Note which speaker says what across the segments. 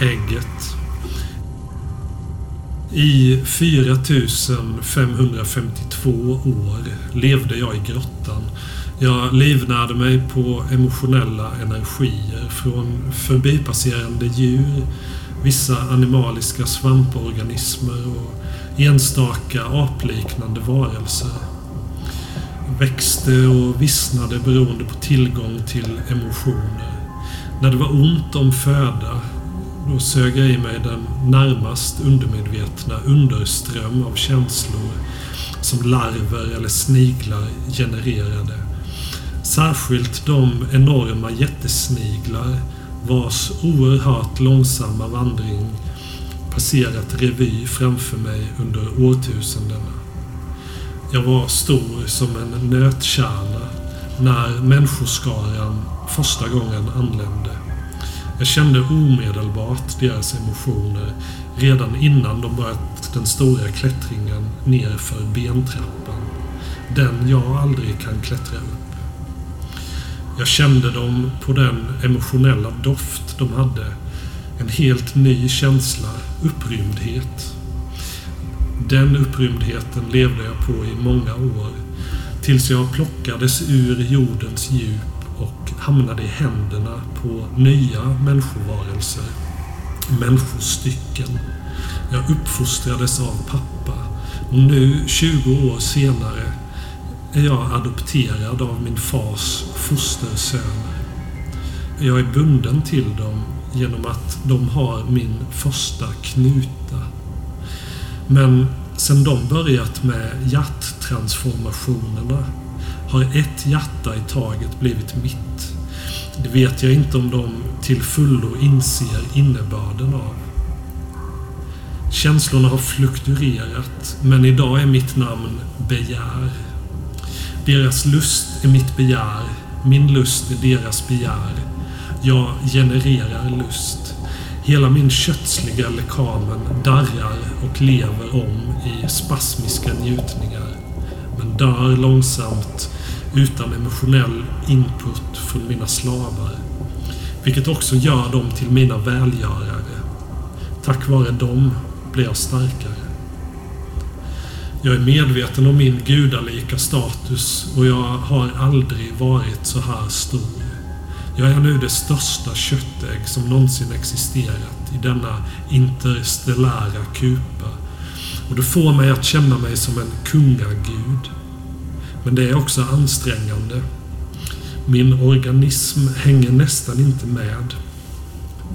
Speaker 1: Ägget. I 4552 år levde jag i grottan. Jag livnärde mig på emotionella energier från förbipasserande djur, vissa animaliska svamporganismer och enstaka apliknande varelser. Växte och vissnade beroende på tillgång till emotioner. När det var ont om föda, då sög jag i mig den närmast undermedvetna underström av känslor som larver eller sniglar genererade. Särskilt de enorma jättesniglar vars oerhört långsamma vandring passerat revy framför mig under årtusendena. Jag var stor som en nötkärna när människoskaran första gången anlände. Jag kände omedelbart deras emotioner redan innan de börjat den stora klättringen nerför bentrappan. Den jag aldrig kan klättra upp. Jag kände dem på den emotionella doft de hade. En helt ny känsla, upprymdhet. Den upprymdheten levde jag på i många år. Tills jag plockades ur jordens djup hamnade i händerna på nya människovarelser. Människostycken. Jag uppfostrades av pappa och nu, 20 år senare, är jag adopterad av min fars fostersöner. Jag är bunden till dem genom att de har min första knuta. Men sen de börjat med hjärttransformationerna har ett hjärta i taget blivit mitt. Det vet jag inte om de till fullo inser innebörden av. Känslorna har fluktuerat, men idag är mitt namn Begär. Deras lust är mitt begär, min lust är deras begär. Jag genererar lust. Hela min kötsliga lekamen darrar och lever om i spasmiska njutningar. Men dör långsamt utan emotionell input från mina slavar. Vilket också gör dem till mina välgörare. Tack vare dem blir jag starkare. Jag är medveten om min gudalika status och jag har aldrig varit så här stor. Jag är nu det största köttägg som någonsin existerat i denna interstellära kupa. Och det får mig att känna mig som en kungagud. Men det är också ansträngande. Min organism hänger nästan inte med.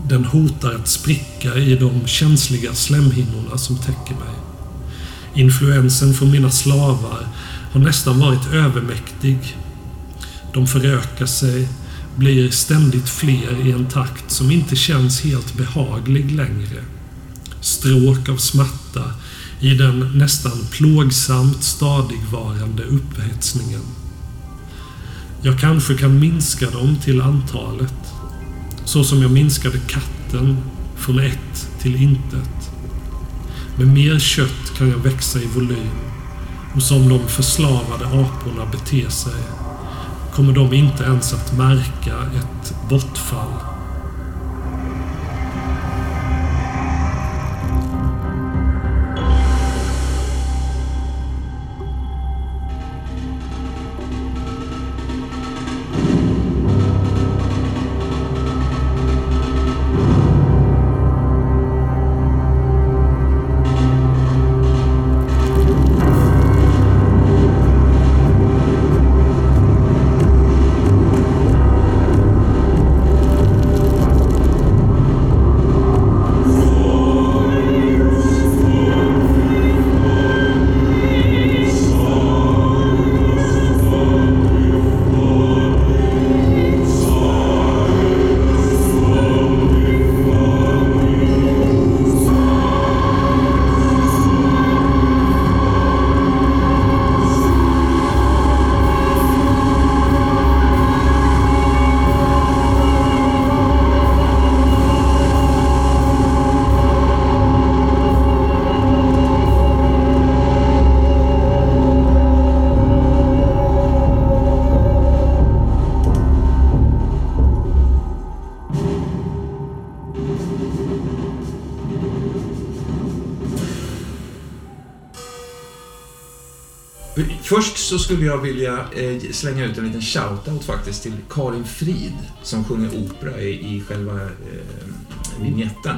Speaker 1: Den hotar att spricka i de känsliga slemhinnorna som täcker mig. Influensen från mina slavar har nästan varit övermäktig. De förökar sig, blir ständigt fler i en takt som inte känns helt behaglig längre. Stråk av smärta i den nästan plågsamt stadigvarande upphetsningen. Jag kanske kan minska dem till antalet, så som jag minskade katten från ett till intet. Med mer kött kan jag växa i volym och som de förslavade aporna beter sig kommer de inte ens att märka ett bortfall
Speaker 2: så skulle jag vilja eh, slänga ut en liten shout-out faktiskt till Karin Frid som sjunger opera i, i själva eh, vignetten.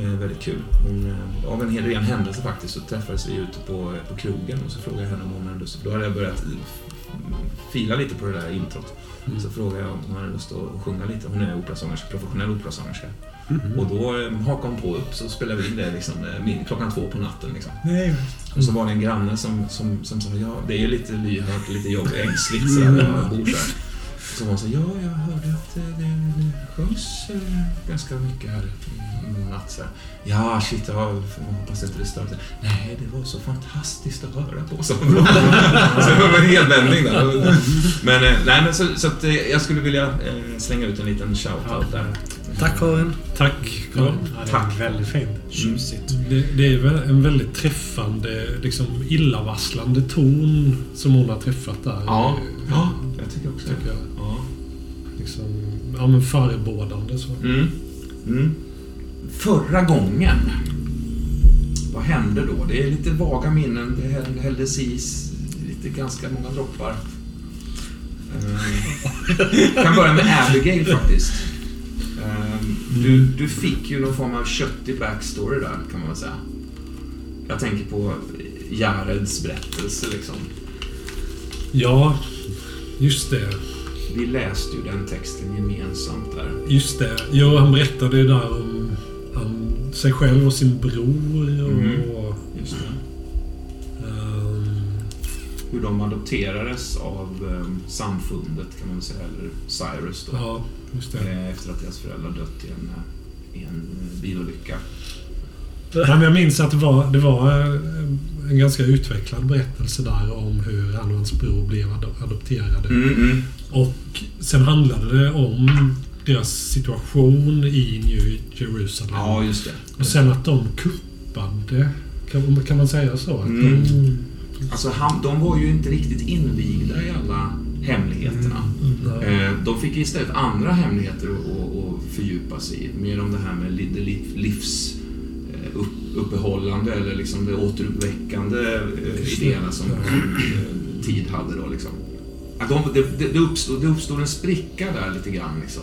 Speaker 2: Eh, väldigt kul. Hon, eh, av en hel ren händelse faktiskt så träffades vi ute på, på krogen och så frågade jag henne om hon hade lust. Då hade jag börjat eh, fila lite på det där introt. Så frågade jag om hon hade lust att sjunga lite. Hon är operasångerska, professionell operasångerska. Och då eh, hakade hon på upp så spelade vi in det liksom, eh, min- klockan två på natten. Liksom.
Speaker 3: Nej,
Speaker 2: Och så var det en granne som, som, som sa ja, det är ju lite lyhört lite jobbigt, ängsligt sådär när man bor så här. Så hon sa ja, jag hörde att eh, det, det sjöngs ganska mycket här i natt. Så här. Ja, shit, jag hoppas inte det stör. sig." Nej, det var så fantastiskt att höra på. Så, så det var en helvändning där. Men, eh, nej, men så, så att, jag skulle vilja slänga ut en liten shout-out där.
Speaker 3: Tack Karin.
Speaker 1: Tack, Karin.
Speaker 3: Ja, det
Speaker 2: Tack.
Speaker 3: är väldigt fint. Tjusigt.
Speaker 1: Det, det är en väldigt träffande, liksom illavarslande ton som hon har träffat där.
Speaker 2: Ja, ja jag tycker också
Speaker 1: Tycker jag.
Speaker 2: Ja.
Speaker 1: Liksom, ja men förebådande så.
Speaker 2: Mm. Mm. Förra gången, vad hände då? Det är lite vaga minnen. Det häll- hälldes i s- lite ganska många droppar. Eh, kan börja med Abigail faktiskt. Du, du fick ju någon form av köttig backstory där, kan man väl säga. Jag tänker på Jareds berättelse liksom.
Speaker 1: Ja, just det.
Speaker 2: Vi läste ju den texten gemensamt där.
Speaker 1: Just det. Jo, han berättade ju där om han, sig själv och sin bror och...
Speaker 2: Mm. Just det.
Speaker 1: ehm,
Speaker 2: hur de adopterades av eh, samfundet kan man säga, eller Cyrus då.
Speaker 1: ja, just det.
Speaker 2: Eh, efter att deras föräldrar dött i en, eh, i en eh, bilolycka.
Speaker 1: Jag minns att det var, det var eh, en ganska utvecklad berättelse där om hur han och hans bror blev ado- adopterade.
Speaker 2: Mm, mm.
Speaker 1: Och sen handlade det om deras situation i New Jerusalem.
Speaker 2: Ja, just det.
Speaker 1: Och sen att de kuppade. Kan, kan man säga så? Att
Speaker 2: Mm.
Speaker 1: de,
Speaker 2: Alltså, han, de var ju inte riktigt invigda i alla hemligheterna.
Speaker 1: nej.
Speaker 2: Eh, de fick istället andra hemligheter att, fördjupa sig i. Mer om det här med det liv- livs eh, upp, uppehållande eller liksom det återuppväckande eh, idéerna som tid hade då liksom. De, det, det, uppstod, det uppstod en spricka där lite grann liksom.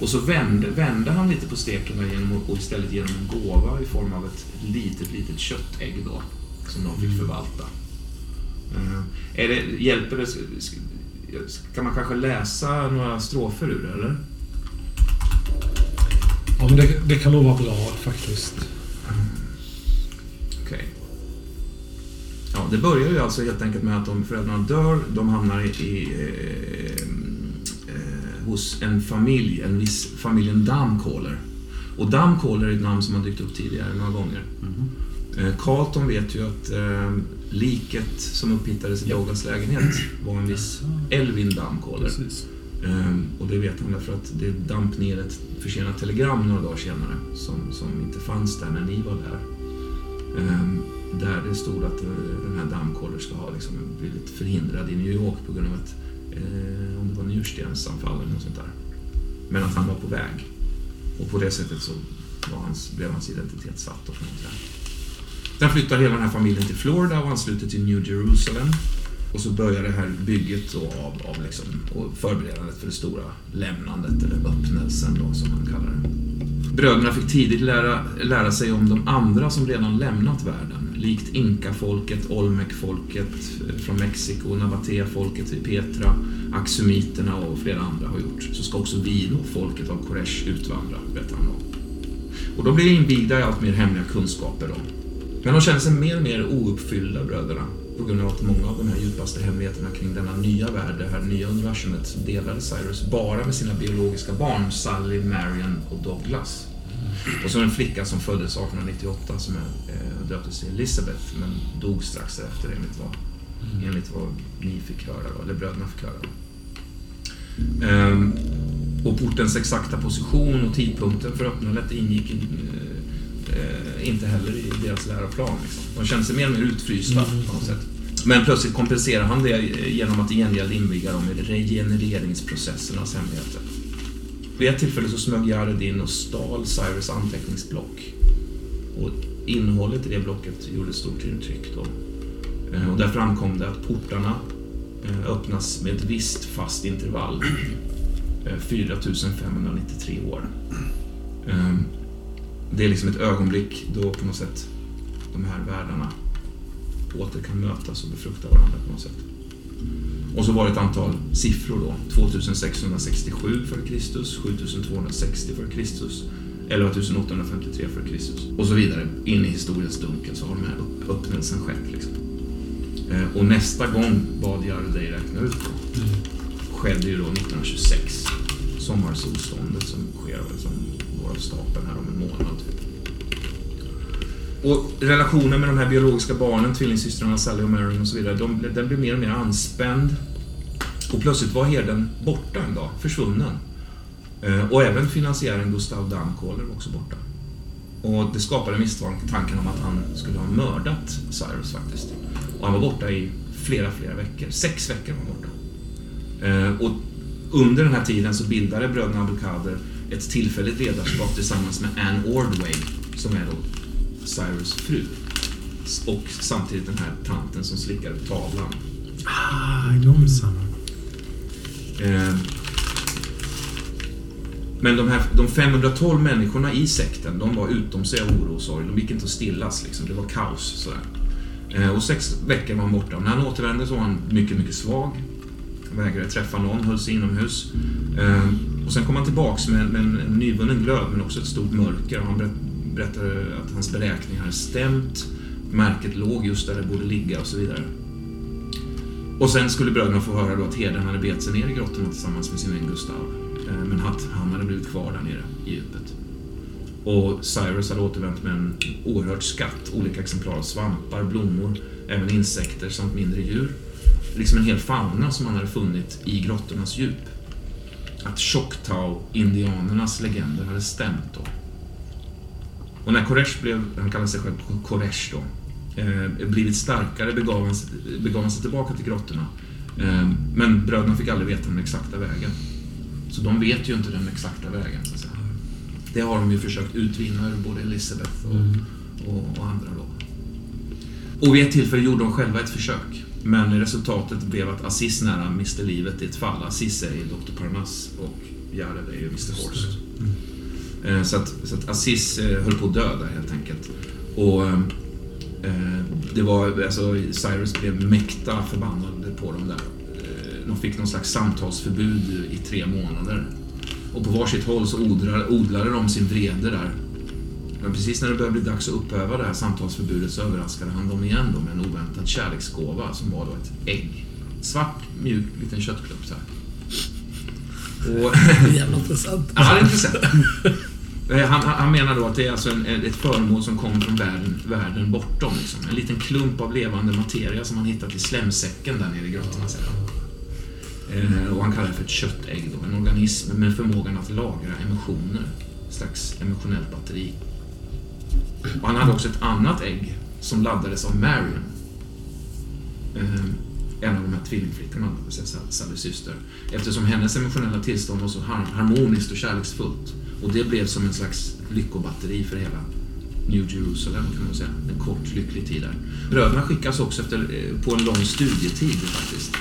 Speaker 2: Och så vände, vände han lite på steken där genom, och istället genom en gåva i form av ett litet, litet köttägg då. Som de fick förvalta. Eh, är det, hjälper det? Ska man kanske läsa några strofer ur det, eller?
Speaker 1: Ja, men det, det kan nog vara bra faktiskt.
Speaker 2: Okej. Ja, det börjar ju alltså helt enkelt med att de föräldrarna dör, de hamnar i, i eh, eh, hos en familj, en viss familjen Damcaller. Och Damcaller är ett namn som har dykt upp tidigare några gånger. Eh, Carlton vet ju att eh, liket som upphittades i Douglas lägenhet var en viss Elvin.
Speaker 3: Precis.
Speaker 2: Ehm, och det vet han därför att det damp ner ett försenat telegram några dagar senare som, som inte fanns där när ni var där. Ehm, där det stod att eh, den här dammkollen ska ha liksom blivit förhindrad i New York på grund av ett, eh, om det var njurstensanfall eller något sånt där. Men att han var på väg. Och på det sättet så var hans, blev hans identitet satt och sånt där. Sen flyttar hela den här familjen till Florida och ansluter till New Jerusalem. Och så börjar det här bygget då av, av liksom, och förberedandet för det stora lämnandet, eller öppnelsen då, som han kallar det. Bröderna fick tidigt lära, lära sig om de andra som redan lämnat världen, likt Inka-folket, Olmec-folket eh, från Mexiko, Navatea-folket i Petra, Axumiterna och flera andra har gjort. Så ska också vi då, folket av Koresh, utvandra, berättar han då. Och de blir invigda i allt mer hemliga kunskaper då. Men de känner sig mer och mer ouppfyllda, bröderna, på grund av att många av de här djupaste hemligheterna kring denna nya värld, det här nya universumet, delade Cyrus bara med sina biologiska barn, Sally, Marion och Douglas. Och så en flicka som föddes 1898 som är, eh, döptes till Elizabeth, men dog strax efter enligt vad, enligt vad ni fick höra, då, eller bröderna fick höra. Ehm, och portens exakta position och tidpunkten för öppnandet ingick i, eh, eh, inte heller i deras läroplan. Liksom. De kände sig mer och mer utfrysta på något sätt. Men plötsligt kompenserar han det genom att i gengäld inviga dem i regenereringsprocessernas hemligheter. Vid ett tillfälle så smög Jared in och stal Cyrus anteckningsblock. Och innehållet i det blocket gjorde stort intryck då. Eh, och där framkom det att portarna eh, öppnas med ett visst fast intervall. Eh, 4593 år. Det är liksom ett ögonblick då på något sätt de här världarna åter kan mötas och befrukta varandra på något sätt. Och så var det ett antal siffror då. 2667 f.Kr. 7260 f.Kr. 11853 f.Kr. Och så vidare. In i historiens dunkel så har den här upp- öppnelsen skett. Liksom. Eh, Och nästa gång bad Jardej räkna ut då, skedde ju då 1926. Sommarsolståndet som sker som går av stapeln här om en månad. Typ. Och relationen med de här biologiska barnen, tvillingsystrarna Sally och Marion och så vidare, de, den blev mer och mer anspänd. Och plötsligt var herden borta en dag, försvunnen. Eh, och även finansiären Gustav Dammkoller var också borta. Och det skapade misstanken om att han skulle ha mördat Cyrus faktiskt. Och han var borta i flera, flera veckor. Sex veckor var han borta. Eh, och under den här tiden så bildade bröderna Abdelkader ett tillfälligt ledarskap tillsammans med Anne Ordway, som är då Cyrus fru. Och samtidigt den här tanten som slickade på tavlan.
Speaker 3: Ah, de samma.
Speaker 2: Eh, Men de, här, de 512 människorna i sekten, de var utom sig av oro och sorg. De gick inte att stillas liksom. Det var kaos. Sådär. Eh, Och sex veckor var han borta. Och när han återvände så var han mycket, mycket svag. Vägrade träffa någon, höll sig inomhus. Och sen kom han tillbaks med, med en, en nyvunnen glöd, men också ett stort mörker. Och han berättade att hans beräkningar hade stämt. Märket låg just där det borde ligga och så vidare. Och sen skulle bröderna få höra då att herden hade begett sig ner i grottorna tillsammans med sin vän Gustav. Eh, men att han hade blivit kvar där nere i djupet. Och Cyrus hade återvänt med en oerhörd skatt. Olika exemplar av svampar, blommor, även insekter samt mindre djur. Liksom en hel fauna som han hade funnit i grottornas djup. Att Choctaw-indianernas legender hade stämt då. Och när Koresh blev, han kallar sig själv Koresh då, eh, blivit starkare begav han, sig- begav han sig tillbaka till grottorna. Eh, men bröderna fick aldrig veta den exakta vägen. Så de vet ju inte den exakta vägen. Så att säga. Det har de ju försökt utvinna ur både Elizabeth och, och, och andra då. Och vid ett tillfälle gjorde de själva ett försök. Men resultatet blev att Aziz nära miste livet i ett fall. Aziz är ju Dr. Parnas och Jared är ju Mr. Horst. Eh, Så att, så att Aziz eh, höll på att dö där helt enkelt. Och eh, det var, alltså Cyrus blev mäkta förbannad på dem där. De fick någon slags samtalsförbud i tre månader. Och på varsitt håll så odlade, odlade de sin vrede där. Men precis när det började bli dags att upphäva det här samtalsförbudet så överraskade han dem igen då med en oväntad kärleksgåva som var då ett ägg. Svart, mjuk, liten köttklubb så här. Och
Speaker 3: Jävla intressant.
Speaker 2: Ja, det är intressant. Eh, Han, han menar då att det är alltså en, ett föremål som kommer från världen, världen bortom. Liksom. En liten klump av levande materia som han hittat i slemsäcken där nere i grottorna. Eh, och han kallar det för ett köttägg. Då. En organism med förmågan att lagra emotioner. Ett slags emotionellt batteri. Och han hade också ett annat ägg som laddades av Marion. Eh, en av de här tvillingflickorna, Sallys syster. Eftersom hennes emotionella tillstånd var så harmoniskt och kärleksfullt. Och det blev som en slags lyckobatteri för hela New Jerusalem kan man säga. En kort lycklig tid där. Bröderna skickas också efter, eh, på en lång studietid faktiskt.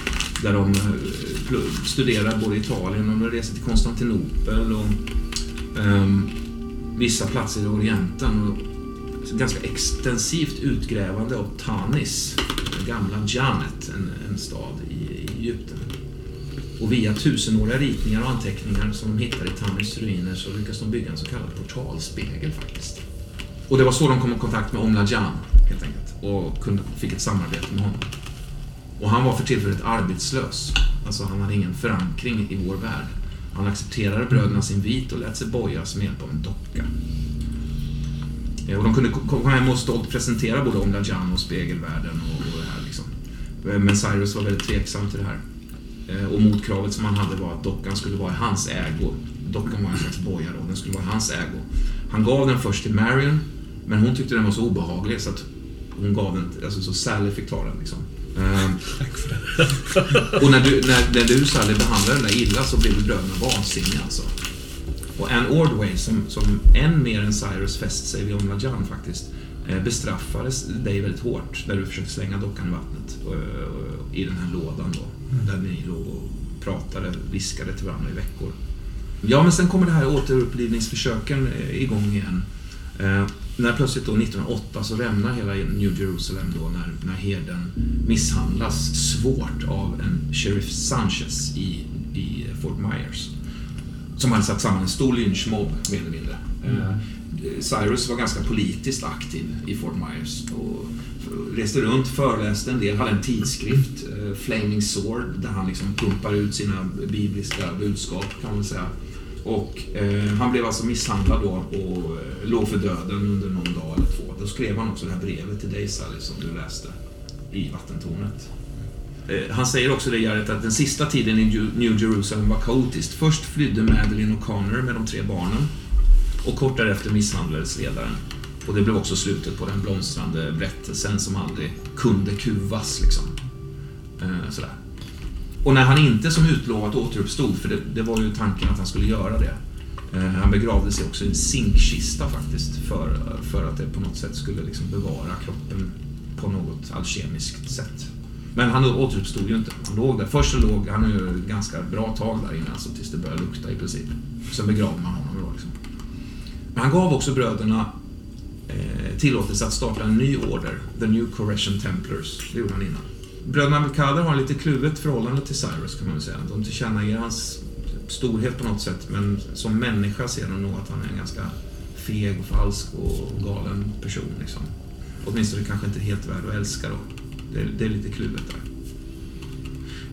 Speaker 2: Där de eh, studerar både i Italien och de reser till Konstantinopel och um, vissa platser i Orienten. Och ganska extensivt utgrävande av Tanis, gamla Janet, en, en stad i, i Egypten. Och via tusenåriga ritningar och anteckningar som de hittar i Tanis ruiner så lyckas de bygga en så kallad portalspegel faktiskt. Och det var så de kom i kontakt med Omla Jan, helt enkelt, och kunde, fick ett samarbete med honom. Och han var för tillfället arbetslös, alltså han hade ingen förankring i vår värld. Han accepterade brödernas invit och lät sig bojas med hjälp av en docka. Eh, och de kunde komma hem och stolt presentera både Omla Jan och spegelvärlden och, och det här liksom. Eh, men Cyrus var väldigt tveksam till det här. Eh, och motkravet som han hade var att dockan skulle vara i hans ägo. Dockan var en slags boja då, den skulle vara i hans ägo. Han gav den först till Marion, men hon tyckte den var så obehaglig så att hon gav den, alltså så Sally fick ta den liksom.
Speaker 3: Tack för det.
Speaker 2: och när du, när, när du Sally behandlade den där illa så blev bröderna vansinniga alltså. Och Anne Ordway, som, som än mer än Cyrus fäst sig vid Omla Jan faktiskt, eh, bestraffades dig väldigt hårt när du försökte slänga dockan i vattnet eh, i den här lådan då. Där ni låg och pratade, viskade till varandra i veckor. Ja, men sen kommer det här återupplivningsförsöken eh, igång igen. När plötsligt då 1908 så rämnar hela New Jerusalem då när, när herden misshandlas svårt av en Sheriff Sanchez i, i Fort Myers. Som hade satt samman en stor lynchmobb, mer eller mindre. Eh, Cyrus var ganska politiskt aktiv i Fort Myers och reste runt, föreläste en del, hade en tidskrift, eh, Flaming Sword, där han liksom pumpar ut sina bibliska budskap kan man säga. Och eh, han blev alltså misshandlad då och eh, låg för döden under någon dag eller två. Då skrev han också det här brevet till dig Sally som du läste i vattentornet. Eh, han säger också det Jared att den sista tiden i New Jerusalem var kaotiskt. Först flydde Madeleine O'Connor med de tre barnen och kort därefter misshandlades ledaren. Och det blev också slutet på den blomstrande berättelsen som aldrig kunde kuvas liksom. Eh, sådär. Och när han inte som utlovat återuppstod, för det, det var ju tanken att han skulle göra det. Eh, han begravde sig också i en zinkkista faktiskt för, för att det på något sätt skulle liksom bevara kroppen på något alkemiskt sätt. Men han återuppstod ju inte. Han låg där. Först så låg han ju ett ganska bra tag där inne, alltså tills det började lukta i princip. Sen begravde man honom då liksom. Men han gav också bröderna eh, tillåtelse att starta en ny order, The New Correction Templars. Det gjorde han innan. Bröderna Melkader har lite kluvet förhållande till Cyrus kan man väl säga. De tillkännager hans storhet på något sätt, men som människa ser de nog att han är en ganska feg och falsk och galen person. Liksom. Åtminstone kanske inte helt värd att älska då. Det är, det är lite kluvet där.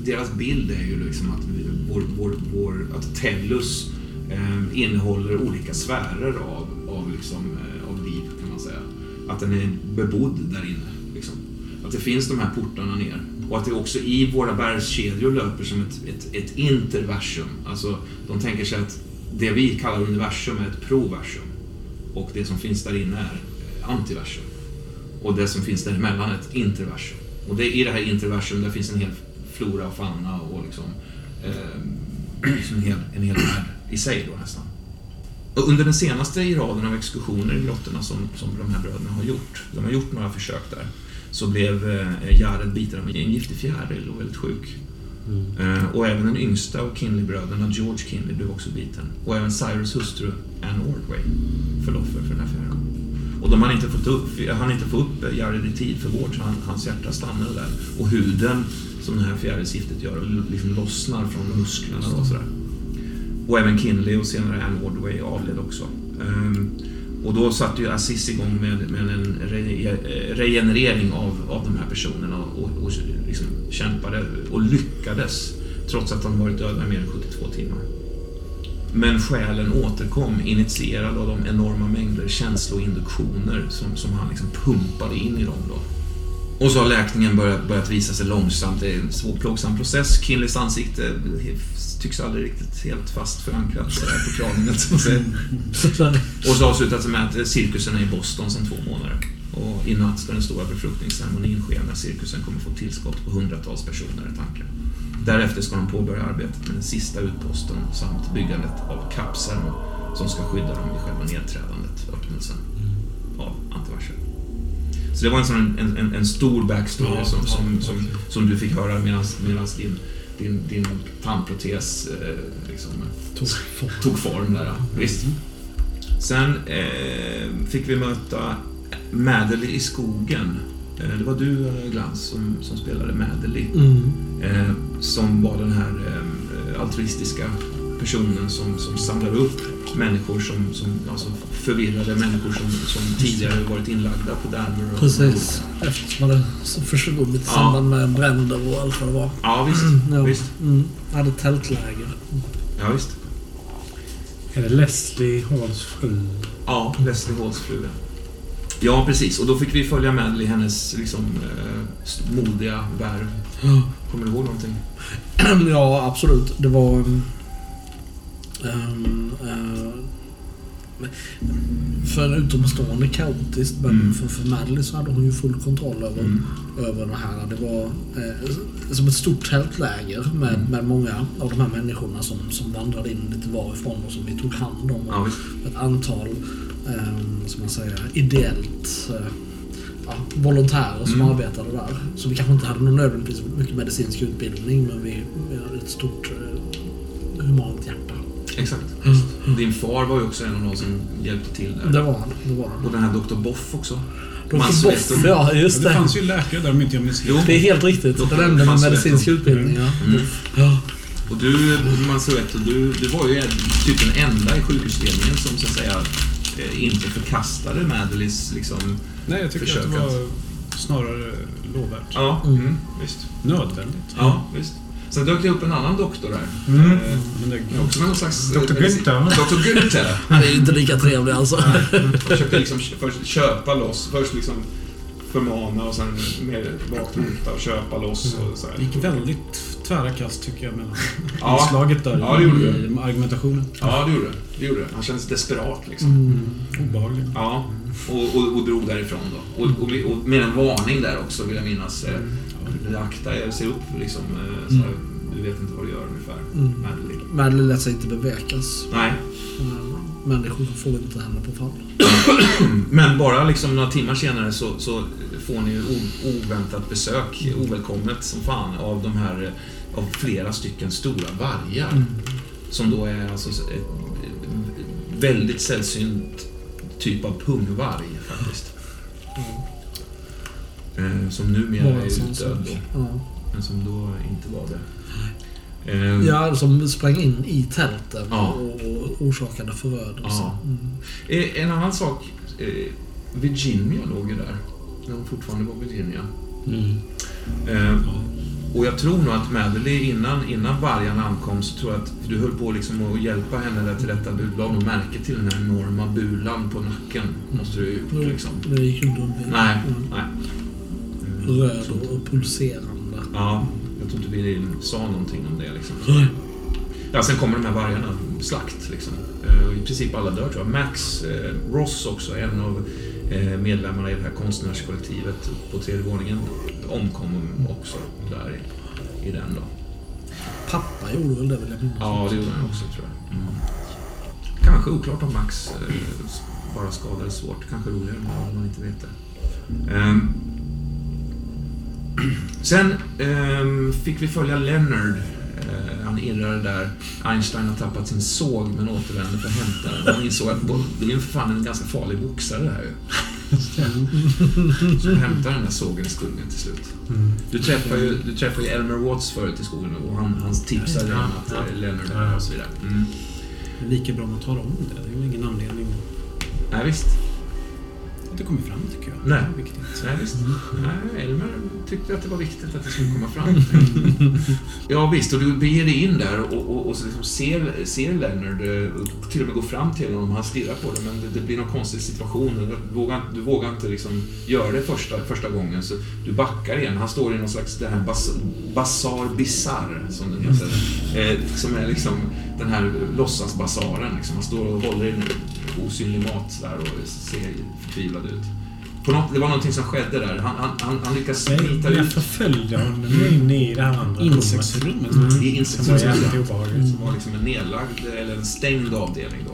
Speaker 2: Deras bild är ju liksom att, vi, vår, vår, vår, att Tellus eh, innehåller olika sfärer av, av, liksom, eh, av liv, kan man säga. Att den är bebodd där inne. Att det finns de här portarna ner. Och att det också i våra bergskedjor löper som ett, ett, ett interversum. Alltså, de tänker sig att det vi kallar universum är ett proversum. Och det som finns där inne är eh, antiversum. Och det som finns däremellan är ett interversum. Och det, i det här interversum där finns en hel flora och fauna och liksom, eh, liksom en, hel, en hel värld i sig då nästan. Och under den senaste i raden av exkursioner i grottorna som, som de här bröderna har gjort, de har gjort några försök där, så blev eh, Jared biten av en giftig fjäril och väldigt sjuk. Eh, och även den yngsta av Kinley-bröderna, George Kinley, blev också biten. Och även Cyrus hustru, Anne Ordway, föll offer för den här fjärilen. Och de hann inte, fått upp, han inte få upp Jared i tid för vård, så han, hans hjärta stannade där. Och huden, som det här fjärilsgiftet gör, liksom lossnar från musklerna. Och, sådär. och även Kinley och senare Anne Ordway avled också. Och då satte ju Aziz igång med, med en re, eh, regenerering av, av de här personerna och, och liksom kämpade och lyckades trots att de varit döda i mer än 72 timmar. Men själen återkom initierad av de enorma mängder känsloinduktioner som, som han liksom pumpade in i dem då. Och så har läkningen börjat, börjat visa sig långsamt. Det är en svårplågsam process. Kinleys ansikte tycks aldrig riktigt helt fast förankrat på kraniet. Och så avslutas det med att cirkusen är i Boston sedan två månader. Och i natt ska den stora befruktningsceremonin ske när cirkusen kommer få tillskott på hundratals personer i tanken. Därefter ska de påbörja arbetet med den sista utposten samt byggandet av kapseln som ska skydda dem vid själva nedträdandet, öppnelsen av antiversum. Så det var en, sån, en, en, en stor backstory
Speaker 3: Ja,
Speaker 2: som, som, som, som du fick höra medan din, din, din tandprotes eh, liksom,
Speaker 3: Tog form.
Speaker 2: tog form där. Visst. Sen eh, fick vi möta Madely i skogen. Eh, det var du, eh, Glans, som, som spelade Madely.
Speaker 3: Mm.
Speaker 2: Eh, som var den här altruistiska personen som, som samlar upp människor som, som alltså förvirrade människor som, som tidigare varit inlagda på Danmer. och-
Speaker 3: Precis. Eftersom det försvunnit i
Speaker 2: Ja.
Speaker 3: samband med bränder och allt vad det var.
Speaker 2: Ja, visst.
Speaker 3: Ja.
Speaker 2: visst.
Speaker 3: Mm. Hade tältläger.
Speaker 2: Ja, visst.
Speaker 4: Är det Leslie Halls fru?
Speaker 2: Ja, Leslie Halls fru. ja. Precis. Och då fick vi följa Madely i hennes liksom, eh, modiga värv. Kommer du ihåg någonting?
Speaker 3: ja, absolut. Det var... Um, eh, För en utomstående kaotiskt, men
Speaker 2: Mm.
Speaker 3: för, för Madeleine så hade hon ju full kontroll över,
Speaker 2: Mm.
Speaker 3: över det här. Det var eh, som ett stort tältläger med,
Speaker 2: Mm.
Speaker 3: med många av de här människorna som, som vandrade in lite varifrån och som vi tog hand om.
Speaker 2: Ja.
Speaker 3: Ett antal, eh, som man säger, ideellt eh, ja, volontärer som
Speaker 2: Mm.
Speaker 3: arbetade där. Så vi kanske inte hade någon nödvändigtvis mycket medicinsk utbildning, men vi, vi hade ett stort eh, humant hjärta.
Speaker 2: Exakt.
Speaker 3: Mm.
Speaker 2: Din far var ju också en av de som hjälpte till där.
Speaker 3: Det var han. Det var han.
Speaker 2: Och den här Dr. Boff också.
Speaker 3: Dr. Boff, ja just
Speaker 5: Det
Speaker 3: det.
Speaker 5: fanns ju läkare där om inte jag minns.
Speaker 3: Det är helt riktigt.
Speaker 2: Dr.
Speaker 3: Den enda med medicinsk utbildning, ja.
Speaker 2: Mm.
Speaker 3: ja.
Speaker 2: Och du, Mansueto, du, du var ju typ den enda i sjukhusledningen som så att säga eh, inte förkastade Madeleines liksom...
Speaker 5: Nej, jag tycker
Speaker 2: Försök
Speaker 5: att det var snarare lovvärt.
Speaker 2: Ja,
Speaker 3: Mm.
Speaker 2: mm, visst.
Speaker 5: Nödvändigt.
Speaker 2: Ja, visst. Sen dök det upp en annan doktor där.
Speaker 4: Mm.
Speaker 2: Eh,
Speaker 5: det,
Speaker 2: Också med någon slags...
Speaker 4: Dr. Günther.
Speaker 2: Dr. Günther.
Speaker 3: Han är ju inte lika trevlig alltså.
Speaker 2: Jag försökte liksom först köpa loss. Först liksom förmana och sen mer rakt hota och köpa loss och så här.
Speaker 5: det gick väldigt tvära kast tycker jag mellan
Speaker 2: Ja.
Speaker 5: inslaget där
Speaker 2: Ja, det gjorde
Speaker 5: i argumentationen.
Speaker 2: Ja, det gjorde det. det. gjorde det. Han kändes desperat liksom.
Speaker 3: Mm.
Speaker 5: Obehagligt.
Speaker 2: Ja, och, och, och drog därifrån då. Och, och, och med en varning där också vill jag minnas. Eh, Akta er, se upp liksom. Eh, så här, du vet inte vad du gör ungefär.
Speaker 3: Mm.
Speaker 2: Madeleine.
Speaker 3: Madeleine lät sig inte bevekas.
Speaker 2: Nej,
Speaker 3: Människor får inte henne på fall.
Speaker 2: men bara liksom några timmar senare så, så får ni ju oväntat besök, ovälkommet som fan, av de här, eh, av flera stycken stora vargar. Som då är alltså ett väldigt sällsynt typ av pungvarg faktiskt. Eh, Som numera är utdöd då,
Speaker 3: Ja.
Speaker 2: men som då inte var det. Eh,
Speaker 3: ja, som sprang in i tälten
Speaker 2: Ja.
Speaker 3: och, och orsakade förödelse.
Speaker 2: Ja.
Speaker 3: Mm.
Speaker 2: Eh, En annan sak. Virginia låg ju där. När hon fortfarande var Virginia.
Speaker 1: Mm.
Speaker 2: Eh, och jag tror nog att Madeleine innan, innan vargarna ankom så tror jag att du höll på liksom att hjälpa henne där till rätta. Du la nog märke till den här enorma bulan på nacken. Måste du ju gjort liksom.
Speaker 3: Det gick inte.
Speaker 2: Nej,
Speaker 3: Mm.
Speaker 2: nej.
Speaker 3: Röd och, pulserande.
Speaker 2: Ja, jag tror inte vi sa någonting om det liksom. Ja, sen kommer de här vargarna, slakt liksom. Eh, I princip alla dör tror jag. Max eh, Ross också, en av eh, medlemmarna i det här konstnärskollektivet på tredje våningen, omkom också där i, i den då.
Speaker 3: Pappa gjorde väl det vill jag minnas.
Speaker 2: Ja, det gjorde han också tror jag. Mm. Kanske oklart om Max eh, bara skadades svårt. Kanske roligare om man inte vet det. Ehm. Sen ehm, fick vi följa Leonard. Eh, han irrade där. Einstein har tappat sin såg men återvände för att hämta den. Han insåg att det är ju för fan en ganska farlig boxare det här ju. Så han hämtar den där sågen i skogen till slut. Du träffar ju, du träffar ju Elmer Watts förut i skogen och han, han tipsade dig om att eh, Leonard är här och så vidare. Mm.
Speaker 5: Det är lika bra att tala om det. Det är ju ingen anledning att-
Speaker 2: Nej, visst.
Speaker 5: Att det kommer fram tycker jag.
Speaker 2: Nej.
Speaker 5: Det är viktigt.
Speaker 2: Nej, visst. Nej, Elmer tyckte att det var viktigt att det skulle komma fram. ja, visst. Och du beger dig in där och, och, och så liksom ser, ser Leonard eh, och till och med går fram till honom. Han stirrar på dig, men det, det blir någon konstig situation. Du vågar, du vågar inte liksom göra det första, första gången, så du backar igen. Han står i någon slags den här bas, Basar Bizarre, som den heter. Eh, som är liksom den här låtsasbasaren. Liksom. Han står och håller i en osynlig mat där och ser förtvivlad ut. På något, det var någonting som skedde där. Han, han, han, han lyckas smita
Speaker 4: Nej, jag
Speaker 2: ut
Speaker 4: förföljde honom in i det här andra
Speaker 5: Insektsrummet.
Speaker 4: Mm. Det var
Speaker 2: insektsrummet.
Speaker 4: jävligt obehagligt.
Speaker 2: Som var liksom en nedlagd, eller en stängd avdelning då.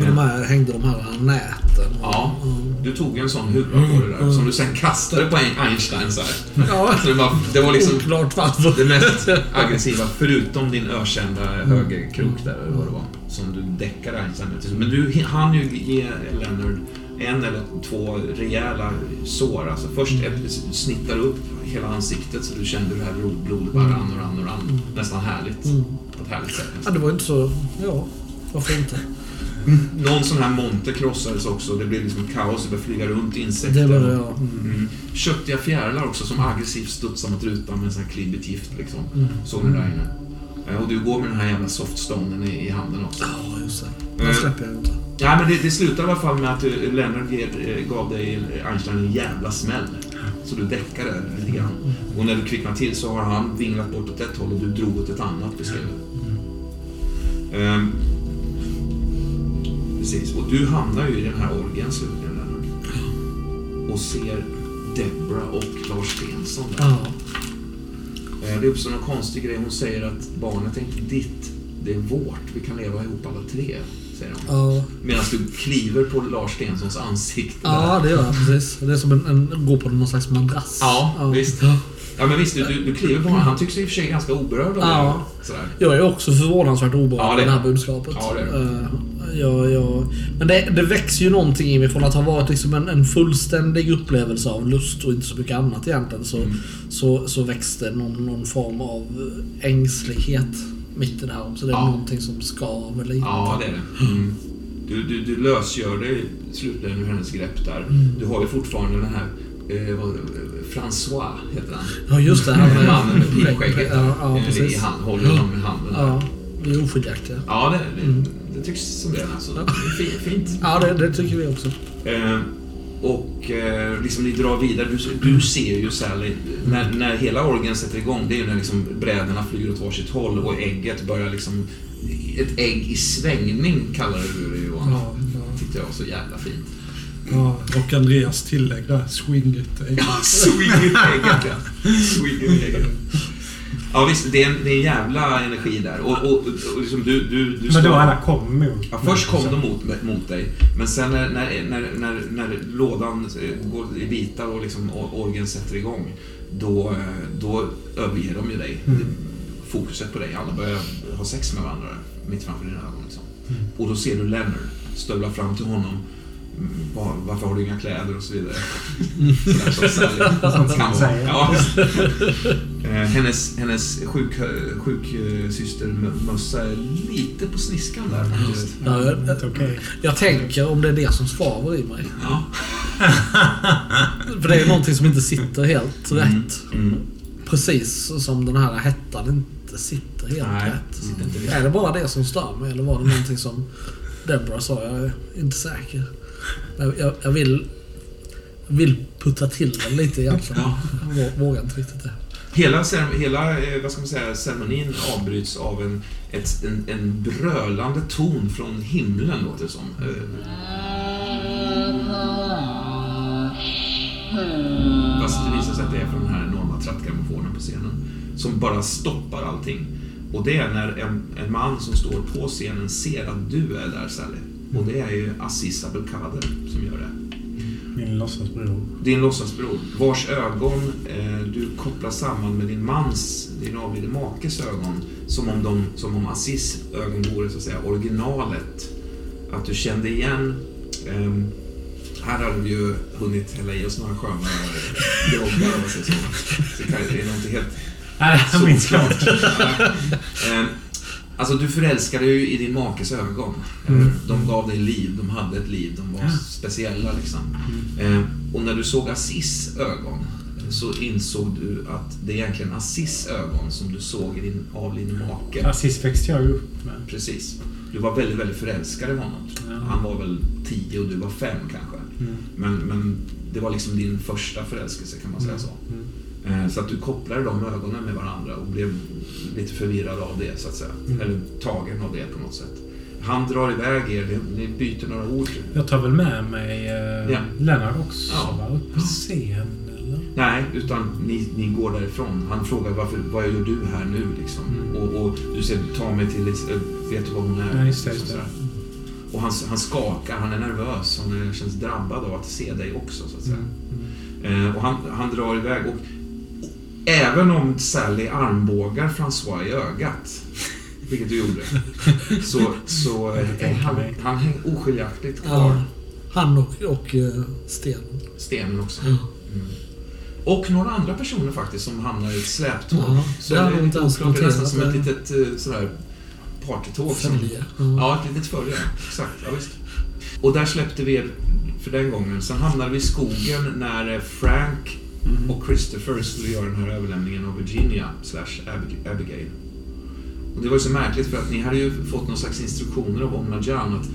Speaker 3: Och de här, hängde de här näten.
Speaker 2: Ja.
Speaker 3: Mm.
Speaker 2: Du tog en sån huva på det där, som du sen kastade på Einstein så här.
Speaker 3: Ja,
Speaker 2: Så det, var, det var liksom
Speaker 3: oklart varför.
Speaker 2: det mest aggressiva, förutom din ökända högerkrok där, eller vad det var, som du däckade Einstein med. Men du hann ju ge Leonard en eller två rejäla sår. Alltså först ett, snittar upp hela ansiktet så du kände hur det här blodet bara rann och rann och rann. Nästan härligt.
Speaker 3: Mm.
Speaker 2: På ett härligt sätt.
Speaker 3: Ja, det var inte så... Ja, varför inte?
Speaker 2: Någon sån här monter krossades också. Det blev liksom kaos. Det började flyga runt insekter.
Speaker 3: Det var det, ja.
Speaker 2: Mm. Köttiga fjärilar också som aggressivt studsar mot rutan med en sån här klibbigt gift liksom.
Speaker 3: Mm.
Speaker 2: Såg ni där inne? Eh, Och du går med den här jävla softstonen i, i handen också.
Speaker 3: Ja, just det.
Speaker 2: Eh.
Speaker 3: Den släpper jag inte.
Speaker 2: Ja, men det, det slutar i alla fall med att eh, Leonard gav dig Einstein en jävla smäll. Så du däckade lite grann. Och när du kvicknar till så har han vinglat bort åt ett håll och du drog åt ett annat beskrev du. Ehm, Precis. Och du hamnar ju i den här orgien slutligen. Lennart. Och ser Debra och Lars Stensson där.
Speaker 3: Ja.
Speaker 2: Eh, Det uppstår någon konstig grej. Hon säger att barnet är inte ditt, det är vårt. Vi kan leva ihop alla tre, säger hon.
Speaker 3: Ja.
Speaker 2: Medan du kliver på Lars Stenssons ansikte.
Speaker 3: ja, det gör jag precis. Det är som en, en gå på någon slags madrass.
Speaker 2: Ja, visst.
Speaker 3: Ja.
Speaker 2: Ja, men visst, du, du, kliver på honom. Han tycks i och för sig ganska oberörd av
Speaker 3: Ja.
Speaker 2: det. Sådär.
Speaker 3: Jag är också förvånansvärt oberörd
Speaker 2: Ja,
Speaker 3: av
Speaker 2: det är
Speaker 3: det här budskapet.
Speaker 2: Ja, det det.
Speaker 3: Eh, jag, jag, men det, det växer ju någonting i mig från att ha varit liksom en, en fullständig upplevelse av lust och inte så mycket annat egentligen. Så,
Speaker 2: Mm.
Speaker 3: så, så växte någon, någon form av ängslighet mitt i det här. Så det är
Speaker 2: Ja.
Speaker 3: någonting som skaver lite.
Speaker 2: Ja, det är det. Mm. Du, du, du lösgör dig slutligen ur hennes grepp där.
Speaker 3: Mm.
Speaker 2: Du har ju fortfarande den här eh, vad, François heter han.
Speaker 3: Ja, just det. Han med-
Speaker 2: Mannen med pipskägget.
Speaker 3: Ja, ja
Speaker 2: Eh,
Speaker 3: precis.
Speaker 2: I hand, håller honom i handen.
Speaker 3: Ja, vi är oskiljaktiga.
Speaker 2: Ja, det, det, det tycks som det. Alltså. Det är fint.
Speaker 3: Ja, det, det tycker vi också.
Speaker 2: Eh, och eh, liksom ni drar vidare. Du, du ser ju Sally, när, när hela orgen sätter igång, det är ju när liksom brädorna flyger åt varsitt håll och ägget börjar liksom... Ett ägg i svängning kallade du det Johan.
Speaker 1: Ja, ja.
Speaker 2: tyckte jag var så jävla fint.
Speaker 1: Ja, och Andreas tillägg där, swing it.
Speaker 2: Swing it ägget, ja. Swing it ägget. Ja visst, det är, en, det är en jävla energi där. Och, och, och liksom du, du, du
Speaker 4: Men då alla kom mot
Speaker 2: Ja, först kom de mot, mot dig, men sen när, när, när, när, när lådan eh, går i bitar och liksom or- orgen sätter igång, då, eh, då överger de ju dig. Fokuset på dig. Alla börjar ha sex med varandra mitt framför dina ögon. Liksom. Och då ser du Leonard stövla fram till honom. Mm, var- Varför har du inga kläder och så vidare.
Speaker 4: Sånt
Speaker 2: vara.
Speaker 4: säger.
Speaker 2: Ja, Eh, hennes hennes sjuk, sjuksystermössa är lite på sniskan där faktiskt.
Speaker 3: Ja, jag,
Speaker 4: okej.
Speaker 3: jag tänker om det är det som svavar i mig.
Speaker 2: Ja.
Speaker 3: För det är någonting som inte sitter helt rätt.
Speaker 2: Mm.
Speaker 3: Precis som den här hettan inte sitter helt
Speaker 2: Nej,
Speaker 3: rätt.
Speaker 2: sitter inte.
Speaker 3: Är det bara det som stör mig eller var det någonting som Deborah sa? Jag är inte säker. Jag, jag, jag vill, jag vill putta till den lite egentligen. Jag vå- vågar inte riktigt det.
Speaker 2: Hela, hela eh, vad ska man säga, ceremonin avbryts av en, ett, en, en brölande ton från himlen, låter det som. Eh, Fast det visar sig att det är från den här enorma trattgrammofonen på scenen. Som bara stoppar allting. Och det är när en, en man som står på scenen ser att du är där, Sally. Och det är ju Aziz Abdelkader som gör det.
Speaker 4: Min låtsasbror.
Speaker 2: Din låtsasbror, vars ögon eh, du kopplar samman med din mans, din avlidne makes ögon. Som om, de, som om Aziz ögon vore så att säga originalet. Att du kände igen ehm, här hade vi ju hunnit hälla i oss några sköna eh, groggar om man säger så. Så det det är nog inte helt
Speaker 4: Nej, jag minns klart.
Speaker 2: Alltså du förälskade ju i din makes ögon.
Speaker 4: Mm.
Speaker 2: De gav dig liv, de hade ett liv, de var
Speaker 4: Ja.
Speaker 2: speciella liksom. Eh, Och när du såg Aziz ögon så insåg du att det är egentligen Aziz ögon som du såg i din avlidne make.
Speaker 4: Sist växte jag upp med.
Speaker 2: Precis. Du var väldigt, väldigt förälskad i honom.
Speaker 4: Ja.
Speaker 2: Han var väl tio och du var fem kanske.
Speaker 4: Mm.
Speaker 2: Men, men det var liksom din första förälskelse kan man säga så. Eh, Så att du kopplade de ögonen med varandra och blev lite förvirrad av det så att säga.
Speaker 4: Mm.
Speaker 2: Eller tagen av det på något sätt. Han drar iväg er, ni- byter några ord.
Speaker 4: Jag tar väl med mig eh,
Speaker 2: Ja.
Speaker 4: Lennart också?
Speaker 2: Ja.
Speaker 4: Va? Upp på scen eller?
Speaker 2: Nej, utan ni, ni går därifrån. Han frågar varför, vad gör du här nu liksom?
Speaker 4: Mm.
Speaker 2: Och, och du säger, ta mig till, eh, vet du vad hon är?
Speaker 4: Ja, just det, just det.
Speaker 2: Och han, han skakar, han är nervös, han är, känns drabbad av att se dig också så att säga.
Speaker 4: Mm. Mm.
Speaker 2: Eh, och han, han drar iväg och även om Sally armbågar François i ögat, vilket du gjorde, så, så är han, han hänger oskiljaktigt kvar.
Speaker 3: Ja, han och, och uh, stenen.
Speaker 2: Stenen också.
Speaker 3: Mm.
Speaker 2: Mm. Och några andra personer faktiskt som hamnar i ett släptåg.
Speaker 3: Ja,
Speaker 2: så
Speaker 3: det
Speaker 2: är
Speaker 3: inte ens
Speaker 2: det är nästan som ett litet eh, sådär partytåg.
Speaker 3: Följe.
Speaker 2: Ja, ett litet följe. Exakt, ja, visst. Och där släppte vi er för den gången. Sen hamnade vi i skogen när eh, Frank och Christopher skulle göra den här överlämningen av Virginia slash Abig- Abigail. Och det var ju så märkligt för att ni hade ju fått någon slags instruktioner av Om Najan att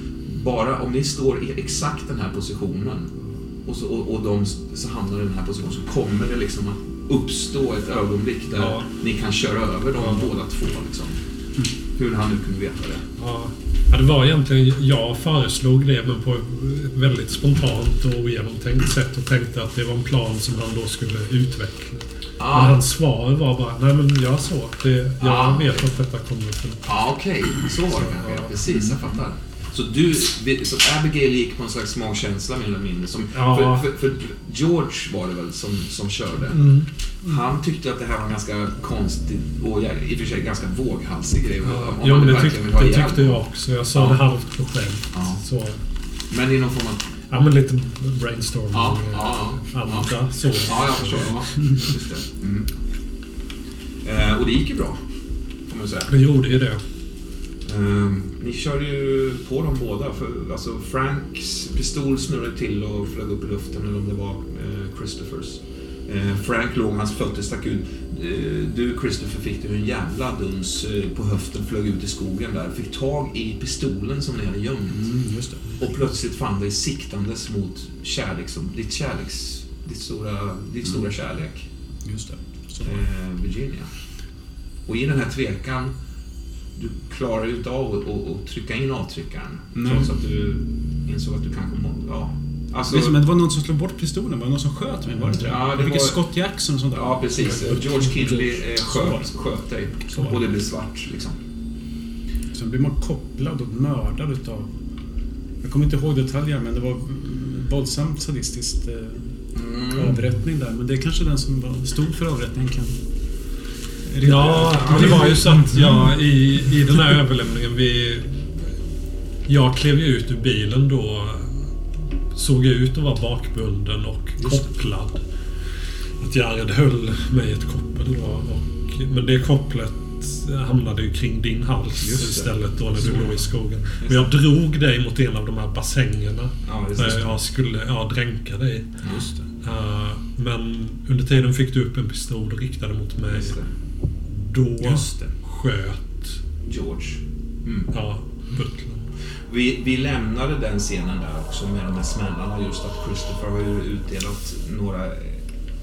Speaker 2: bara om ni står i exakt den här positionen och, så, och, och de så hamnar i den här positionen så kommer det liksom att uppstå ett ögonblick där
Speaker 1: Ja.
Speaker 2: ni kan köra över dem båda två. Liksom. Hur han nu kunde veta det.
Speaker 1: Ja. Ja, det var egentligen... Jag föreslog det, men på ett väldigt spontant och ogenomtänkt sätt och tänkte att det var en plan som han då skulle utveckla. Men
Speaker 2: Ah,
Speaker 1: hans svar var bara, nej men jag så. Det, jag
Speaker 2: Ah.
Speaker 1: vet att detta kommer att funka.
Speaker 2: ah, okej. Så var det kanske. Ja, precis, jag fattar. Så, du, så Abigail gick på en slags magkänsla mer eller mindre. Som,
Speaker 1: Ja.
Speaker 2: för, för, för George var det väl som, som körde.
Speaker 3: Mm.
Speaker 2: Han tyckte att det här var en ganska konstig och i och för sig ganska våghalsig grej. Man
Speaker 1: men det, tyck, det tyckte jag också. Jag sa
Speaker 2: Ja.
Speaker 1: det halvt på skämt.
Speaker 2: Ja.
Speaker 1: Så,
Speaker 2: Men i någon form av...
Speaker 1: ja, men lite brainstorming.
Speaker 2: Ja,
Speaker 1: eh,
Speaker 2: ja, ja.
Speaker 1: Andra så.
Speaker 2: Ja, jag förstår. Ja, just det. Mm. Eh, och det gick ju bra, får man säga.
Speaker 1: Det gjorde ju det.
Speaker 2: Ehm, ni körde ju på dem båda. För, alltså Franks pistol snurrade till och flög upp i luften, eller om det var eh, Christophers. Eh, Frank låg, hans fötter stack ut. Eh, du, Christopher, fick du en jävla duns eh, på höften, flög ut i skogen där. Fick tag i pistolen som ni hade gömt.
Speaker 5: Mm.
Speaker 2: Och plötsligt fann dig siktandes mot kärlek, som, ditt kärleks... Ditt stora, ditt stora kärlek.
Speaker 5: Just det.
Speaker 2: eh, Virginia. Och i den här tvekan, du klarar ju inte av att, trycka in avtryckaren.
Speaker 5: Nej.
Speaker 2: Trots att du insåg att du kanske må, Ja. Alltså,
Speaker 5: Det, det var någon som slog bort pistolen. Var det någon som sköt mig? Var det inte?
Speaker 2: Ja, det
Speaker 5: jag fick
Speaker 2: var-
Speaker 5: skott i axeln och sånt där.
Speaker 2: ja, precis. George Kinley eh, sköt, sköt dig. Och det blev svart, liksom.
Speaker 5: Sen blir man kopplad och mördad utav... Jag kommer inte ihåg detaljer, men det var våldsamt sadistiskt eh,
Speaker 2: Mm.
Speaker 5: avrättning där. Men det är kanske den som var, stod för avrättningen kan...
Speaker 1: Ja, det var ju så att jag i, i den här överlämningen, vi... Jag klev ju ut ur bilen då. Såg ut att vara bakbunden och kopplad. Att Jared höll mig i ett koppel då. Och, men det kopplet hamnade ju kring din hals istället då när du låg i skogen. Men jag drog dig mot en av de här bassängerna.
Speaker 2: Ja,
Speaker 1: Där
Speaker 2: det.
Speaker 1: jag skulle ja, dränka dig. Uh, men under tiden fick du upp en pistol och riktade mot mig. Då
Speaker 5: Just det.
Speaker 1: sköt
Speaker 2: George. Mm.
Speaker 1: ja, butlern.
Speaker 2: Vi, vi lämnade den scenen där också med de här smällarna. Just att Christopher har ju utdelat några,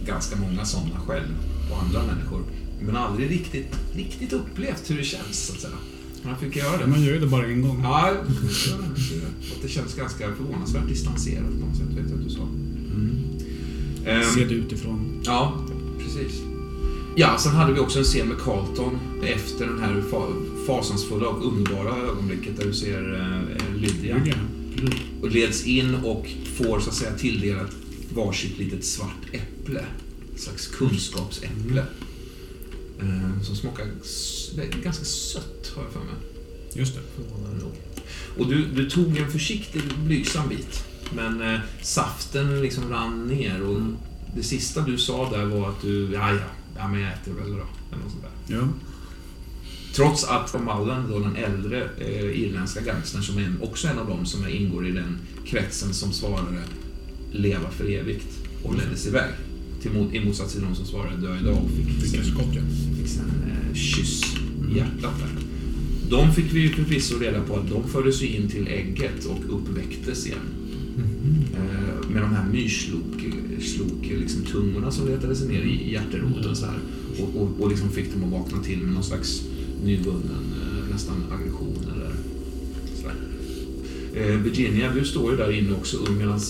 Speaker 2: ganska många sådana själv på andra människor. Men aldrig riktigt, riktigt upplevt hur det känns, så att säga. Men han fick göra det.
Speaker 5: man gör ju det bara en gång.
Speaker 2: Ja, och det känns ganska förvånansvärt distanserat på något sätt, vet jag att du sa. Ehm,
Speaker 5: Ser det utifrån.
Speaker 2: Ja, precis. Ja, sen hade vi också en scen med Carlton efter den här fa- fasansfulla och underbara ögonblicket där du ser eh, Lydia.
Speaker 5: Ja.
Speaker 2: Och leds in och får så att säga tilldelat varsitt litet svart äpple. Ett slags kunskapsäpple. Eh, som smakar ganska sött, har jag för mig.
Speaker 5: Just det.
Speaker 2: Och du, du tog en försiktig, blygsam bit. Men eh, saften liksom rann ner och det sista du sa där var att du, ja ja, ja men jag äter väl då. Eller något sånt där.
Speaker 5: Ja.
Speaker 2: Trots att Mallen, då den äldre eh, irländska gangstern, som är en, också en av dem som ingår i den kretsen som svarade leva för evigt och leddes iväg. Till mot, I motsats till de som svarade dö idag och fick,
Speaker 5: Fick ett skott, ja.
Speaker 2: fick sin eh, kyss i hjärtat där. De fick vi ju förvisso reda på att de fördes in till ägget och uppväcktes igen. Eh, med de här myrslok, slok, liksom, tungorna som letade sig ner i hjärteroten så här. Och, och, och liksom fick dem att vakna till med någon slags nyvunnen eh, nästan aggression eller sådär. Eh, Virginia, du står ju där inne också medan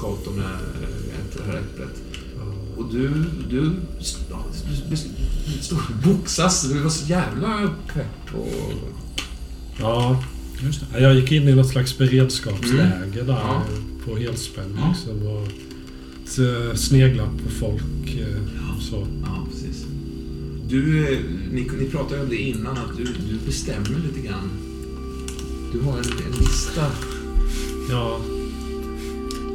Speaker 2: Carlton eh, äter det här äpplet. Och du, du, ja, du, du står och boxas. Du var så jävla pepp och...
Speaker 1: Ja,
Speaker 5: Just det.
Speaker 1: jag gick in i något slags beredskapsläge där
Speaker 2: Ja.
Speaker 1: på helspänn.
Speaker 2: Ja.
Speaker 1: Liksom, och t- snegla på folk. eh, Så.
Speaker 2: Ja, precis. Du, eh, ni, ni pratade om det innan, att du, du bestämmer lite grann. Du har en, en lista
Speaker 1: Ja.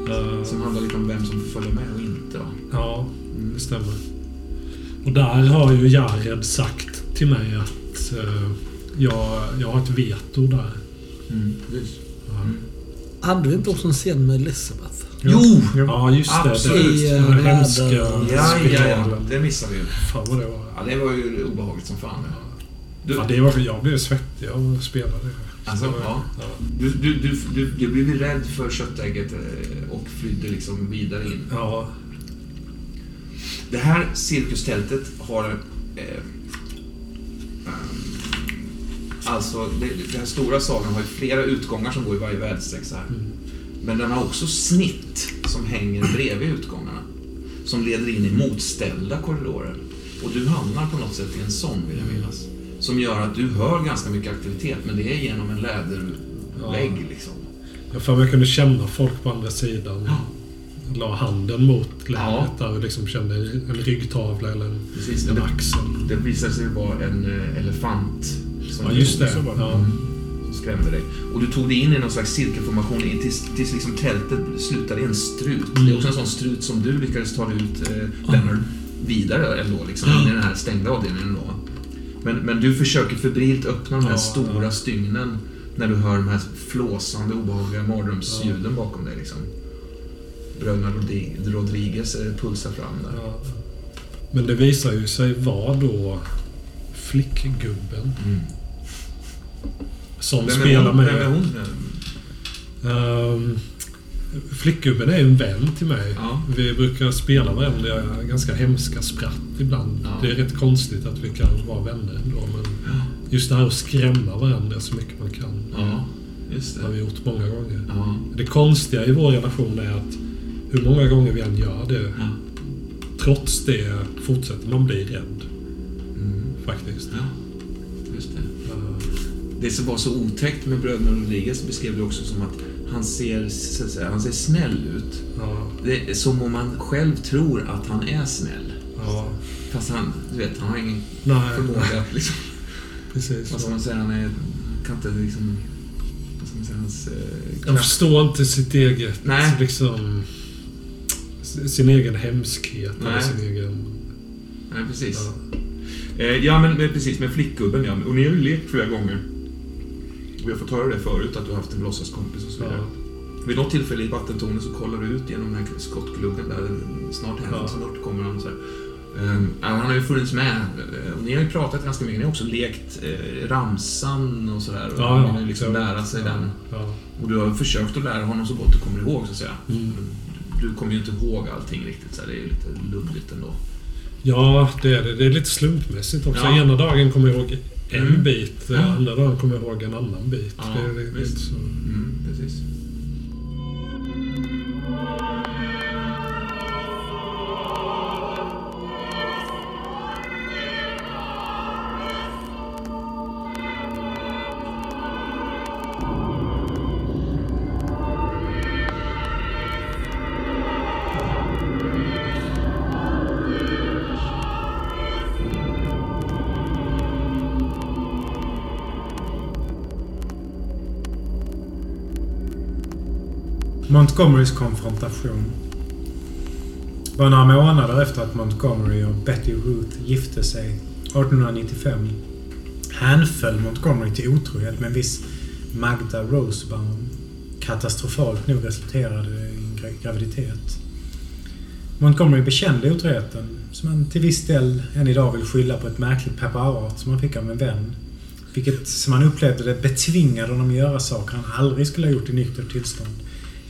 Speaker 1: Eh,
Speaker 2: som handlar lite om vem som får följa med och inte. Va?
Speaker 1: Ja, det stämmer. Och där har ju Jared sagt till mig att eh, jag, jag har ett veto där.
Speaker 2: Mm, precis.
Speaker 1: Ja.
Speaker 3: Hade vi inte också en scen med Elizabeth?
Speaker 2: Jo!
Speaker 1: Ja, just det.
Speaker 2: Absolut.
Speaker 1: Det,
Speaker 3: I,
Speaker 1: den här hemska.
Speaker 2: Ja, ja, ja. Det missade vi ju.
Speaker 1: Fan vad det var.
Speaker 2: Ja, det var ju obehagligt som fan. Du,
Speaker 1: Ja, det var jag blev svettig av att spela det.
Speaker 2: Alltså,
Speaker 1: Det var-
Speaker 2: ja. du, du, du, du, du blev ju rädd för köttägget eh, och flydde liksom vidare in.
Speaker 1: Ja.
Speaker 2: Det här cirkustältet har... Eh, Alltså, det, den här stora sagan har ju flera utgångar som går i varje väderstreck så här. Men den har också snitt som hänger bredvid utgångarna. Som leder in i motställda korridorer. Och du hamnar på något sätt i en sån, vill jag minnas. Som gör att du hör ganska mycket aktivitet, men det är genom en lädervägg liksom.
Speaker 1: Jag får jag kunde känna folk på andra sidan.
Speaker 2: Ja.
Speaker 1: La handen mot lädret
Speaker 2: Ja.
Speaker 1: och liksom kände en ryggtavla eller en,
Speaker 2: Precis.
Speaker 1: en
Speaker 2: Det,
Speaker 1: axel.
Speaker 2: det visade sig vara en eh, elefant som,
Speaker 1: Ja, just det. Ja.
Speaker 2: som skrämde dig. Och du tog dig in i någon slags cirkelformation in tills, tills liksom tältet slutade i en strut.
Speaker 1: Mm.
Speaker 2: Det är också en sån strut som du lyckades ta dig ut, eh, Leonard, vidare ändå, liksom, in i den här stängda avdelningen då. Men, men du försöker febrilt öppna de här
Speaker 1: Ja,
Speaker 2: stora
Speaker 1: ja.
Speaker 2: stygnen när du hör de här flåsande, obehagliga mardrömsljuden bakom dig. Liksom. Bröderna Rodri- Rodriguez eh, pulsar fram där.
Speaker 1: Ja. Men det visar ju sig vara då flickgubben
Speaker 2: Mm.
Speaker 1: Som
Speaker 2: Vem
Speaker 1: spelar med...
Speaker 2: Vem är hon?
Speaker 1: Ehm, flickgubben är en vän till mig.
Speaker 2: Ja.
Speaker 1: Vi brukar spela varandra ganska hemska spratt ibland.
Speaker 2: Ja.
Speaker 1: Det är rätt konstigt att vi kan vara vänner ändå. Men just det här att skrämma varandra så mycket man kan.
Speaker 2: Ja, just
Speaker 1: Det har vi gjort många gånger.
Speaker 2: Ja.
Speaker 1: Det konstiga i vår relation är att hur många gånger vi än gör det,
Speaker 2: Ja.
Speaker 1: trots det fortsätter man bli rädd.
Speaker 2: Mm.
Speaker 1: Faktiskt.
Speaker 2: Ja, just det. Det som var så otäckt med bröderna Rodriguez beskrev du också som att han ser, så att säga, han ser snäll ut.
Speaker 1: ja,
Speaker 2: Det som om man själv tror att han är snäll.
Speaker 1: ja.
Speaker 2: Fast han, du vet, han har ingen
Speaker 1: Nej,
Speaker 2: förmåga att liksom...
Speaker 1: precis.
Speaker 2: Vad ska man säga? Han är... Kan inte liksom... Vad ska man säga? Hans... Eh,
Speaker 1: förstår inte sitt eget,
Speaker 2: Nej.
Speaker 1: liksom... Sin egen hemskhet eller
Speaker 2: Nej.
Speaker 1: sin egen...
Speaker 2: Nej, precis.
Speaker 1: Ja.
Speaker 2: Eh, ja, men precis. Med flickgubben, ja. Och ni har ju lekt flera gånger. Vi har fått höra det förut, att du har haft en låtsaskompis och så vidare.
Speaker 1: Ja.
Speaker 2: Vid något tillfälle i vattentornet så kollar du ut genom den här skottgluggen där. Snart händer
Speaker 1: Ja.
Speaker 2: snart kommer han. Så här. Ja, han har ju funnits med. Och ni har ju pratat ganska mycket. Ni har också lekt eh, ramsan och sådär. Och
Speaker 1: Ja,
Speaker 2: ju liksom
Speaker 1: ja.
Speaker 2: lära sig
Speaker 1: ja,
Speaker 2: den.
Speaker 1: Ja.
Speaker 2: Och du har försökt att lära honom så gott du kommer ihåg, så att säga.
Speaker 1: Mm.
Speaker 2: Du kommer ju inte ihåg allting riktigt, så här. det är ju lite luddigt ändå.
Speaker 1: ja, det är det. Det är lite slumpmässigt också.
Speaker 2: Ja.
Speaker 1: Ena dagen kommer jag ihåg en
Speaker 2: Mm.
Speaker 1: bit,
Speaker 2: Ja.
Speaker 1: andra dagen kommer jag ihåg en annan bit.
Speaker 2: Ja,
Speaker 1: det, det, det.
Speaker 2: Mm, precis.
Speaker 4: Montgomerys konfrontation. Bara några månader efter att Montgomery och Betty Ruth gifte sig 1895 hänföll Montgomery till otrohet med en viss Magda Rosebaum. Katastrofalt nog resulterade i en graviditet. Montgomery bekände otroheten, som han till viss del än idag vill skylla på ett märkligt preparat som han fick av en vän. Vilket, som han upplevde det, betvingade honom att göra saker han aldrig skulle ha gjort i nyktert tillstånd.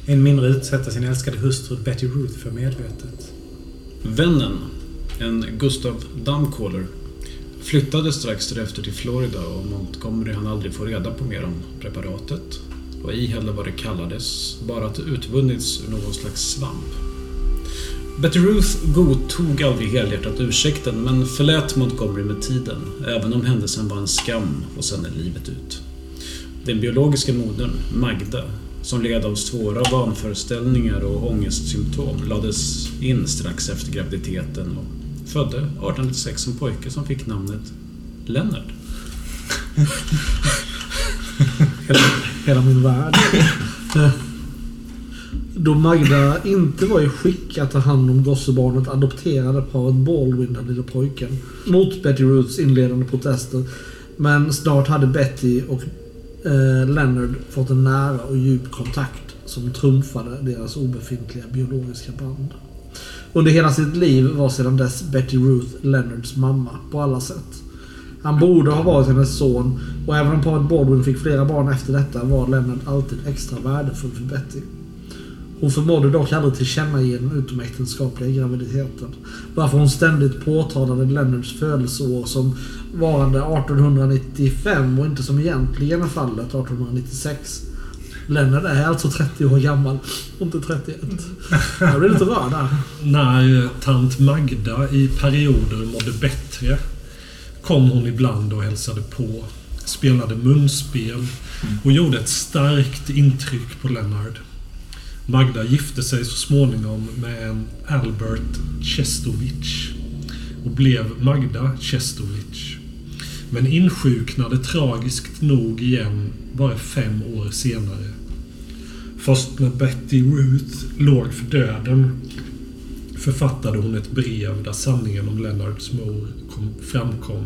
Speaker 4: Än mindre utsätta sin älskade hustru Betty Ruth för medvetet.
Speaker 6: Vännen, en Gustav Dumbcaller, flyttade strax därefter till Florida och Montgomery hann aldrig få reda på mer om preparatet och ej heller vad det kallades, bara att det utvunnits ur någon slags svamp. Betty Ruth godtog aldrig helhjärtat ursäkten men förlät Montgomery med tiden, även om händelsen var en skam och sen är livet ut. Den biologiska modern, Magda, som led av svåra vanföreställningar och ångestsymptom lades in strax efter graviditeten och födde 1896 en pojke som fick namnet Lennart.
Speaker 3: Hela, hela min värld. Då Magda inte var i skick att ta hand om gossebarnet adopterade paret Baldwin den lilla pojken. Mot Betty Roots inledande protester. Men snart hade Betty och eh, Leonard fått en nära och djup kontakt som trumfade deras obefintliga biologiska band. Under hela sitt liv var sedan dess Betty Ruth Leonards mamma på alla sätt. Han borde ha varit hennes son och även om paret Baldwin fick flera barn efter detta var Leonard alltid extra värdefull för Betty. Hon förmådde dock aldrig tillkännage den utomäktenskapliga graviditeten. Varför hon ständigt påtalade Leonards födelseår som varande 1895 och inte som egentligen är fallet 1896. Lennart är alltså 30 år gammal och inte 31. Jag blir lite rörd där.
Speaker 1: När eh, tant Magda i perioder mådde bättre kom hon ibland och hälsade på, spelade munspel och gjorde ett starkt intryck på Lennart. Magda gifte sig så småningom med en Albert Chestovich och blev Magda Chestovich. Men insjuknade tragiskt nog igen bara fem år senare. Först när Betty Ruth låg för döden författade hon ett brev där sanningen om Leonards mor kom, framkom.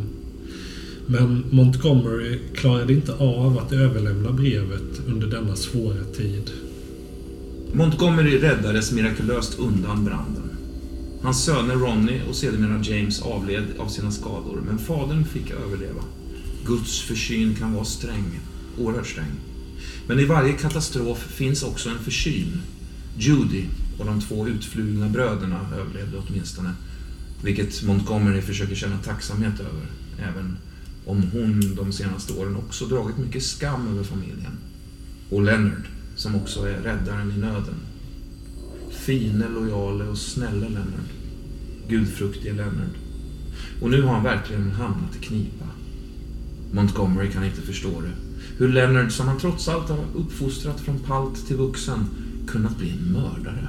Speaker 1: Men Montgomery klarade inte av att överlämna brevet under denna svåra tid.
Speaker 2: Montgomery räddades mirakulöst undan branden. Hans söner Ronnie och sedermera James avled av sina skador, men fadern fick överleva. Guds försyn kan vara sträng, oerhört sträng. Men i varje katastrof finns också en försyn. Judy och de två utflugna bröderna överlevde åtminstone, vilket Montgomery försöker känna tacksamhet över, även om hon de senaste åren också dragit mycket skam över familjen. Och Leonard, som också är räddaren i nöden. Fine, lojale och snälle Leonard. Gudfruktige Leonard. Och nu har han verkligen hamnat i knipa. Montgomery kan inte förstå det. Hur Leonard, som han trots allt har uppfostrat från palt till vuxen, kunnat bli en mördare.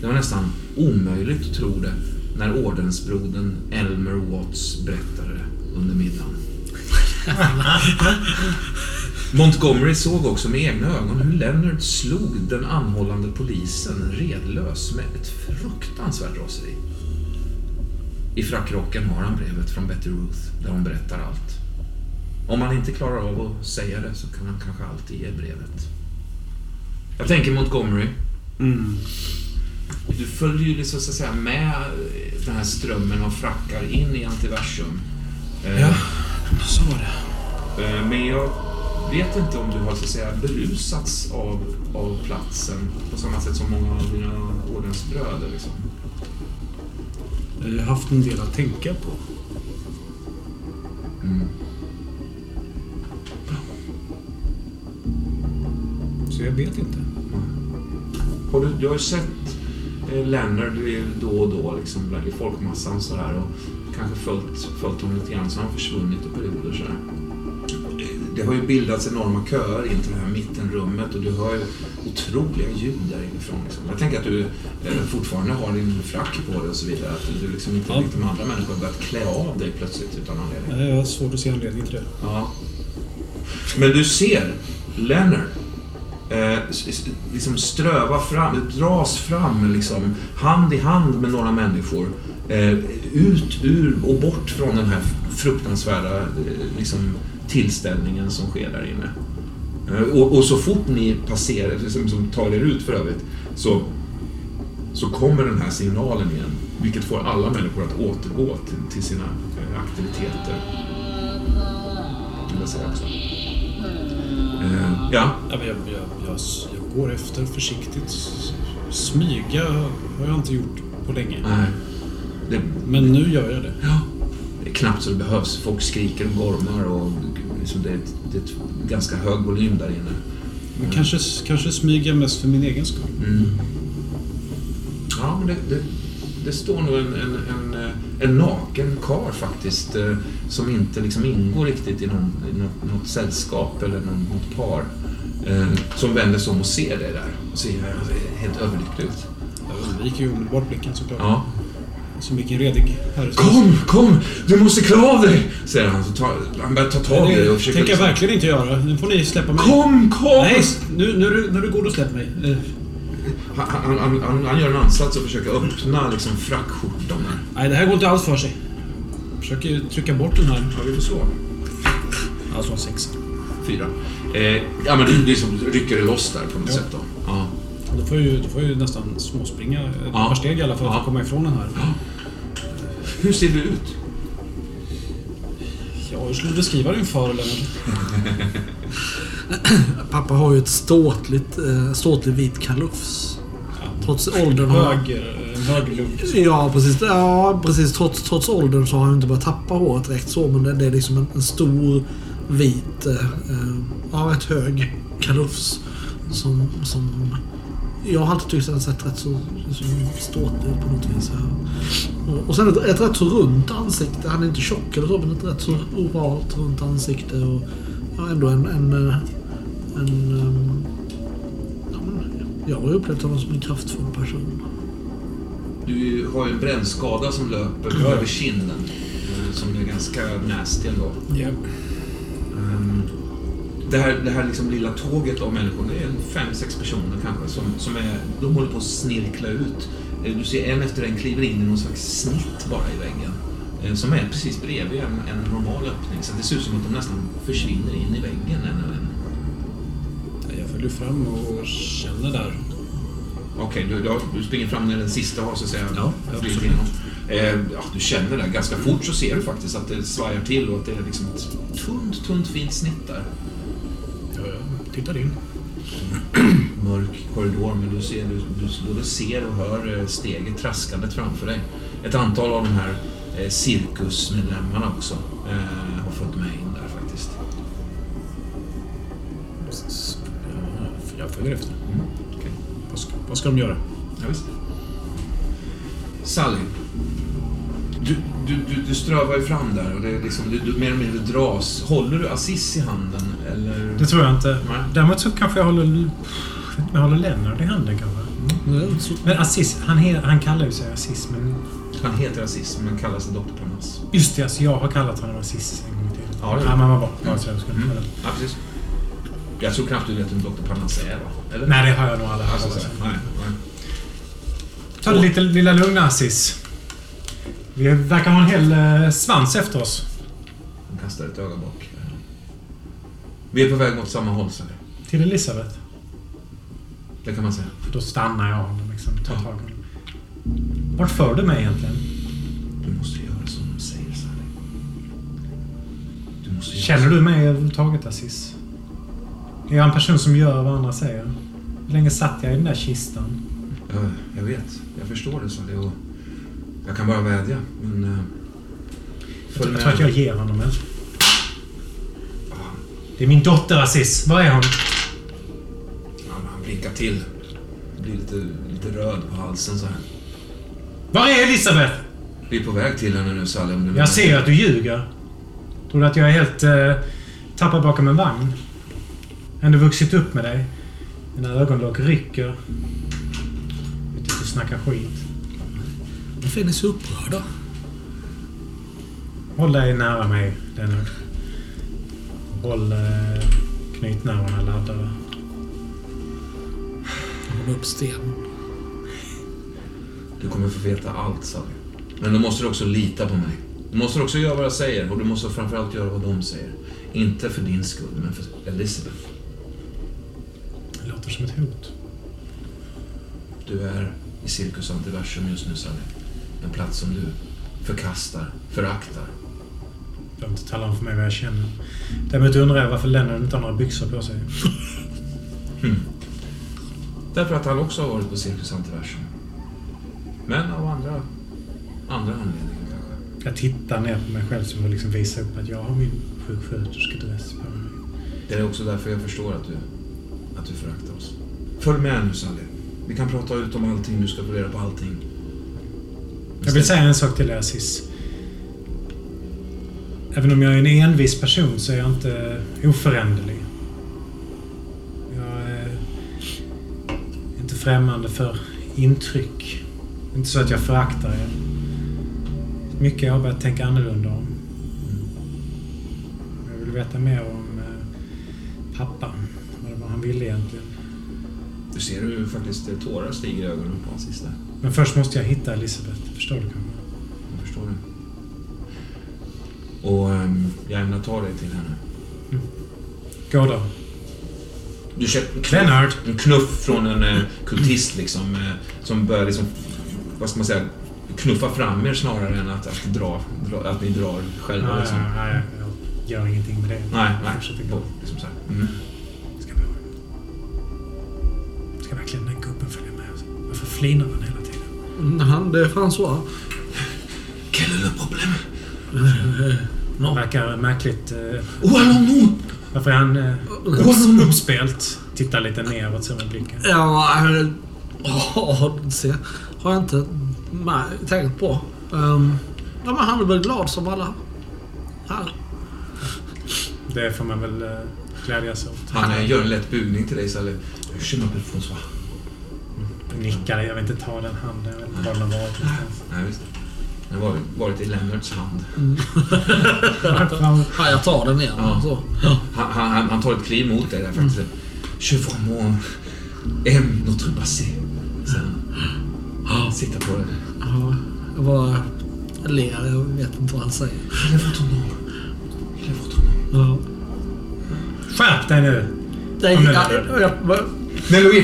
Speaker 2: Det var nästan omöjligt att tro det när ordensbrodern Elmer Watts berättade det under middagen. Montgomery såg också med egna ögon hur Leonard slog den anhållande polisen redlös med ett fruktansvärt raseri. I frackrocken har han brevet från Betty Ruth där hon berättar allt. Om han inte klarar av att säga det så kan han kanske alltid ge brevet. Jag tänker Montgomery.
Speaker 5: Mm.
Speaker 2: Du följer ju liksom, så att säga med den här strömmen av frackar in i antiversum. Eh,
Speaker 5: Ja, så var det.
Speaker 2: Eh, Men jag vet inte om du har så att säga berusats av, av platsen på samma sätt som många av dina ordensbröder. Liksom.
Speaker 5: Jag har haft en del att tänka på.
Speaker 2: Mm.
Speaker 5: Så jag vet inte.
Speaker 2: Har du, du har ju sett eh, Leonard då och då liksom, i folkmassan sådär och kanske följt, följt honom lite grann så har han försvunnit i perioder sådär. Det- har ju bildats enorma köer in till det här mittenrummet och du hör ju otroliga ljud där inifrån. Liksom. Jag tänker att du eh, fortfarande har din frack på dig och så vidare. Att du liksom inte
Speaker 5: Ja.
Speaker 2: likt de andra människorna har börjat klä av dig plötsligt utan anledning.
Speaker 5: Jag har svårt att se anledning till det.
Speaker 2: Ja. Men du ser Leonard eh, liksom ströva fram, dras fram liksom, hand i hand med några människor eh, ut ur och bort från den här fruktansvärda eh, liksom, tillställningen som sker där inne. Eh, och, och så fort ni passerar, liksom, som tar er ut för övrigt, så, så kommer den här signalen igen. Vilket får alla människor att återgå till, till sina eh, aktiviteter. Vill jag säga också. Eh, ja,
Speaker 5: Ja, jag, jag, jag, jag går efter försiktigt. Smyga har jag inte gjort på länge.
Speaker 2: nej. Det,
Speaker 5: Men nu gör jag det.
Speaker 2: ja, det är knappt så det behövs. Folk skriker och gormar och liksom det, är ett, det är ett ganska hög volym där inne.
Speaker 5: Men kanske, kanske smyga mest för min egen skull.
Speaker 2: Mm. Ja, men det, det, det står nog en, en, en, en naken kar faktiskt eh, som inte liksom ingår riktigt i, någon, i något, något sällskap eller någon, något par. Eh, som vänder sig om och ser dig där och ser helt överlycklig ut.
Speaker 5: Jag undviker ju omedelbart blicken såklart.
Speaker 2: Ja.
Speaker 5: Som vilken redig herre
Speaker 2: Kom, kom! Du måste klä av dig! Säger han. Så tar, han börjar ta tag i dig och
Speaker 5: Det
Speaker 2: försöker...
Speaker 5: tänker jag
Speaker 2: liksom-
Speaker 5: verkligen inte göra. Nu får ni släppa mig.
Speaker 2: Kom, kom!
Speaker 5: Nej, nu, nu, nu är du god och släpp mig. Eh,
Speaker 2: Han, han, han, han, gör en ansats att försöka öppna liksom, frackskjortan där.
Speaker 5: Nej, det här går inte alls för sig. Försöker trycka bort den här.
Speaker 2: Ja, vi får slå.
Speaker 5: Alltså en sexa.
Speaker 2: Fyra. Eh, ja, men du liksom rycker det loss där på något
Speaker 5: Ja.
Speaker 2: sätt då. Ja.
Speaker 5: Då får jag ju, då får jag ju nästan småspringa ett
Speaker 2: Ja.
Speaker 5: par steg i alla fall för
Speaker 2: Ja.
Speaker 5: att komma ifrån den här.
Speaker 2: Hur ser du ut?
Speaker 5: Ja, hur skulle du beskriva din far, Lennart?
Speaker 3: Pappa har ju ett ståtligt, eh, ståtlig vit kalufs. Trots åldern har
Speaker 5: Hög, eh, hög lugg.
Speaker 3: Ja, precis. Ja, precis. Trots, trots åldern så har han inte börjat tappa håret direkt så, men det, det är liksom en, en stor vit, eh, eh, ja, rätt hög kalufs. Som, som jag har alltid tyckt att den sett rätt så, så ståtlig ut på något vis. Och, och sen ett, ett rätt så runt ansikte. Han är inte tjock eller så, men ett rätt så ovalt runt ansikte. Och ja, ändå en... en, en, ehm, ja, men jag har ju upplevt honom som en kraftfull person.
Speaker 2: Du har ju en brännskada som löper över kinden. eh, Som är ganska nasty ändå.
Speaker 5: Ja.
Speaker 2: Ehm, Det här, det här liksom lilla tåget av människor, det är en fem, sex personer kanske, som, som är, de håller på att snirkla ut. Eh, Du ser en efter en kliver in i någon slags snitt bara i väggen. eh, Som är precis bredvid en, en normal öppning. Så det ser ut som att de nästan försvinner in i väggen en en.
Speaker 5: Jag följer fram och känner där.
Speaker 2: Okej, du, du, du springer fram när den sista har så att säga
Speaker 5: Ja,
Speaker 2: flugit igenom. Eh, ja, du känner det. Ganska fort så ser du faktiskt att det svajar till och att det är liksom ett tunt, tunt fint snitt där.
Speaker 5: Ja, jag tittar in.
Speaker 2: mörk korridor men du, ser, du, du både ser och hör eh, steget traskandet framför dig. Ett antal av de här eh, cirkusmedlemmarna också eh, har följt med in där faktiskt.
Speaker 5: Jag, följer efter.
Speaker 2: Mm. okej.
Speaker 5: Vad ska, vad ska de göra?
Speaker 2: Ja, visst. Sally. Du, du, du, du strövar ju fram där och det är liksom, du, du mer eller mindre dras. Håller du Assis i handen eller?
Speaker 4: Det tror jag inte.
Speaker 2: Nej.
Speaker 4: Däremot så kanske jag håller... Jag håller Lennart i handen kanske.
Speaker 3: Mm, så-
Speaker 4: Men Assis, han, he, han kallar ju sig Assis, men...
Speaker 2: Han heter Assis men kallar sig Dr. Parnas.
Speaker 4: Just det, alltså jag har kallat honom Assis en gång tiden.
Speaker 2: Ja, det-
Speaker 4: ja men vad bra.
Speaker 2: Mm.
Speaker 4: kolla.
Speaker 2: Ja, precis. Jag tror knappt du vet vem Dr. Parnas är va? Eller?
Speaker 4: Nej, det har jag nog aldrig
Speaker 2: Alltså,
Speaker 4: hört.
Speaker 2: så, nej, nej.
Speaker 4: Ta det lite lilla lugna Assis. Vi verkar ha en hel eh, svans efter oss.
Speaker 2: Han kastar ett öga bak. Vi är på väg mot samma håll, Sally.
Speaker 4: Till Elisabeth.
Speaker 2: Det kan man säga.
Speaker 4: Då stannar jag honom liksom. Tar tag i honom. Vart för du mig egentligen?
Speaker 2: Du måste göra som de säger, Sally. Du måste göra
Speaker 4: Känner du mig överhuvudtaget Assis? Är jag en person som gör vad andra säger? Hur länge satt jag i den där kistan?
Speaker 2: Ja, jag vet. Jag förstår det, Sally. Och jag kan bara vädja, men... Uh,
Speaker 4: Jag tror, jag att jag ger honom en.
Speaker 2: Ja,
Speaker 4: Det är min dotter Assis. Var är hon?
Speaker 2: ja, han blinkar till. Blir lite, lite röd på halsen så här.
Speaker 4: Var är Elisabeth?
Speaker 2: Vi är på väg till henne nu, du
Speaker 4: Jag ser att du ljuger. Tror du att jag är helt eh, tappad bakom en vagn? Ändå vuxit upp med dig. Dina ögonlock rycker. Vet att du snackar skit.
Speaker 3: Varför är ni så upprörda?
Speaker 4: Håll dig nära mig, Lennart. Håll eh, knytnävarna laddade.
Speaker 3: Håll upp stenen.
Speaker 2: Du kommer få veta allt, Sally. Men då måste du också lita på mig. Du måste också göra vad jag säger och du måste framförallt göra vad de säger. Inte för din skull, men för Elizabeth.
Speaker 4: Det låter som ett hot.
Speaker 2: Du är i Cirkus Antiversum just nu, Sally. En plats som du förkastar, föraktar.
Speaker 4: Du behöver inte tala om för mig vad jag känner. Däremot undrar jag varför Lennart inte har några byxor på sig.
Speaker 2: Hmm. Därför att han också har varit på Cirkus Antiversum. Men av andra, andra anledningar kanske.
Speaker 4: Jag tittar ner på mig själv som att liksom visa upp att jag har min sjuksköterskedress på mig.
Speaker 2: Det är också därför jag förstår att du, att du föraktar oss. Följ med nu, Sally. Vi kan prata ut om allting, du ska få reda på allting.
Speaker 4: Jag vill säga en sak till Assis. Även om jag är en envis person så är jag inte oföränderlig. Jag är inte främmande för intryck. Inte så att jag föraktar er. Mycket jag har börjat tänka annorlunda om. Jag vill veta mer om eh, pappa. Vad det var han ville egentligen.
Speaker 2: Du ser hur faktiskt tårar stiger i ögonen på hans sista.
Speaker 4: Men först måste jag hitta Elisabeth. Förstår du kanske?
Speaker 2: Jag förstår det. Och ehm, jag ämnar ta dig till henne.
Speaker 4: Gå då.
Speaker 2: Du känner
Speaker 4: Lennart!
Speaker 2: en knuff från en eh, kultist liksom. Eh, som börjar liksom, vad ska man säga, knuffa fram er snarare än att, att, dra, dra, att ni drar själva.
Speaker 4: Ja,
Speaker 2: liksom.
Speaker 4: ja, ja, ja. gör ingenting med det.
Speaker 2: Nej, nej.
Speaker 4: Fortsätter gå.
Speaker 2: Liksom så här. Mm.
Speaker 4: Ska, vi, ska verkligen den gubben följa med oss? Varför flinar han?
Speaker 3: Han, det är François.
Speaker 2: Quel est le problème?
Speaker 4: Han verkar märkligt... Eh,
Speaker 2: Oh, allons-nous!
Speaker 4: varför är han eh, upps- uppspelt? Tittar lite neråt så med blicken.
Speaker 3: Ja, äh, ja, det har jag inte tänkt på. Um, ja, men han är väl glad som alla här.
Speaker 4: Det får man väl eh, glädjas åt.
Speaker 2: Han eh, gör en lätt bugning till dig, Sally. Je m'appelle François.
Speaker 4: Nickar. Jag vill inte ta den handen. Jag vet inte var den har varit någonstans.
Speaker 2: Nej, visst. Han har varit, i Lennarts hand.
Speaker 3: Ja, jag tar den igen.
Speaker 2: Ja.
Speaker 3: Så.
Speaker 2: Han, han, han- han tar ett kliv mot dig där faktiskt. Je vraiment aime notre passé. Sen sitter på det.
Speaker 3: Ja, jag bara ler. Jag vet inte vad han säger.
Speaker 2: Est votre nom. Est votre nom.
Speaker 3: Ja.
Speaker 4: Skärp dig nu!
Speaker 3: Nej, jag,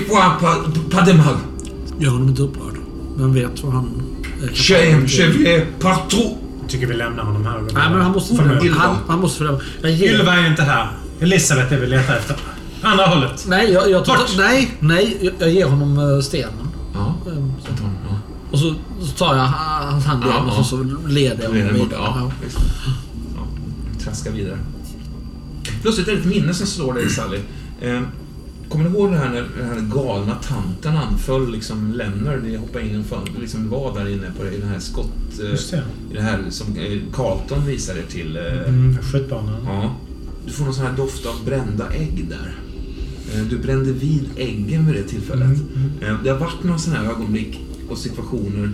Speaker 2: point pas, pas de mal.
Speaker 3: Gör honom inte upprörd. Vem vet vad han
Speaker 2: vais partout.
Speaker 4: Jag tycker vi lämnar honom här
Speaker 3: Nej, men han måste fördöma. Han, han måste fördöma.
Speaker 4: Ylva är inte här. Elisabeth är vi letar efter. Andra hållet.
Speaker 3: Nej, jag, jag tar, nej, nej. Jag, jag ger honom eh, stenen.
Speaker 2: Ja,
Speaker 3: Ehm, så. Och så, så tar jag ha- hans hand igen
Speaker 2: Ja,
Speaker 3: och så, så leder jag honom vidare.
Speaker 2: Ja,
Speaker 3: Ja.
Speaker 2: visst. Ja, traska vidare. Plötsligt är det ett minne som slår dig, Sally. Kommer du ihåg det här när den här galna tanten anföll liksom? Ni hoppade in fönster, liksom var där inne på det, i den här skott... Eh,
Speaker 4: det.
Speaker 2: I det här som eh, Carlton visade till. Eh,
Speaker 4: Mm, skjutbanan.
Speaker 2: Ja. Du får någon sån här doft av brända ägg där. Du brände vid äggen vid det tillfället.
Speaker 4: Mm,
Speaker 2: Eh, Det har varit några sådana här ögonblick och situationer.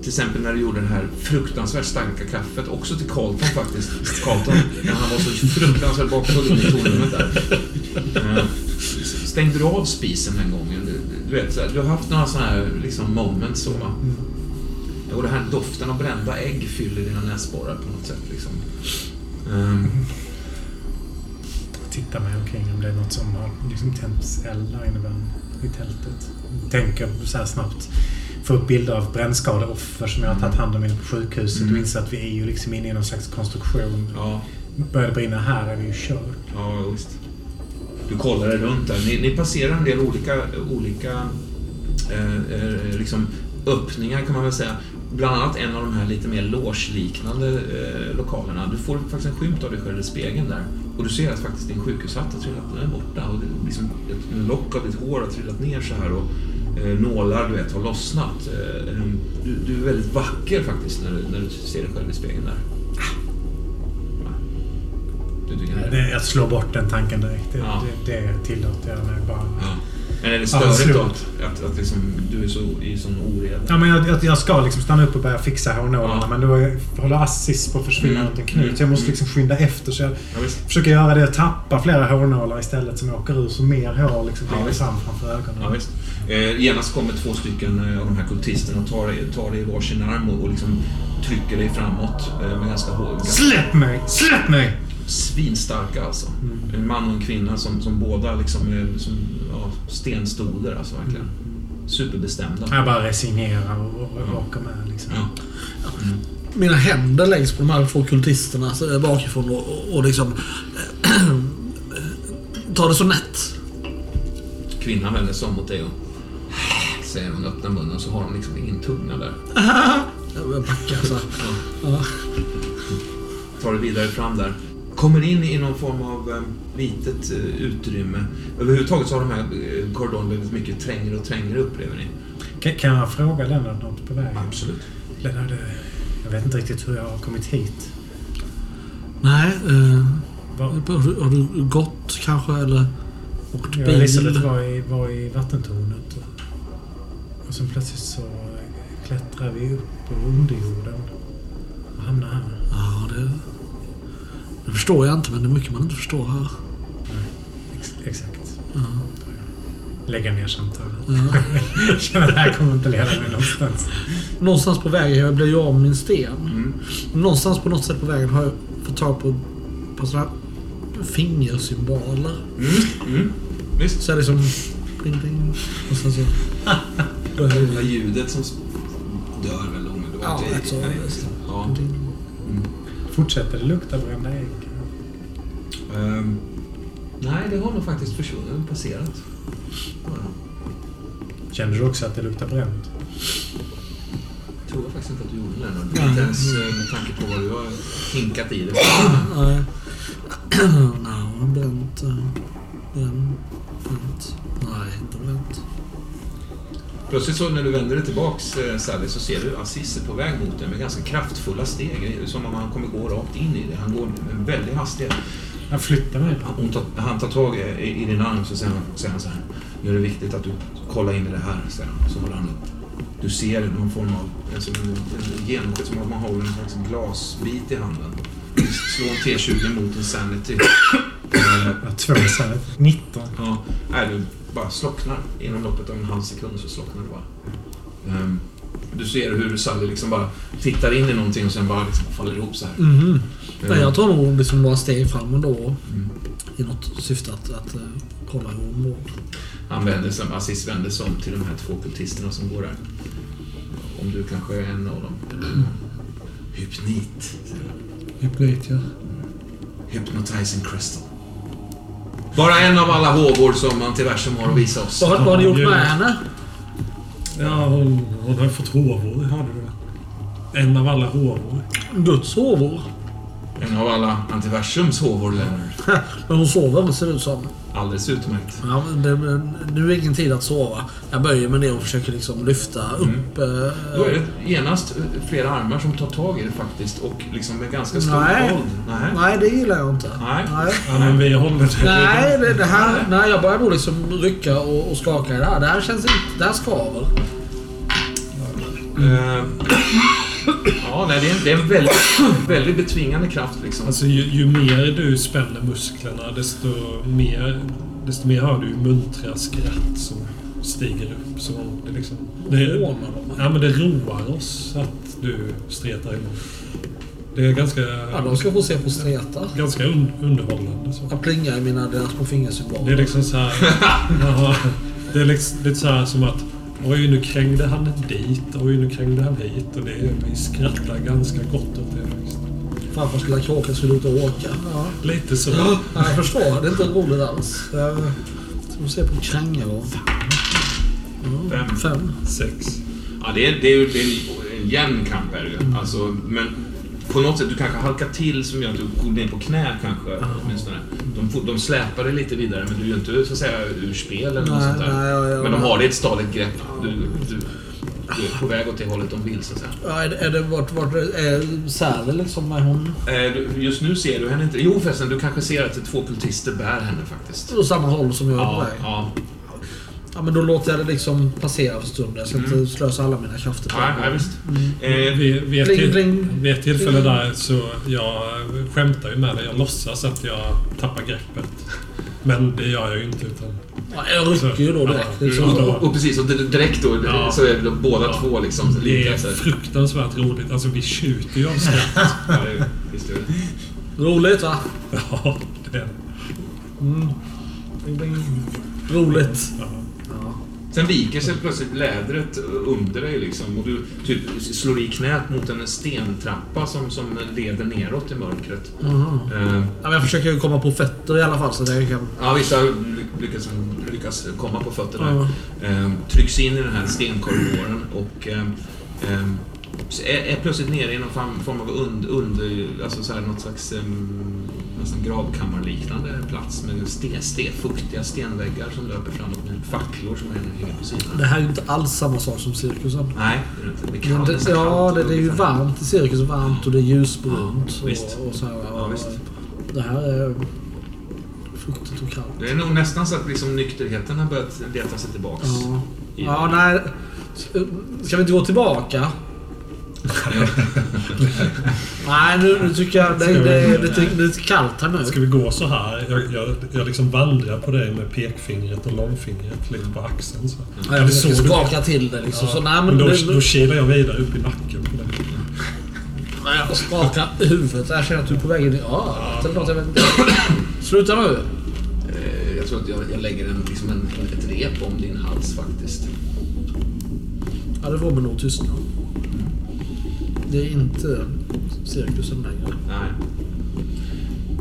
Speaker 2: Till exempel när du gjorde det här fruktansvärt starka kaffet, också till Carlton faktiskt. Carlton, när han var så fruktansvärt bakfull i tornrummet där. Stängde du av spisen den gången? Du, du vet, du har haft några sådana här liksom, moments så va? Och den här doften av brända ägg fyller dina näsborrar på något sätt. Liksom. Ehm,
Speaker 4: Titta mig omkring om det är något som har liksom tänts eld där inne i tältet. Tänker så här snabbt. Få upp bilder av brännskadeoffer som jag har tagit hand om inne på sjukhuset
Speaker 2: Mm.
Speaker 4: och inser att vi är ju liksom inne i någon slags konstruktion.
Speaker 2: ja,
Speaker 4: Börjar det brinna här är vi ju kört.
Speaker 2: ja, visst. Du kollar dig runt där. Ni, ni passerar en del olika, olika eh, eh, liksom öppningar kan man väl säga. Bland annat en av de här lite mer logeliknande eh, lokalerna. Du får faktiskt en skymt av dig själv i spegeln där. Och du ser att faktiskt din sjukhushatt har trillat är borta. Och det, är liksom ett, lock av ditt hår har trillat ner så här. Och nålar du vet har lossnat. Eh, eh, du, du är väldigt vacker faktiskt när, du- när du ser dig själv i spegeln där. Va? Du tycker? Det,
Speaker 4: jag slår bort den tanken direkt. Det,
Speaker 2: Ja.
Speaker 4: det, det tillåter jag mig bara.
Speaker 2: Ja. Men är det störigt då? Att, att liksom, du är så i sån oreda?
Speaker 4: Ja, men jag, jag, jag ska liksom stanna upp och börja fixa hårnålarna
Speaker 2: Ja.
Speaker 4: men då håller Assis på att försvinna
Speaker 2: Mm.
Speaker 4: runt en knut. Så jag måste liksom skynda efter så jag
Speaker 2: Ja,
Speaker 4: försöker göra det och tappa flera hårnålar istället som åker ur så mer hår liksom
Speaker 2: Ja, visst.
Speaker 4: fram framför ögonen.
Speaker 2: Ja, visst. Eh, genast kommer två stycken eh, av de här kultisterna och tar, dig- tar dig i varsin arm och, och liksom trycker dig framåt eh, med ganska hård...
Speaker 4: Släpp mig! Släpp mig!
Speaker 2: Svinstarka alltså. En man och en kvinna som, som båda liksom är som, ja, stenstoder alltså verkligen. Superbestämda.
Speaker 4: Jag bara resignerar och, och, åker med liksom.
Speaker 2: Ja.
Speaker 3: Mina händer läggs på de här två kultisterna så, eh, bakifrån och, och, liksom... tar det så nätt.
Speaker 2: Kvinnan vänder sig om mot dig och säger hon öppnar munnen så har hon liksom ingen tunga där.
Speaker 3: Jag backar så.
Speaker 2: Ja.
Speaker 3: Ja.
Speaker 2: tar det vidare fram där. Kommer in i någon form av eh, litet eh, utrymme. Överhuvudtaget så har de här eh, korridorerna blivit mycket trängre och trängre upplever ni.
Speaker 4: Kan, kan jag fråga Lennart något på vägen?
Speaker 2: Absolut.
Speaker 4: Lennart, eh, jag vet inte riktigt hur jag har kommit hit.
Speaker 3: Nej. Eh, har, du, har du gått kanske eller åkt
Speaker 4: jag och
Speaker 3: bil?
Speaker 4: Elisabeth var i, var i vattentornet. Och, och sen plötsligt så eh, klättrar vi upp på underjorden. Och hamnar här.
Speaker 3: Ja, det... Det förstår jag inte men det är mycket man inte förstår här.
Speaker 4: Ex, exakt.
Speaker 3: Ja.
Speaker 4: Lägga ner samtalet.
Speaker 3: Ja.
Speaker 4: Jag känner att det här kommer inte leda mig någonstans.
Speaker 3: Någonstans på vägen, jag blev ju av med min sten.
Speaker 2: Mm.
Speaker 3: Någonstans på något sätt på vägen har jag fått tag på, på sådana här fingersymboler.
Speaker 2: Mm. Mm. Visst.
Speaker 3: Så är det som... Ding, ding. Och sen så...
Speaker 2: Det ljudet som dör väl omedelbart.
Speaker 3: Ja,
Speaker 2: Det är-
Speaker 3: rätt så.
Speaker 2: Ja.
Speaker 4: Fortsätter det lukta brända ägg?
Speaker 2: Ehm, nej, det har nog faktiskt försvunnit, passerat. Ja,
Speaker 4: Känner du också att det luktar bränt?
Speaker 2: Jag tror jag faktiskt inte att du gjorde det. Lennart. Inte ens eh, med tanke på vad du har hinkat i det.
Speaker 3: Nej. Nej, eh, Bränt. Bränt. Nej, inte bränt.
Speaker 2: Plötsligt så när du vänder dig tillbaks eh, Sally så ser du Aziz är på väg mot dig med ganska kraftfulla steg. Är Som om han kommer gå rakt in i det. Han går med väldig hastighet.
Speaker 4: Jag flyttar mig.
Speaker 2: Han, tar, han tar tag i, i din arm så säger han, säger han så här. Nu är det viktigt att du kollar in i det här, säger han. Så håller han upp. Du ser någon form av som en, som att man håller en slags glasbit i handen. Slå en T20 mot en Sanity.
Speaker 4: Jag har två sen. 19.
Speaker 2: Ja, nej, du bara slocknar. Inom loppet av en halv sekund så slocknar du bara. Ehm, du ser hur Sally liksom bara tittar in i någonting och sen bara liksom faller ihop så här. Ehm,
Speaker 3: Nej, jag tar nog liksom några steg fram ändå.
Speaker 2: Mm.
Speaker 3: I något syfte att, att eh, kolla hur hon mår.
Speaker 2: Han vänder sig, Aziz vänder sig om till de här två kultisterna som går där. Om du kanske är en av dem. Hypnit. säger han.
Speaker 1: Hypnit, ja.
Speaker 2: Hypnotizing crystal. Bara en av alla håvor som Antiversum har att visa oss.
Speaker 3: Vad, vad har ni gjort med henne?
Speaker 1: Ja, hon, hon har fått håvor, hörde du? En av alla håvor.
Speaker 3: Guds håvor.
Speaker 2: En av alla Antiversums håvor, Leonard.
Speaker 3: Men hon sover ser det ut som.
Speaker 2: Alldeles utmärkt.
Speaker 3: Ja, men det, nu är ingen tid att sova. Jag böjer mig ner och försöker liksom lyfta upp... eh,
Speaker 2: Då är det genast flera armar som tar tag i det faktiskt och liksom med ganska stor
Speaker 3: Nej.
Speaker 2: våld. Nej.
Speaker 3: Nej, det gillar jag inte.
Speaker 2: Nej.
Speaker 3: Nej.
Speaker 1: Ja, men vi håller det.
Speaker 3: Nej, det, det här... Nej, jag börjar nog liksom rycka och, och skaka i det här. Det här känns inte... Det här skaver.
Speaker 2: Eh, ja, nej, det är en, det är en väldigt, väldigt betvingande kraft liksom.
Speaker 1: Alltså ju, ju mer du spänner musklerna desto mer, desto mer hör du muntra skratt som stiger upp. Så det, liksom, det, ja, men det roar oss att du stretar emot. Det är ganska,
Speaker 3: Ja, de ska få se på streta.
Speaker 1: ganska un, underhållande. Så.
Speaker 3: Jag plingar i mina deras små fingersymboler.
Speaker 1: Det är liksom så här... Det är liksom, lite så här som att Oj, nu krängde han dit. Oj, nu krängde han hit. Och det, vi skrattar ganska gott åt det. Liksom.
Speaker 3: Farfars lilla kråka skulle ut och åka. Ja.
Speaker 1: Lite så.
Speaker 3: Ja, jag förstår. Det är inte roligt alls. Ska se på kränga och... Ja,
Speaker 2: Fem.
Speaker 3: Fem.
Speaker 1: Sex.
Speaker 2: Ja, det är, det är ju det är en jämn kamp är det ju. Alltså, men på något sätt, du kanske halkar till som gör att du går ner på knä kanske. Åtminstone. De, de släpar dig lite vidare men du är ju inte så att säga ur spel eller något sånt där.
Speaker 3: nej, ja, ja,
Speaker 2: men de har det i ett stadigt grepp. Du, du, du är på väg åt det hållet de vill så att säga.
Speaker 3: Ja, är det, är det vart, vart är liksom? Är hon
Speaker 2: Eh, Just nu ser du henne inte. Jo förresten, du kanske ser att två kultister bär henne faktiskt.
Speaker 3: åt samma håll som jag är på väg?
Speaker 2: ja.
Speaker 3: Ja, men då låter jag det liksom passera för stunden. Jag ska
Speaker 2: Mm.
Speaker 3: inte slösa alla mina krafter på
Speaker 2: Ja, ja, visst.
Speaker 3: Mm.
Speaker 2: Eh,
Speaker 1: Vid, vid, till,
Speaker 3: pling.
Speaker 1: vid ett tillfälle där så jag skämtar ju med det. Jag låtsas att jag tappar greppet. Men det gör jag ju inte utan...
Speaker 3: Ja, jag rycker ju då direkt.
Speaker 1: Ja,
Speaker 3: liksom.
Speaker 2: Mm,
Speaker 1: så-
Speaker 2: och, och precis, och direkt då
Speaker 1: Ja.
Speaker 2: så är det då båda
Speaker 1: Ja.
Speaker 2: två liksom
Speaker 1: Det är fruktansvärt roligt. Alltså vi tjuter ju av skratt.
Speaker 2: Ja, det, visst är det.
Speaker 3: Roligt va?
Speaker 1: Ja, det är det.
Speaker 3: Mm. Roligt.
Speaker 2: Sen viker sig plötsligt lädret under dig liksom och du typ slår i knät mot en stentrappa som, som leder neråt i mörkret. Eh,
Speaker 3: Ja, jag försöker komma på fötter i alla fall så jag kan...
Speaker 2: ja, vissa ly- lyckas, lyckas komma på fötterna.
Speaker 3: Ja.
Speaker 2: Eh, trycks in i den här stenkorridoren och så är, är plötsligt nere i någon form, av und, under, alltså så här, något slags eh, nästan gravkammarliknande plats med sten, sten, fuktiga stenväggar som löper framåt med facklor som hänger på sidan.
Speaker 3: Det här är ju inte alls samma sak som cirkusen.
Speaker 2: Nej, det är det inte. Det kallt,
Speaker 3: det,
Speaker 2: nästan
Speaker 3: ja, det, det är ju varmt i cirkus. Varmt och det är ljusbrunt.
Speaker 2: Ja, visst.
Speaker 3: och, och så här,
Speaker 2: Ja, visst.
Speaker 3: Det här är fuktigt och kallt.
Speaker 2: Det är nog nästan så att liksom nykterheten har börjat leta sig tillbaks.
Speaker 3: Ja. ja, nej. Ska vi inte gå tillbaka? nej, nu, nu tycker jag det, det, är lite, lite kallt här nu.
Speaker 1: Ska vi gå så här? Jag, jag, jag liksom vandrar på dig med pekfingret och långfingret lite på axeln. Så.
Speaker 3: Ja, jag försöker
Speaker 1: du-
Speaker 3: skaka till det liksom.
Speaker 1: Ja,
Speaker 3: Så, nej, men,
Speaker 1: men då,
Speaker 3: nu-
Speaker 1: då kilar jag vidare upp i nacken på dig.
Speaker 3: Nej, jag skakar huvudet. Jag känner att du är på väg in i örat eller något. Jag vet inte. Sluta nu.
Speaker 2: Eh, Jag tror att jag, jag lägger en, liksom en, ett rep om din hals faktiskt.
Speaker 3: Ja, det får mig nog tystna. Det är inte cirkusen längre.
Speaker 2: Nej.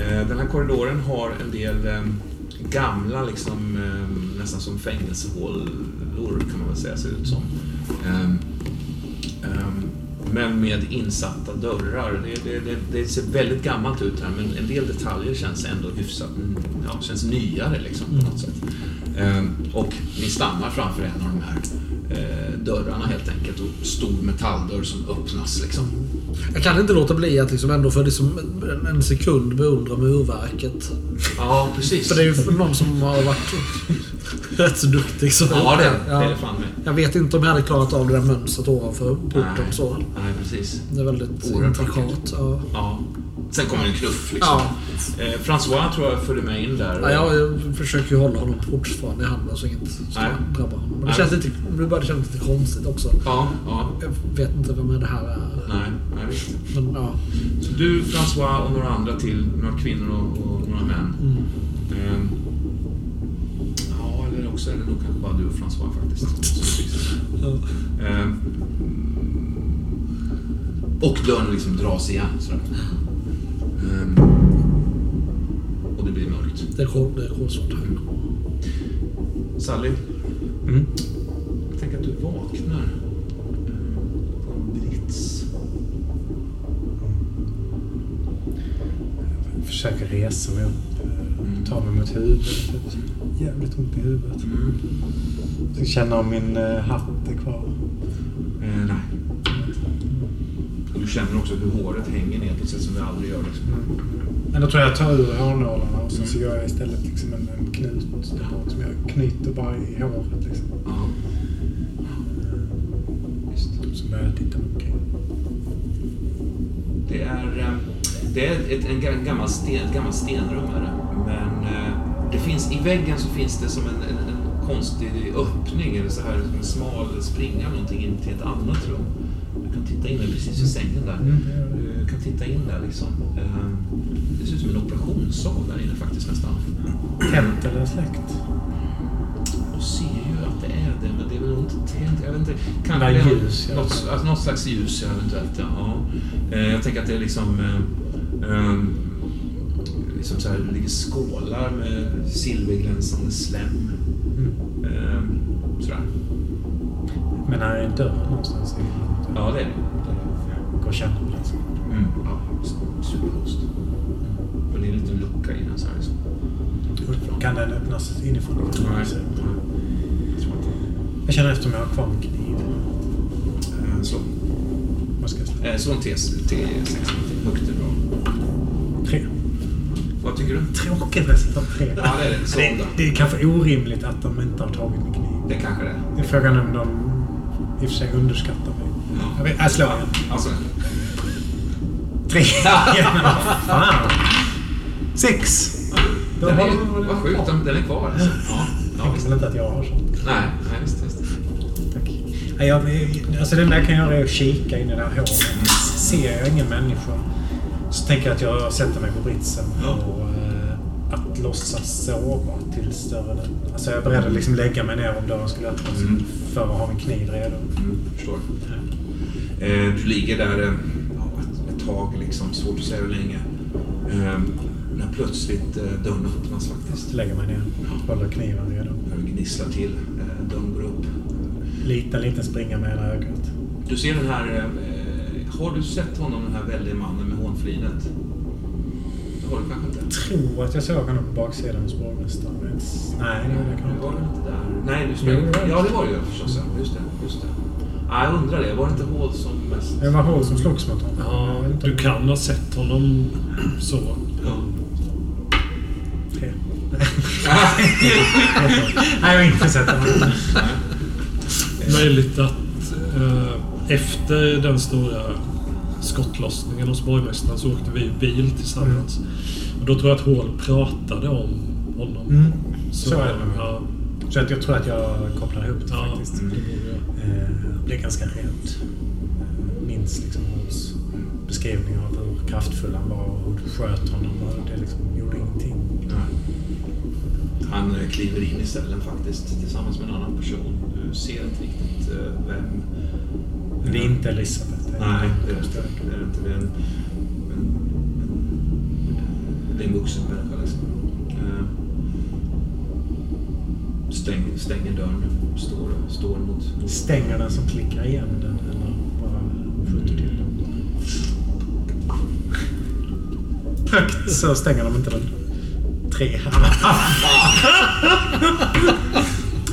Speaker 2: Eh, den här korridoren har en del eh, gamla, liksom, eh, nästan som fängelsehålor kan man väl säga, ser ut som. Men med insatta dörrar. Det, det, det, det ser väldigt gammalt ut här, men en del detaljer känns ändå hyfsat, mm, ja, känns nyare liksom på något sätt. Ehm, Och ni stannar framför en av de här eh, dörrarna helt enkelt och stor metalldörr som öppnas liksom.
Speaker 3: Jag kan inte låta bli att liksom ändå för liksom en, en sekund beundra murverket.
Speaker 2: Ja, precis.
Speaker 3: För det är ju någon som har varit rätt så duktig. Så
Speaker 2: Ja, det,
Speaker 3: Ja.
Speaker 2: det är det fan med.
Speaker 3: Jag vet inte om jag hade klarat av det där mönstret ovanför porten. Så.
Speaker 2: Nej, precis.
Speaker 3: Det är väldigt
Speaker 2: Oerhört
Speaker 3: intrikat. Ja.
Speaker 2: Ja. Sen kommer en knuff liksom.
Speaker 3: Ja.
Speaker 2: Eh, François tror jag följde med in där.
Speaker 3: Ja, jag, försöker ju hålla honom fortfarande i handen så inget ska
Speaker 2: Nej.
Speaker 3: drabba honom. Men det
Speaker 2: Nej.
Speaker 3: känns lite, det kännas lite konstigt också.
Speaker 2: Ja, ja.
Speaker 3: Jag vet inte vem det här är.
Speaker 2: Nej, nej visst.
Speaker 3: Men ja.
Speaker 2: Så du, François och några andra till. Några kvinnor och, och några män.
Speaker 3: Mm.
Speaker 2: Ehm, också är det nog kanske bara du och François faktiskt. Ehm, och dörren liksom dras igen. Sådär. Ehm, och det blir mörkt.
Speaker 3: Det är kolsvart här.
Speaker 2: Sally,
Speaker 4: Mm.
Speaker 2: jag tänker att du vaknar eh, på en brits.
Speaker 4: Jag försöker resa mig upp.
Speaker 2: Mm.
Speaker 4: Ta mig mot huvudet. Jävligt ont i huvudet.
Speaker 2: Mm.
Speaker 4: Så känna om min eh, hatt är kvar.
Speaker 2: Eh, nej. Du känner också hur håret hänger ner på ett sätt som det aldrig gör. Liksom.
Speaker 4: Men då tror jag jag tar ur hårnålarna och sen så gör jag istället liksom en, en knut där bak som jag knyter bara i håret. Liksom.
Speaker 2: Ja. Visst.
Speaker 4: Så börjar jag titta omkring.
Speaker 2: Det är, eh, det är ett, en ga- gammal, sten, ett gammalt stenrum. Är finns, i väggen så finns det som en, en, en konstig öppning, eller så här som en smal springa någonting in till ett annat rum. Du kan titta in där precis vid sängen där.
Speaker 4: Mm.
Speaker 2: Du kan titta in där liksom. Eh, Det ser ut som en operationssal där inne faktiskt nästan.
Speaker 4: Tänt eller släckt?
Speaker 2: Jag ser ju att det är det, men det är väl inte tänt. Jag vet inte. Kanske
Speaker 4: Nej, ljus,
Speaker 2: något, alltså, något slags ljus, eventuellt. Ja. Ja. Eh, jag tänker att det är liksom... Eh, så här, det ligger skålar med silverglänsande slem.
Speaker 4: Mm.
Speaker 2: Eh, sådär.
Speaker 4: Men här är en dörr någonstans
Speaker 2: Ja, det är det. det, är det.
Speaker 4: Gå och känna på den. så.
Speaker 2: Mm. Ja, superlåst. Och det är en liten lucka i den så här. Liksom.
Speaker 4: Kan den öppnas inifrån?
Speaker 2: Nej, nej. Jag tror inte.
Speaker 4: Jag känner efter om jag har kvar min kniv.
Speaker 2: Eh, slå.
Speaker 4: Vad ska jag slå?
Speaker 2: Eh, slå en T, T6. Högt är bra. Vad tycker du?
Speaker 4: Tråkigt resultat.
Speaker 2: Ja, det är det.
Speaker 4: Det, det är kanske orimligt att de inte har tagit min kniv.
Speaker 2: Det kanske det är.
Speaker 4: Det är frågan om de i och för sig underskattar mig. Jag, vet, jag slår igen.
Speaker 2: Alltså,
Speaker 4: Tre. fan. Sex.
Speaker 2: Den är, vad sjukt, den, den är kvar alltså. Ja, ja
Speaker 4: Jag
Speaker 2: visst.
Speaker 4: visste inte att jag har sånt.
Speaker 2: Nej, nej visst, visst.
Speaker 4: Tack. Ja, jag, alltså det enda jag kan göra är att kika in i det här hålet. Ser jag ingen människa så tänker jag att jag sätter mig på britsen och eh, att låtsas sova till större Alltså jag är beredd att liksom lägga mig ner om dörren skulle öppnas
Speaker 2: Mm.
Speaker 4: för att ha min kniv redo.
Speaker 2: Mm, förstår. Eh, du ligger där eh, ett, tag, liksom, svårt att säga hur länge. Eh, när plötsligt eh, dörren öppnas faktiskt.
Speaker 4: Lägger mig ner. Håller kniven redo.
Speaker 2: Det gnisslar till. Eh, dörren går upp.
Speaker 4: Liten, liten springa med ena ögat.
Speaker 2: Du ser den här... Har du sett honom, den här väldiga mannen med hånflinet? Det har du kanske inte?
Speaker 4: tror att jag såg honom på baksidan hos borgmästaren. Nej, det gjorde jag kanske
Speaker 2: Du var
Speaker 4: inte.
Speaker 2: inte där? Nej, du
Speaker 4: det.
Speaker 2: Ja, det var det ju förstås. Just det. Just det. Ja, jag undrar det. Var det inte Hall som mest...
Speaker 4: Det var hon som slogs mot honom.
Speaker 1: Ja,
Speaker 4: Jag inte
Speaker 1: du kan ha sett honom så.
Speaker 2: Ja.
Speaker 4: Tre. Nej, jag har inte sett honom.
Speaker 1: Möjligt att efter den stora skottlossningen hos borgmästaren så åkte vi bil tillsammans. Och då tror jag att Hall pratade om honom.
Speaker 4: Mm. Så är det
Speaker 1: ja,
Speaker 4: Så att jag tror att jag kopplar ihop det
Speaker 1: ja,
Speaker 4: faktiskt.
Speaker 1: det jag.
Speaker 4: Eh, blev ganska rädd. Eh, Minns liksom hans beskrivning av hur kraftfull han var och hur du sköt honom. Och det liksom gjorde ingenting.
Speaker 2: Nej. Han eh, kliver in i cellen faktiskt tillsammans med en annan person. Du ser inte riktigt vem.
Speaker 4: Det är inte Elisabeth.
Speaker 2: Nej,
Speaker 4: en
Speaker 2: det är
Speaker 4: konstig-
Speaker 2: Det är inte. Det är en det är en vuxen människa liksom. Eh, stäng, stänger dörren. Står, står mot... mot
Speaker 4: Stänger den som klickar igen den eller bara skjuter till den? Högt så stänger de inte den. Tre.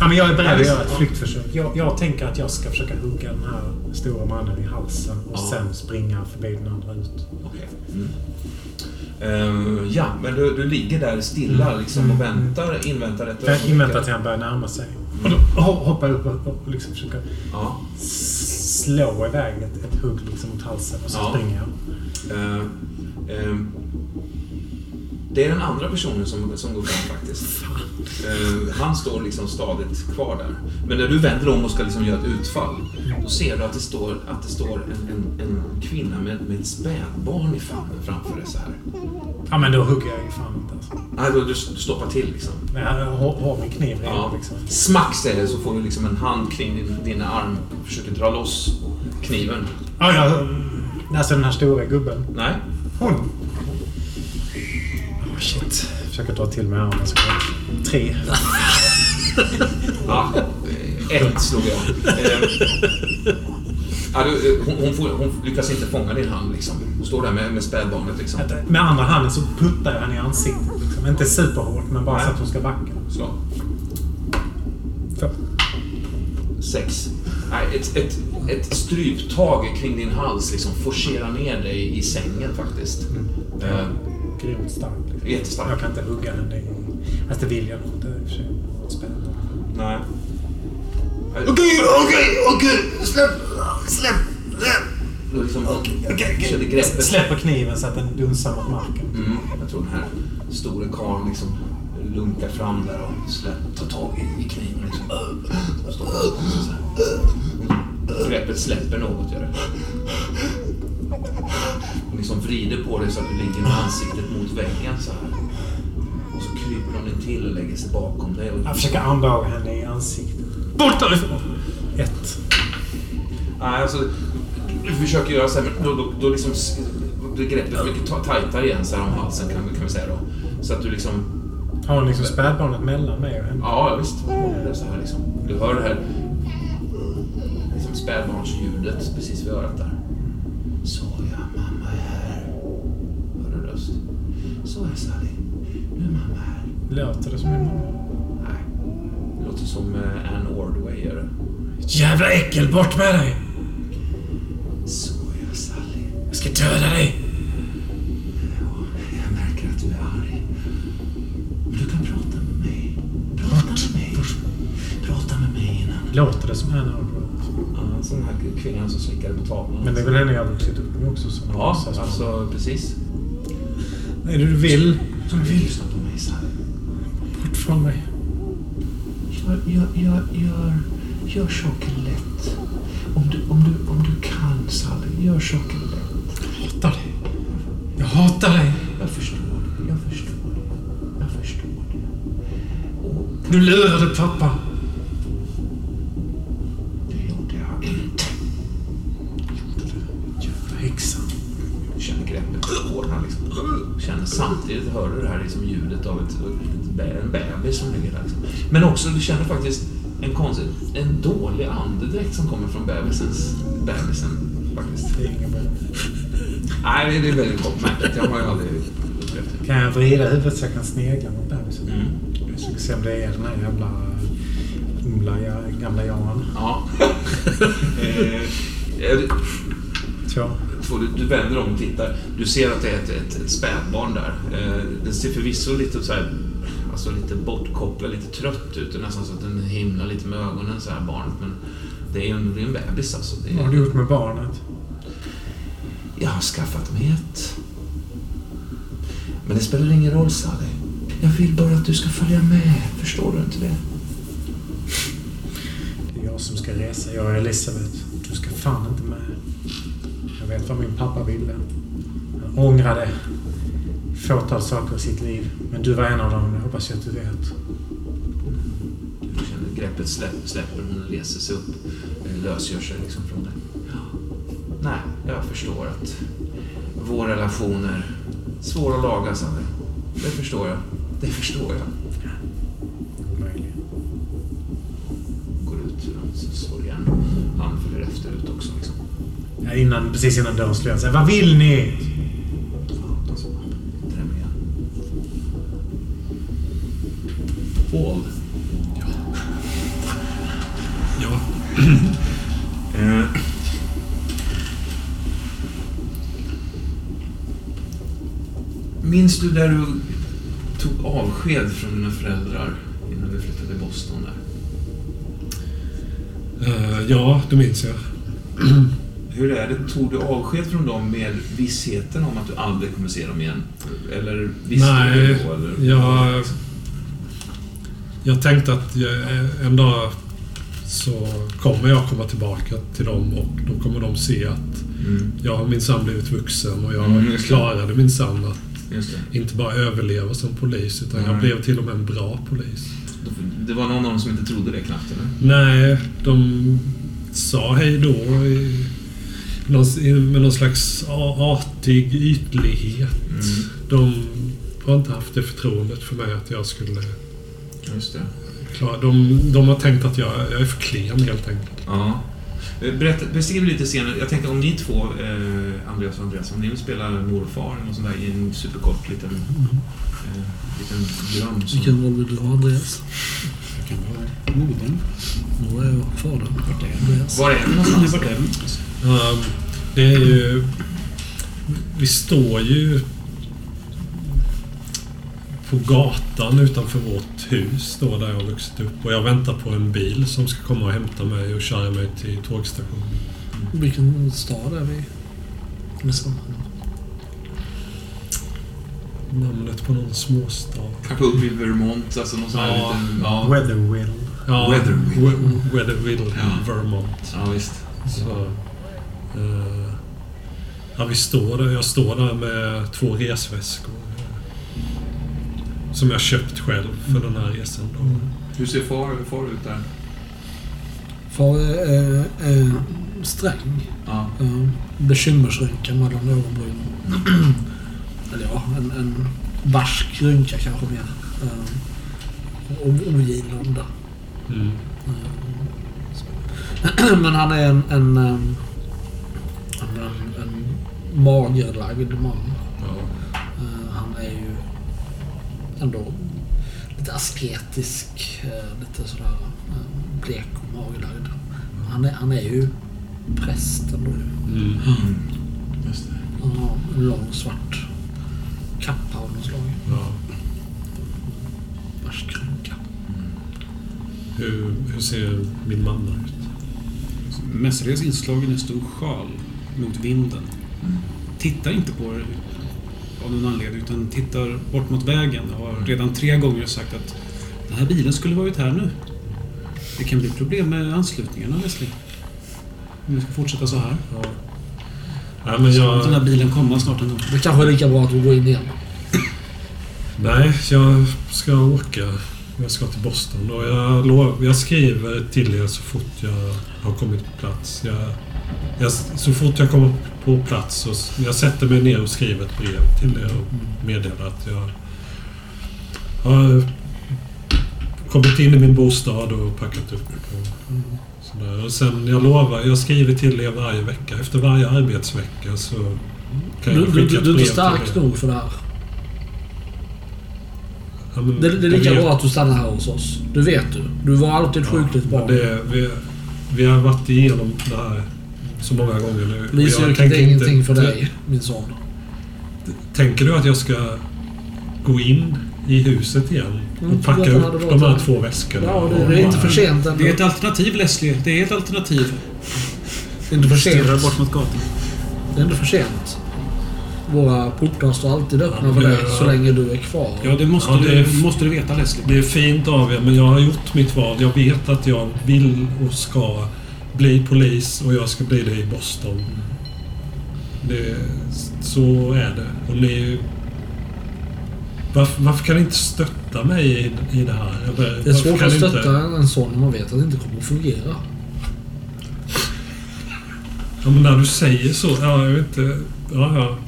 Speaker 4: Ja, men jag är beredd att göra ett flyktförsök. Jag, jag tänker att jag ska försöka hugga den här stora mannen i halsen och
Speaker 2: Ja.
Speaker 4: sen springa förbi den andra ut.
Speaker 2: Okej. Mm. Eh, ja, men du, du ligger där stilla liksom och väntar, inväntar ett
Speaker 4: Jag inväntar till han börjar närma sig. Och då ho- hoppar jag upp och, och liksom försöker
Speaker 2: Ja.
Speaker 4: slå iväg ett, ett hugg liksom mot halsen och så
Speaker 2: Ja.
Speaker 4: springer jag.
Speaker 2: Eh, ehm, det är den andra personen som, som går fram faktiskt. Eh, han står liksom stadigt kvar där. Men när du vänder om och ska liksom göra ett utfall, då ser du att det står, att det står en, en, en kvinna med, med ett spädbarn i famnen framför dig så här.
Speaker 4: Ja, men då hugger jag fan inte alltså.
Speaker 2: Nej, då, du, du stoppar till liksom.
Speaker 4: Men jag har, har min kniv redan
Speaker 2: Ja.
Speaker 4: liksom.
Speaker 2: Smack säger det så får du liksom en hand kring din, din arm och försöker dra loss kniven.
Speaker 4: Ja, ja. Alltså den här stora gubben.
Speaker 2: Nej.
Speaker 4: Hon. Oh, shit. Jag försöker dra till mig armen såklart. Tre.
Speaker 2: Ja, ett slog jag. Eh, ja, du, hon, hon, får, hon lyckas inte fånga din hand liksom. Hon står där med, med spädbarnet liksom.
Speaker 4: Med andra handen så puttar jag henne i ansiktet. Liksom. Inte superhårt, men bara
Speaker 2: Nej.
Speaker 4: så att hon ska backa.
Speaker 2: Slå.
Speaker 4: För.
Speaker 2: Sex. Nej, ett, ett, ett stryptag kring din hals liksom forcerar ner dig i sängen faktiskt. Eh,
Speaker 4: Grymt starkt. Liksom.
Speaker 2: jättestarkt.
Speaker 4: Jag kan inte hugga henne. Fast det vill jag nog inte i och för sig. Spännande.
Speaker 2: Nej. Okej, okej, okej! Släpp! Släpp! Släpp! Liksom körde greppet.
Speaker 4: Släpper kniven så att den dunsar mot marken.
Speaker 2: Mm, jag tror den här store karln liksom lunkar fram där och släpp, tar tag i, i kniven liksom. Och så här. Greppet släpper något, gör det. Hon liksom vrider på dig så att du ligger med ansiktet mot väggen så här. Och så kryper hon in till och lägger sig bakom dig. Och
Speaker 4: Jag försöker andaga henne i ansiktet. Bort därifrån! Ett.
Speaker 2: Nej, alltså, du försöker göra så här, men då, då, då liksom blir greppet mycket ta- tajtare igen så här om halsen kan, kan vi säga då. Så att du liksom,
Speaker 4: Har hon liksom spädbarnet mellan mig och henne?
Speaker 2: ja ja, visst, det är så här liksom. Du hör det här liksom spädbarnsljudet precis vid örat där. Så ja, Sally. Nu är mamma här.
Speaker 4: Låter det som min mamma?
Speaker 2: Nej, det låter som eh, Ann Ordway gör det.
Speaker 4: Jävla äckel, bort med dig!
Speaker 2: Så ja, Sally.
Speaker 4: Jag ska döda dig!
Speaker 2: Jag märker att du är arg. Men du kan prata med mig. Prata med mig. Prata med mig innan.
Speaker 4: Låter det som Anna Ordway?
Speaker 2: Ja, sån här kvinnan som slickade på tavlan.
Speaker 4: Men det är väl henne jag har vuxit upp med också? Som
Speaker 2: Ja, alltså precis.
Speaker 4: Är det du vill?
Speaker 2: Som vill.
Speaker 4: Bort från mig.
Speaker 2: Gör, gör, gör, gör, gör saker lätt. Om du, om, du, om du kan, Sally, gör saker lätt.
Speaker 4: Jag hatar dig. Jag hatar dig.
Speaker 2: Jag förstår det. Jag förstår det. Jag förstår det. Och
Speaker 4: Du lurade pappa.
Speaker 2: Bebis som ligger där. Liksom. Men också, du känner faktiskt en konstig, en dålig andedräkt som kommer från bebisens, bebisen faktiskt.
Speaker 4: Det är inget bra.
Speaker 2: Nej, det är- väldigt märkligt. Jag har ju aldrig upplevt det.
Speaker 4: Kan jag vrida huvudet så jag kan snegla mot bebisen?
Speaker 2: Mm.
Speaker 4: Jag ska se om det är den här jävla humla, ja- gamla Jan.
Speaker 2: Ja. eh, eh,
Speaker 4: Två.
Speaker 2: Två, du, du vänder om och tittar. Du ser att det är ett, ett, ett spädbarn där. Eh, den ser förvisso lite så här, alltså lite bortkopplad, lite trött ut. Det är nästan så att den himlar lite med ögonen så här barnet. Men det är ju en, det är en bebis alltså. Det
Speaker 4: Vad har du gjort med barnet?
Speaker 2: jag har skaffat mig ett. Men det spelar ingen roll Sally. Jag vill bara att du ska följa med. Förstår du inte det?
Speaker 4: Det är jag som ska resa. Jag är Elisabeth. Du ska fan inte med. Jag vet vad min pappa ville. Han ångrade fåtal saker i sitt liv. Men du var en av dem. Det hoppas jag att du vet.
Speaker 2: Du känner greppet släpp, släpper. Hon reser sig upp. Lösgör sig liksom från det. Nej, jag förstår att vår relation är svår att laga, Sanne. Det förstår jag. Det förstår jag.
Speaker 4: Möjligen.
Speaker 2: Går ut så slår igen. Han följer efter ut också. Liksom.
Speaker 4: Ja, innan, precis innan dörren slår igen. Vad vill ni?
Speaker 2: Minns du där du tog avsked från dina föräldrar innan vi flyttade till Boston? Där?
Speaker 1: Eh, ja, det minns jag.
Speaker 2: Hur är det? Tog du avsked från dem med vissheten om att du aldrig kommer se dem igen? Eller visste
Speaker 1: Nej,
Speaker 2: du då? Eller?
Speaker 1: jag, jag tänkte att jag, en dag så kommer jag komma tillbaka till dem och då kommer de se att
Speaker 2: Mm,
Speaker 1: jag har minsann blivit vuxen och jag
Speaker 2: Mm,
Speaker 1: klarade minsann att. Inte bara överleva som polis utan jag
Speaker 2: Nej.
Speaker 1: blev till och med en bra polis.
Speaker 2: Det var någon av dem som inte trodde det knappt, eller?
Speaker 1: Nej, de sa hej då i, med någon slags artig ytlighet.
Speaker 2: Mm,
Speaker 1: De har inte haft det förtroendet för mig att jag skulle
Speaker 2: just det.
Speaker 1: klara... De, de har tänkt att jag, jag är för klen helt enkelt.
Speaker 2: Ja. Eh, Berätta, beskriv lite senare. Jag tänkte om ni två, eh, Andreas och Andreas, om ni vill spela mor och far eller sånt där i en superkort liten, eh, liten dröm. Som,
Speaker 3: Vilken roll vill du ha Andreas?
Speaker 5: Det kan vara modern.
Speaker 3: Nu är jag fadern.
Speaker 5: Vart är
Speaker 3: Andreas.
Speaker 2: var är det någonstans?
Speaker 5: Vart är den?
Speaker 1: Um, det är ju... Vi står ju på gatan utanför vårt hus då där jag har vuxit upp och jag väntar på en bil som ska komma och hämta mig och köra mig till tågstationen.
Speaker 3: Vilken stad är vi? Nästan.
Speaker 1: Namnet på någon småstad.
Speaker 2: Kanske upp i Vermont, alltså någon sån här
Speaker 1: Ja.
Speaker 2: liten... Ja,
Speaker 4: Weatherwill.
Speaker 1: Ja,
Speaker 2: Weatherville.
Speaker 1: We- Weatherville,
Speaker 2: Ja.
Speaker 1: Vermont.
Speaker 2: ja visst.
Speaker 1: Så, eh, ja, vi står där. Jag står där med två resväskor. Eh, Som jag köpt själv för den här resan. Då.
Speaker 2: Hur ser far, far ut där?
Speaker 3: Far är, är, sträng.
Speaker 2: Ja.
Speaker 3: Uh, bekymmersrynka mellan ögonbrynen. Eller ja, en, en barsk rynka kanske mer. Och ogillande.
Speaker 1: Mm.
Speaker 3: Eh, Men han är en, en, en, en, en magerlagd man.
Speaker 1: Ja.
Speaker 3: Eh, han är ju ändå lite asketisk, eh, lite sådär uh, blek och magerlagd. Han är, han är ju präst ändå.
Speaker 1: Mm.
Speaker 2: Just det.
Speaker 3: Han har en lång svart kappa av något slag.
Speaker 1: Ja.
Speaker 3: Vars krunka.
Speaker 1: Hur, hur ser min mamma ut?
Speaker 5: Mestadels inslagen en stor sjal mot vinden. Tittar inte på av någon anledning utan tittar bort mot vägen och har redan tre gånger sagt att den här bilen skulle varit här nu. Det kan bli problem med anslutningarna Leslie. Om vi ska fortsätta så här.
Speaker 1: Ja. Nej, men
Speaker 5: låt den här
Speaker 1: jag,
Speaker 5: bilen komma snart ändå.
Speaker 3: Det kanske är lika bra att vi går in igen.
Speaker 1: nej, jag ska åka. Jag ska till Boston och jag, lov, jag skriver till er så fort jag har kommit på plats. Jag, jag, så fort jag kommer på plats s- jag sätter mig ner och skriver ett brev till er och meddelar att jag har kommit in i min bostad och packat upp. Och sådär. Och sen, jag lovar, jag skriver till er varje vecka. Efter varje arbetsvecka så kan
Speaker 3: Du,
Speaker 1: jag
Speaker 3: du,
Speaker 1: skicka
Speaker 3: du,
Speaker 1: ett
Speaker 3: du är
Speaker 1: brev
Speaker 3: inte stark nog för det här.
Speaker 1: Ja, men
Speaker 3: Det, det är lika bra att du stannar här hos oss. Du vet du. Du var alltid sjukligt barn.
Speaker 1: Det, vi, vi har varit igenom det här så många gånger nu. Och jag tänker inte-
Speaker 3: ingenting för dig, min son.
Speaker 1: Tänker du att jag ska gå in i huset igen
Speaker 3: Mm,
Speaker 1: och packa upp de här två väskorna?
Speaker 3: Ja, det, är inte för sent.
Speaker 5: Det är ett alternativ Leslie. Det är ett alternativ.
Speaker 3: Det är inte för
Speaker 5: Stirrar
Speaker 3: sent.
Speaker 5: bort mot gatan.
Speaker 3: Det är inte för sent. Våra portar står alltid öppna för dig så länge du är kvar.
Speaker 5: Ja, det måste,
Speaker 1: Ja, det är-
Speaker 5: du, måste du veta Leslie.
Speaker 1: Det är fint av er, men jag har gjort mitt val. Jag vet att jag vill och ska bli polis och jag ska bli det i Boston. Det, så är det. Och ni... Varför, varför kan ni inte stötta mig i, i det här? Eller,
Speaker 3: Det är svårt att
Speaker 1: ni inte-
Speaker 3: stötta en son när man vet att det inte kommer att fungera.
Speaker 1: Ja, men när du säger så... Ja, jag vet inte... Ja, ja.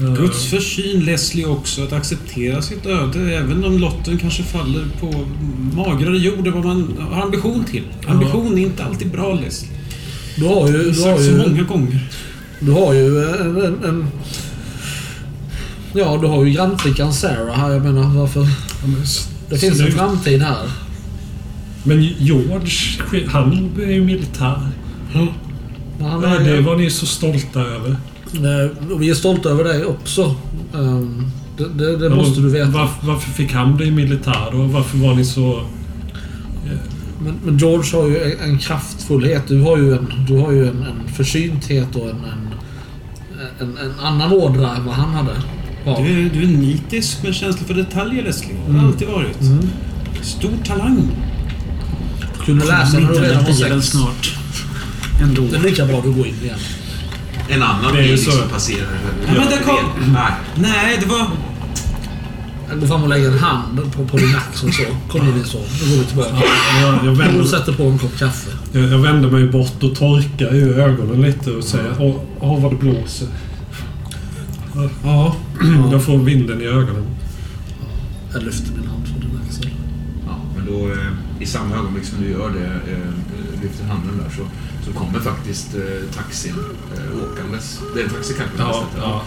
Speaker 1: Eh,
Speaker 5: Guds försyn Leslie också att acceptera sitt öde även om lotten kanske faller på magrare jord än vad man har ambition till. Ambition är inte alltid bra Leslie.
Speaker 3: Du har ju... Du har
Speaker 5: sagt så
Speaker 3: ju,
Speaker 5: många gånger.
Speaker 3: du har ju en, en, en... Ja, du har ju grannflickan Sarah här. Jag menar, varför...
Speaker 1: ja,
Speaker 3: Det finns en framtid här.
Speaker 1: Men George, han är ju militär.
Speaker 3: Men han
Speaker 1: Ja,
Speaker 3: är,
Speaker 1: det var ni så stolta över.
Speaker 3: Eh, och vi är stolta över dig också. Ehm, det det, det måste du veta.
Speaker 1: Varför, varför fick han bli militär då? Varför var ni så...
Speaker 3: Men, men George har ju en, en kraftfullhet. Du har ju en, du har ju en, en försynthet och en, en, en, en annan ådra än vad han hade. Ja.
Speaker 5: Du är, du är nitisk med känsla för detaljer Leslie. Det har
Speaker 3: Mm.
Speaker 5: alltid varit. Stor talang.
Speaker 3: Du kunde läsa när du redan var sex.
Speaker 6: snart. Ändå.
Speaker 3: Det är lika bra du går in igen.
Speaker 2: En annan
Speaker 1: Det är ju
Speaker 2: bil
Speaker 1: så.
Speaker 2: som passerar.
Speaker 5: Ja, men där kom-
Speaker 2: Nej.
Speaker 5: Nej, det var...
Speaker 3: Gå fram och lägga en hand på, på din axel så. Kom in så. Nu går vi tillbaka.
Speaker 1: Jag, jag,
Speaker 3: Och
Speaker 1: vänder,
Speaker 3: sätter på en kopp kaffe.
Speaker 1: jag, jag vänder mig bort och torkar ur ögonen lite och säger Åh, åh vad det blåser.
Speaker 3: Ja.
Speaker 1: Jag får vinden i ögonen.
Speaker 3: Jag lyfter min hand från din axel.
Speaker 2: Ja, men då eh, i samma ögonblick som du gör det, eh, lyfter handen där, så, så kommer faktiskt eh, taxin eh, åkandes. Det är en taxi kanske?
Speaker 1: Ja,
Speaker 2: nästan,
Speaker 1: ja.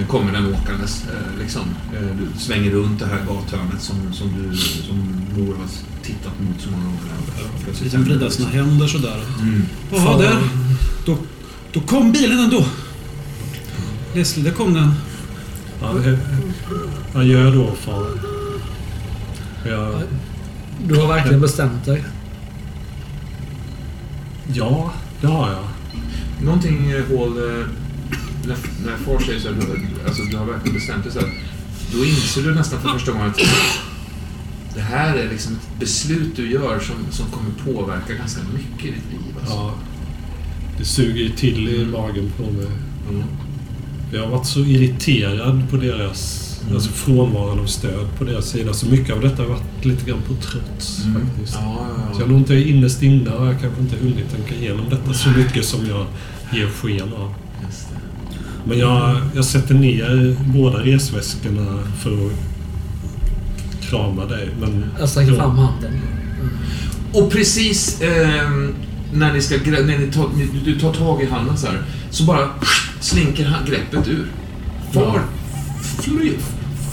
Speaker 2: Eh, kommer den åkandes. Eh, liksom. eh, du svänger runt det här gathörnet som, som, du, som mor har tittat mot så många gånger. Plötsligt
Speaker 5: Liksom vrida sina händer sådär.
Speaker 2: Mm.
Speaker 5: Jaha, där. Då, då kom bilen ändå. Leslie, där kom den.
Speaker 1: Ja, det- Adjö då far. Jag,
Speaker 3: Du har verkligen bestämt dig.
Speaker 1: Ja, det har jag.
Speaker 2: Någonting Hall, eh, när, när far säger så här, alltså du har verkligen bestämt dig så här, då inser du nästan för första gången att det här är liksom ett beslut du gör som, som kommer påverka ganska mycket i ditt liv. Alltså.
Speaker 1: Ja, det suger ju till i magen på mig.
Speaker 2: Mm.
Speaker 1: Jag har varit så irriterad på deras
Speaker 2: Mm.
Speaker 1: Alltså frånvaron av stöd på deras sida. Så mycket av detta har varit lite grann på trots
Speaker 2: Mm.
Speaker 1: faktiskt.
Speaker 2: Ja, ja,
Speaker 1: Så
Speaker 2: ja.
Speaker 1: jag har nog inte innerst inne har jag kanske inte hunnit tänka igenom detta så mycket som jag ger sken av. Men jag, jag sätter ner båda resväskorna för att krama dig. Men
Speaker 3: Jag sträcker fram handen.
Speaker 2: Och precis ehm, när, ni ska, när ni tar, ni, du tar tag i handen så här, så bara slinker greppet ur. Far fly,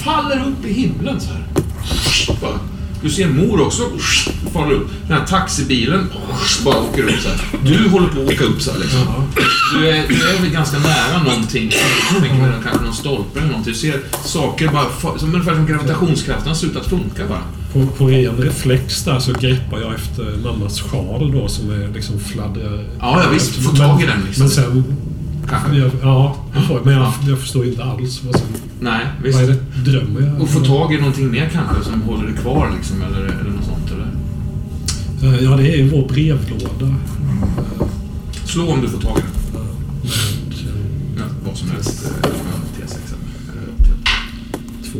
Speaker 2: faller upp i himlen så här. Du ser mor också faller upp. Den här taxibilen bara åker upp så här. Du håller på att åka upp så här liksom. Du är, du är väl ganska nära någonting. Tänker kanske någon stolpe eller någonting. Du ser saker bara, som ungefär som gravitationskraften har slutat funka bara.
Speaker 1: På, på ren reflex där så greppar jag efter mammas sjal då som är liksom fladdrar...
Speaker 2: Ja, ja, visst. Få tag i den, liksom.
Speaker 1: Men sen...
Speaker 2: Kanske.
Speaker 1: Jag, ja, men jag, jag förstår inte alls vad som...
Speaker 2: Nej, visst.
Speaker 1: Vad är det? Drömmer jag?
Speaker 2: Och få tag i någonting mer kanske som håller det kvar liksom, eller, eller något sånt, eller?
Speaker 1: Eh, Ja, det är ju vår brevlåda.
Speaker 2: Slå om du får tag i den.
Speaker 1: Eh,
Speaker 2: Ja, vad som helst. eh, T6 eller T-
Speaker 1: två.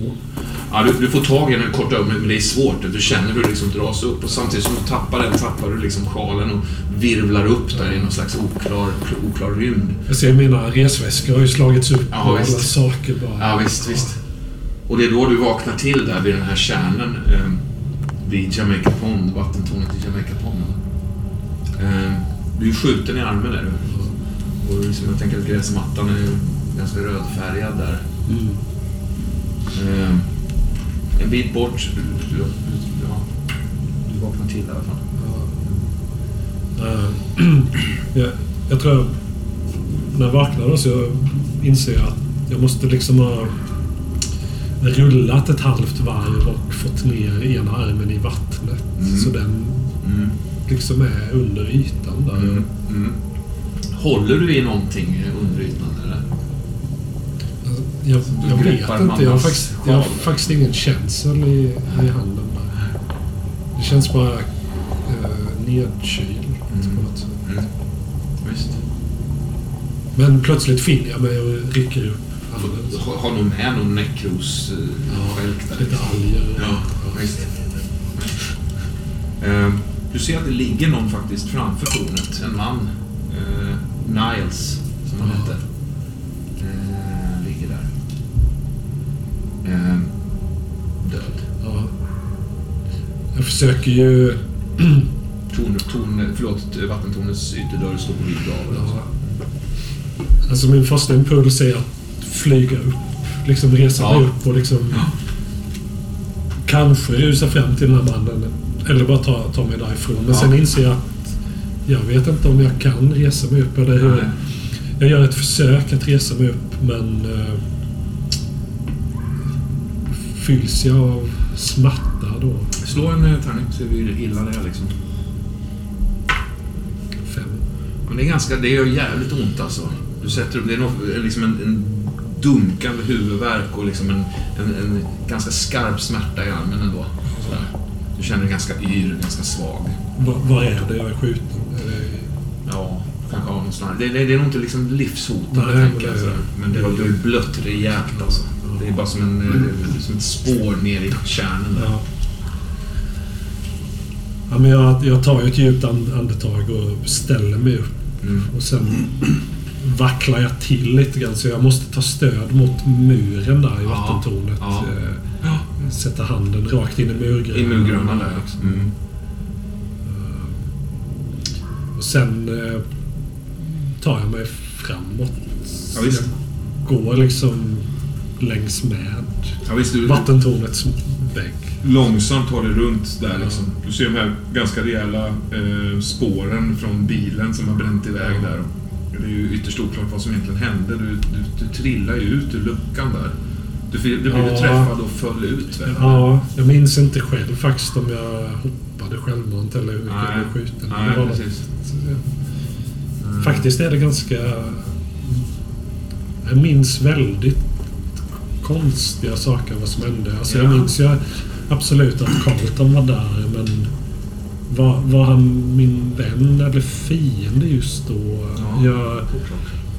Speaker 2: Ja, du, du får tag i den i kort ögonblick, men det är svårt. Du känner hur det liksom dras upp och samtidigt som du tappar den tappar du liksom sjalen och virvlar upp där i någon slags oklar, oklar rymd.
Speaker 1: Jag ser mina resväskor har ju slagits upp
Speaker 2: Ja,
Speaker 1: och alla
Speaker 2: visst.
Speaker 1: saker bara.
Speaker 2: Ja, visst, visst. Och det är då du vaknar till där vid den här kärnan eh, vid Jamaica Pond, vattentornet i Jamaica Pond. Eh, du är skjuten i armen där. Och liksom, jag tänker att gräsmattan är ganska rödfärgad där.
Speaker 1: Mm.
Speaker 2: Eh, en bit bort, ja, du vaknar till i alla fall.
Speaker 1: Eh, jag, jag tror jag, när jag vaknar så inser jag att jag måste liksom ha rullat ett halvt varv och fått ner ena armen i vattnet.
Speaker 2: Mm.
Speaker 1: Så den
Speaker 2: Mm.
Speaker 1: liksom är under ytan där.
Speaker 2: Mm. Mm. Håller du i någonting?
Speaker 1: Jag, jag vet inte. Jag har, faktiskt, jag har faktiskt ingen känsel i, i handen. Det känns bara eh, nedkylt
Speaker 2: Mm.
Speaker 1: på något sätt.
Speaker 2: Mm. Visst.
Speaker 1: Men plötsligt finner jag mig och rycker upp handen.
Speaker 2: Har, har nog med någon nekros-skälk där.
Speaker 1: Lite alger.
Speaker 2: Ja, visst. Ehm, Du ser att det ligger någon faktiskt framför tornet. En man. Eh, Niles, som han
Speaker 1: Ja.
Speaker 2: hette.
Speaker 1: Jag försöker ju...
Speaker 2: Torn, torn, förlåt, vattentornets ytterdörr står på vid gavel. Alltså.
Speaker 1: Alltså min första impuls är att flyga upp. Liksom resa
Speaker 2: Ja.
Speaker 1: mig upp och liksom... Kanske rusa fram till den här mannen. Eller bara ta, ta mig därifrån. Men
Speaker 2: Ja.
Speaker 1: sen inser jag att jag vet inte om jag kan resa mig upp. Eller hur.
Speaker 2: Nej.
Speaker 1: Jag gör ett försök att resa mig upp men... Uh, fylls jag av smärta då?
Speaker 2: Slå en eh, tärning så vi illa det är liksom.
Speaker 1: Fem.
Speaker 2: Men det är ganska, det gör jävligt ont alltså. Du sätter upp, det är nog, liksom en, en dunkande huvudvärk och liksom en, en, en ganska skarp smärta i armen ändå. Sådär. Du känner dig ganska yr, ganska svag.
Speaker 1: Va- Vad är det jag är skjuten? Är.
Speaker 2: Ja, kanske av någonstans. Det, det, det är nog inte liksom livshotande,
Speaker 1: Nej,
Speaker 2: tänker jag.
Speaker 1: men det-
Speaker 2: det, har blött rejält alltså. Det är bara som, en, eh, som ett spår ner i kärnan där.
Speaker 1: Ja. Ja, men jag, jag tar ju ett djupt and- andetag och ställer mig upp.
Speaker 2: Mm.
Speaker 1: Och sen vacklar jag till lite grann så jag måste ta stöd mot muren där i vattentornet.
Speaker 2: ja.
Speaker 1: Eh, Sätta handen rakt in i murgrönan.
Speaker 2: I murgrönan där. Mm.
Speaker 1: Och sen eh, tar jag mig framåt.
Speaker 2: Ja, visst.
Speaker 1: Jag går liksom längs med
Speaker 2: Ja, visst, du,
Speaker 1: vattentornets vägg.
Speaker 2: Långsamt tar dig runt där liksom. Du ser de här ganska rejäla eh, spåren från bilen som har bränt iväg där. Det är ju ytterst oklart vad som egentligen hände. Du, du, du trillar ju ut ur luckan där. Du, du blev
Speaker 1: Ja.
Speaker 2: träffad och föll ut väl?
Speaker 1: Ja, jag minns inte själv faktiskt om jag hoppade självmant eller hur mycket jag blev skjuten.
Speaker 2: Nej,
Speaker 1: var något-
Speaker 2: precis.
Speaker 1: Faktiskt är det ganska... Jag minns väldigt konstiga saker vad som hände. Alltså jag
Speaker 2: Ja.
Speaker 1: minns ju absolut att Carlton var där men var, var han min vän eller fiende just då?
Speaker 2: Ja.
Speaker 1: Jag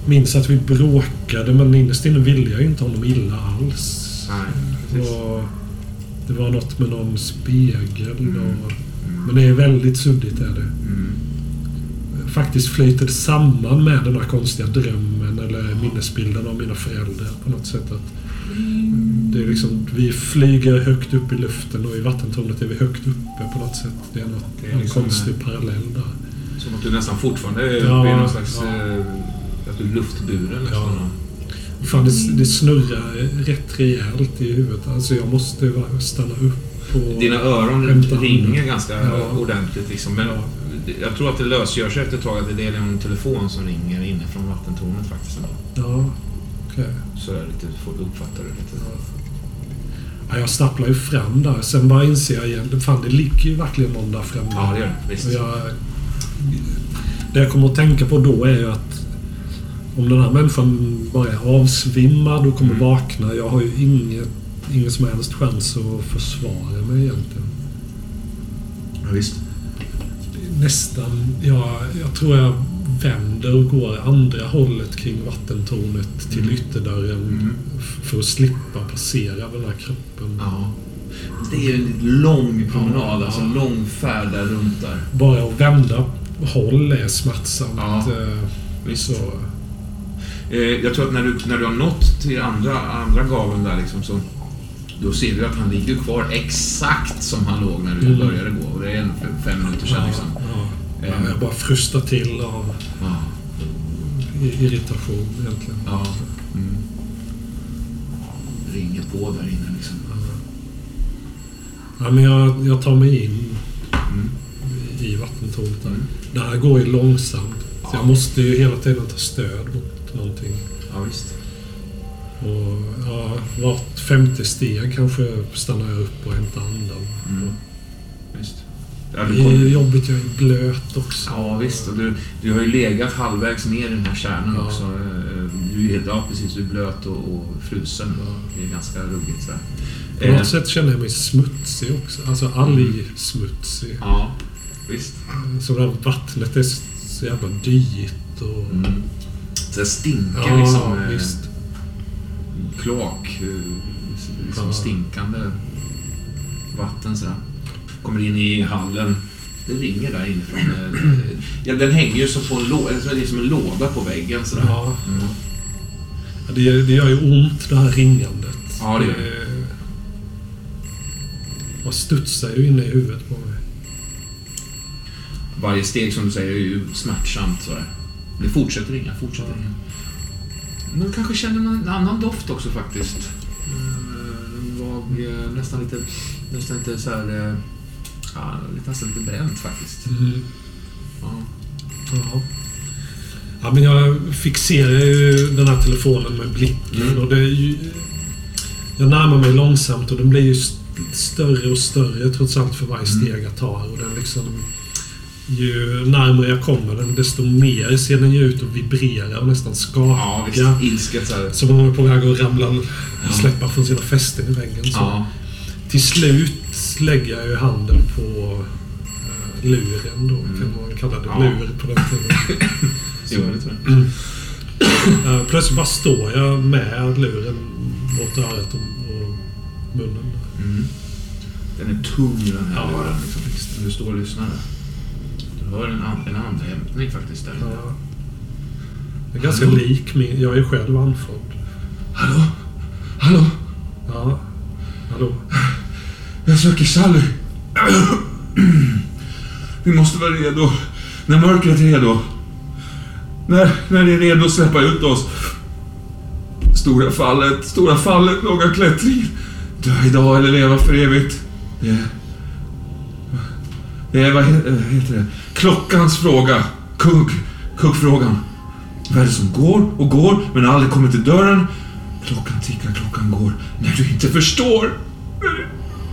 Speaker 1: minns att vi bråkade men innerst inne ville jag ju inte honom illa alls.
Speaker 2: Nej.
Speaker 1: Och det var något med någon spegel.
Speaker 2: Mm.
Speaker 1: Och, men det är väldigt suddigt. Är det.
Speaker 2: Mm.
Speaker 1: Faktiskt flyter samman med den här konstiga drömmen eller minnesbilden av mina föräldrar på något sätt. Att det är liksom, vi flyger högt upp i luften och i vattentornet är vi högt uppe på något sätt. Det är, något,
Speaker 2: Det är
Speaker 1: en
Speaker 2: liksom,
Speaker 1: konstig parallell där.
Speaker 2: Som att du nästan fortfarande är
Speaker 1: Ja,
Speaker 2: uppe i någon slags...
Speaker 1: ja.
Speaker 2: Eh, att du är luftburen nästan.
Speaker 1: Ja. Fan, det, det snurrar rätt rejält i huvudet. Alltså jag måste va- stanna upp och...
Speaker 2: Dina öron ringer ganska
Speaker 1: Ja.
Speaker 2: ordentligt. Liksom. Men
Speaker 1: Ja.
Speaker 2: jag tror att det lösgör sig efter ett tag att det är en telefon som ringer inifrån vattentornet faktiskt.
Speaker 1: Ja, okej.
Speaker 2: Så är det lite, får du lite.
Speaker 1: Ja, jag stapplar ju fram där. Sen bara inser jag igen, fan det ligger ju verkligen någon där framme.
Speaker 2: Ja, det gör det. Visst.
Speaker 1: Jag, det jag kommer att tänka på då är ju att om den här människan bara är avsvimmad och kommer
Speaker 2: Mm.
Speaker 1: vakna. Jag har ju inget, ingen som helst chans att försvara mig egentligen.
Speaker 2: Ja, visst.
Speaker 1: Nästan, ja, jag tror jag vänder och går andra hållet kring vattentornet till
Speaker 2: Mm.
Speaker 1: ytterdörren
Speaker 2: Mm.
Speaker 1: för att slippa passera den här kroppen.
Speaker 2: Ja. Det är en lång promenad,
Speaker 1: Ja.
Speaker 2: alltså en lång färd där runt där.
Speaker 1: Bara att vända håll är smärtsamt.
Speaker 2: Ja,
Speaker 1: eh. Så,
Speaker 2: Eh, jag tror att när du, när du har nått till andra, andra gaveln där liksom så då ser du att han ligger kvar exakt som han låg när du
Speaker 1: Mm.
Speaker 2: började gå. Och det är en fem minuter sedan liksom.
Speaker 1: ja, ja.
Speaker 2: Eh.
Speaker 1: Jag bara frustar till av irritation egentligen.
Speaker 2: ja. Mm. Ringer på där inne liksom.
Speaker 1: Ja, men jag, jag tar mig in
Speaker 2: Mm.
Speaker 1: i vattentornet där.
Speaker 2: Mm.
Speaker 1: Det här går ju långsamt. Så
Speaker 2: Ja.
Speaker 1: jag måste ju hela tiden ta stöd mot någonting.
Speaker 2: Ja, visst.
Speaker 1: Och ja, vart femte steg kanske stannar jag upp och hämtar andan.
Speaker 2: Mm. Visst. Ja,
Speaker 1: Det är jobbigt, jag är blöt också.
Speaker 2: ja, visst. Och du, du har ju legat halvvägs ner i den här kärnan
Speaker 1: Ja.
Speaker 2: också. Eh, Du är helt, ja, precis. Du är blöt och, och frusen.
Speaker 1: Ja.
Speaker 2: Det är ganska ruggigt sådär.
Speaker 1: På något sätt känner jag mig smutsig också. Alltså algsmutsig.
Speaker 2: Ja, visst.
Speaker 1: Så det här vattnet är så jävla dyrt och...
Speaker 2: Mm. Så det stinker
Speaker 1: Ja,
Speaker 2: liksom. eh,
Speaker 1: visst.
Speaker 2: Kloak. eh, Liksom
Speaker 1: Ja.
Speaker 2: stinkande vatten sådär. Kommer in i hallen. Det ringer där inifrån. eh, Ja, den hänger ju som på en är som en låda på väggen sådär.
Speaker 1: Ja,
Speaker 2: Mm.
Speaker 1: det, det gör ju ont det här ringandet.
Speaker 2: Ja, det gör det.
Speaker 1: Eh, Och studsar ju inne i huvudet på mig.
Speaker 2: Varje steg som du säger är ju smärtsamt. Så Det fortsätter ringa, fortsätter ringa. Men kanske känner man en annan doft också faktiskt. Eh, En vag, eh, nästan lite, nästan lite så här... eh, Ja, lite- nästan lite bränt faktiskt.
Speaker 1: Mm.
Speaker 2: Ja.
Speaker 1: Ja. ja, men jag fixerar ju den här telefonen med blicken
Speaker 2: Mm.
Speaker 1: och det är ju... Jag närmar mig långsamt och den blir ju st- större och större trots allt för varje steg jag tar. Och den liksom... Ju närmare jag kommer den, desto mer ser den ju ut att vibrera och nästan
Speaker 2: Ja,
Speaker 1: skaka.
Speaker 2: visst. Ilsket.
Speaker 1: Som om man är på väg att ramla, släppa från sina fästen i väggen. Så.
Speaker 2: Ja.
Speaker 1: Till slut jag ju handen på eh, luren då, kan man kalla det.
Speaker 2: Ja.
Speaker 1: Lur på den tiden.
Speaker 2: Jo, det tror jag.
Speaker 1: Eh, plötsligt bara står jag med luren mot örat och, och munnen.
Speaker 2: Mm. Den är tung den här
Speaker 1: Ja,
Speaker 2: luren. Liksom. Du står och lyssnar. Du hör en, and, en andhämtning faktiskt där.
Speaker 1: Ja. Det är ganska lik min... Jag är själv andfådd.
Speaker 2: Hallå? Hallå?
Speaker 1: Ja. Hallå?
Speaker 2: Jag söker Sally. Vi måste vara redo. När mörkret är redo. När, när det är redo att släppa ut oss. Stora fallet, stora fallet, långa klättringen. Dö idag eller leva för evigt. Det är... Det är, vad eh, heter det? Klockans fråga. Kugg. Kuggfrågan. Vad är det som går och går men aldrig kommer till dörren? Klockan tickar, klockan går. När du inte förstår.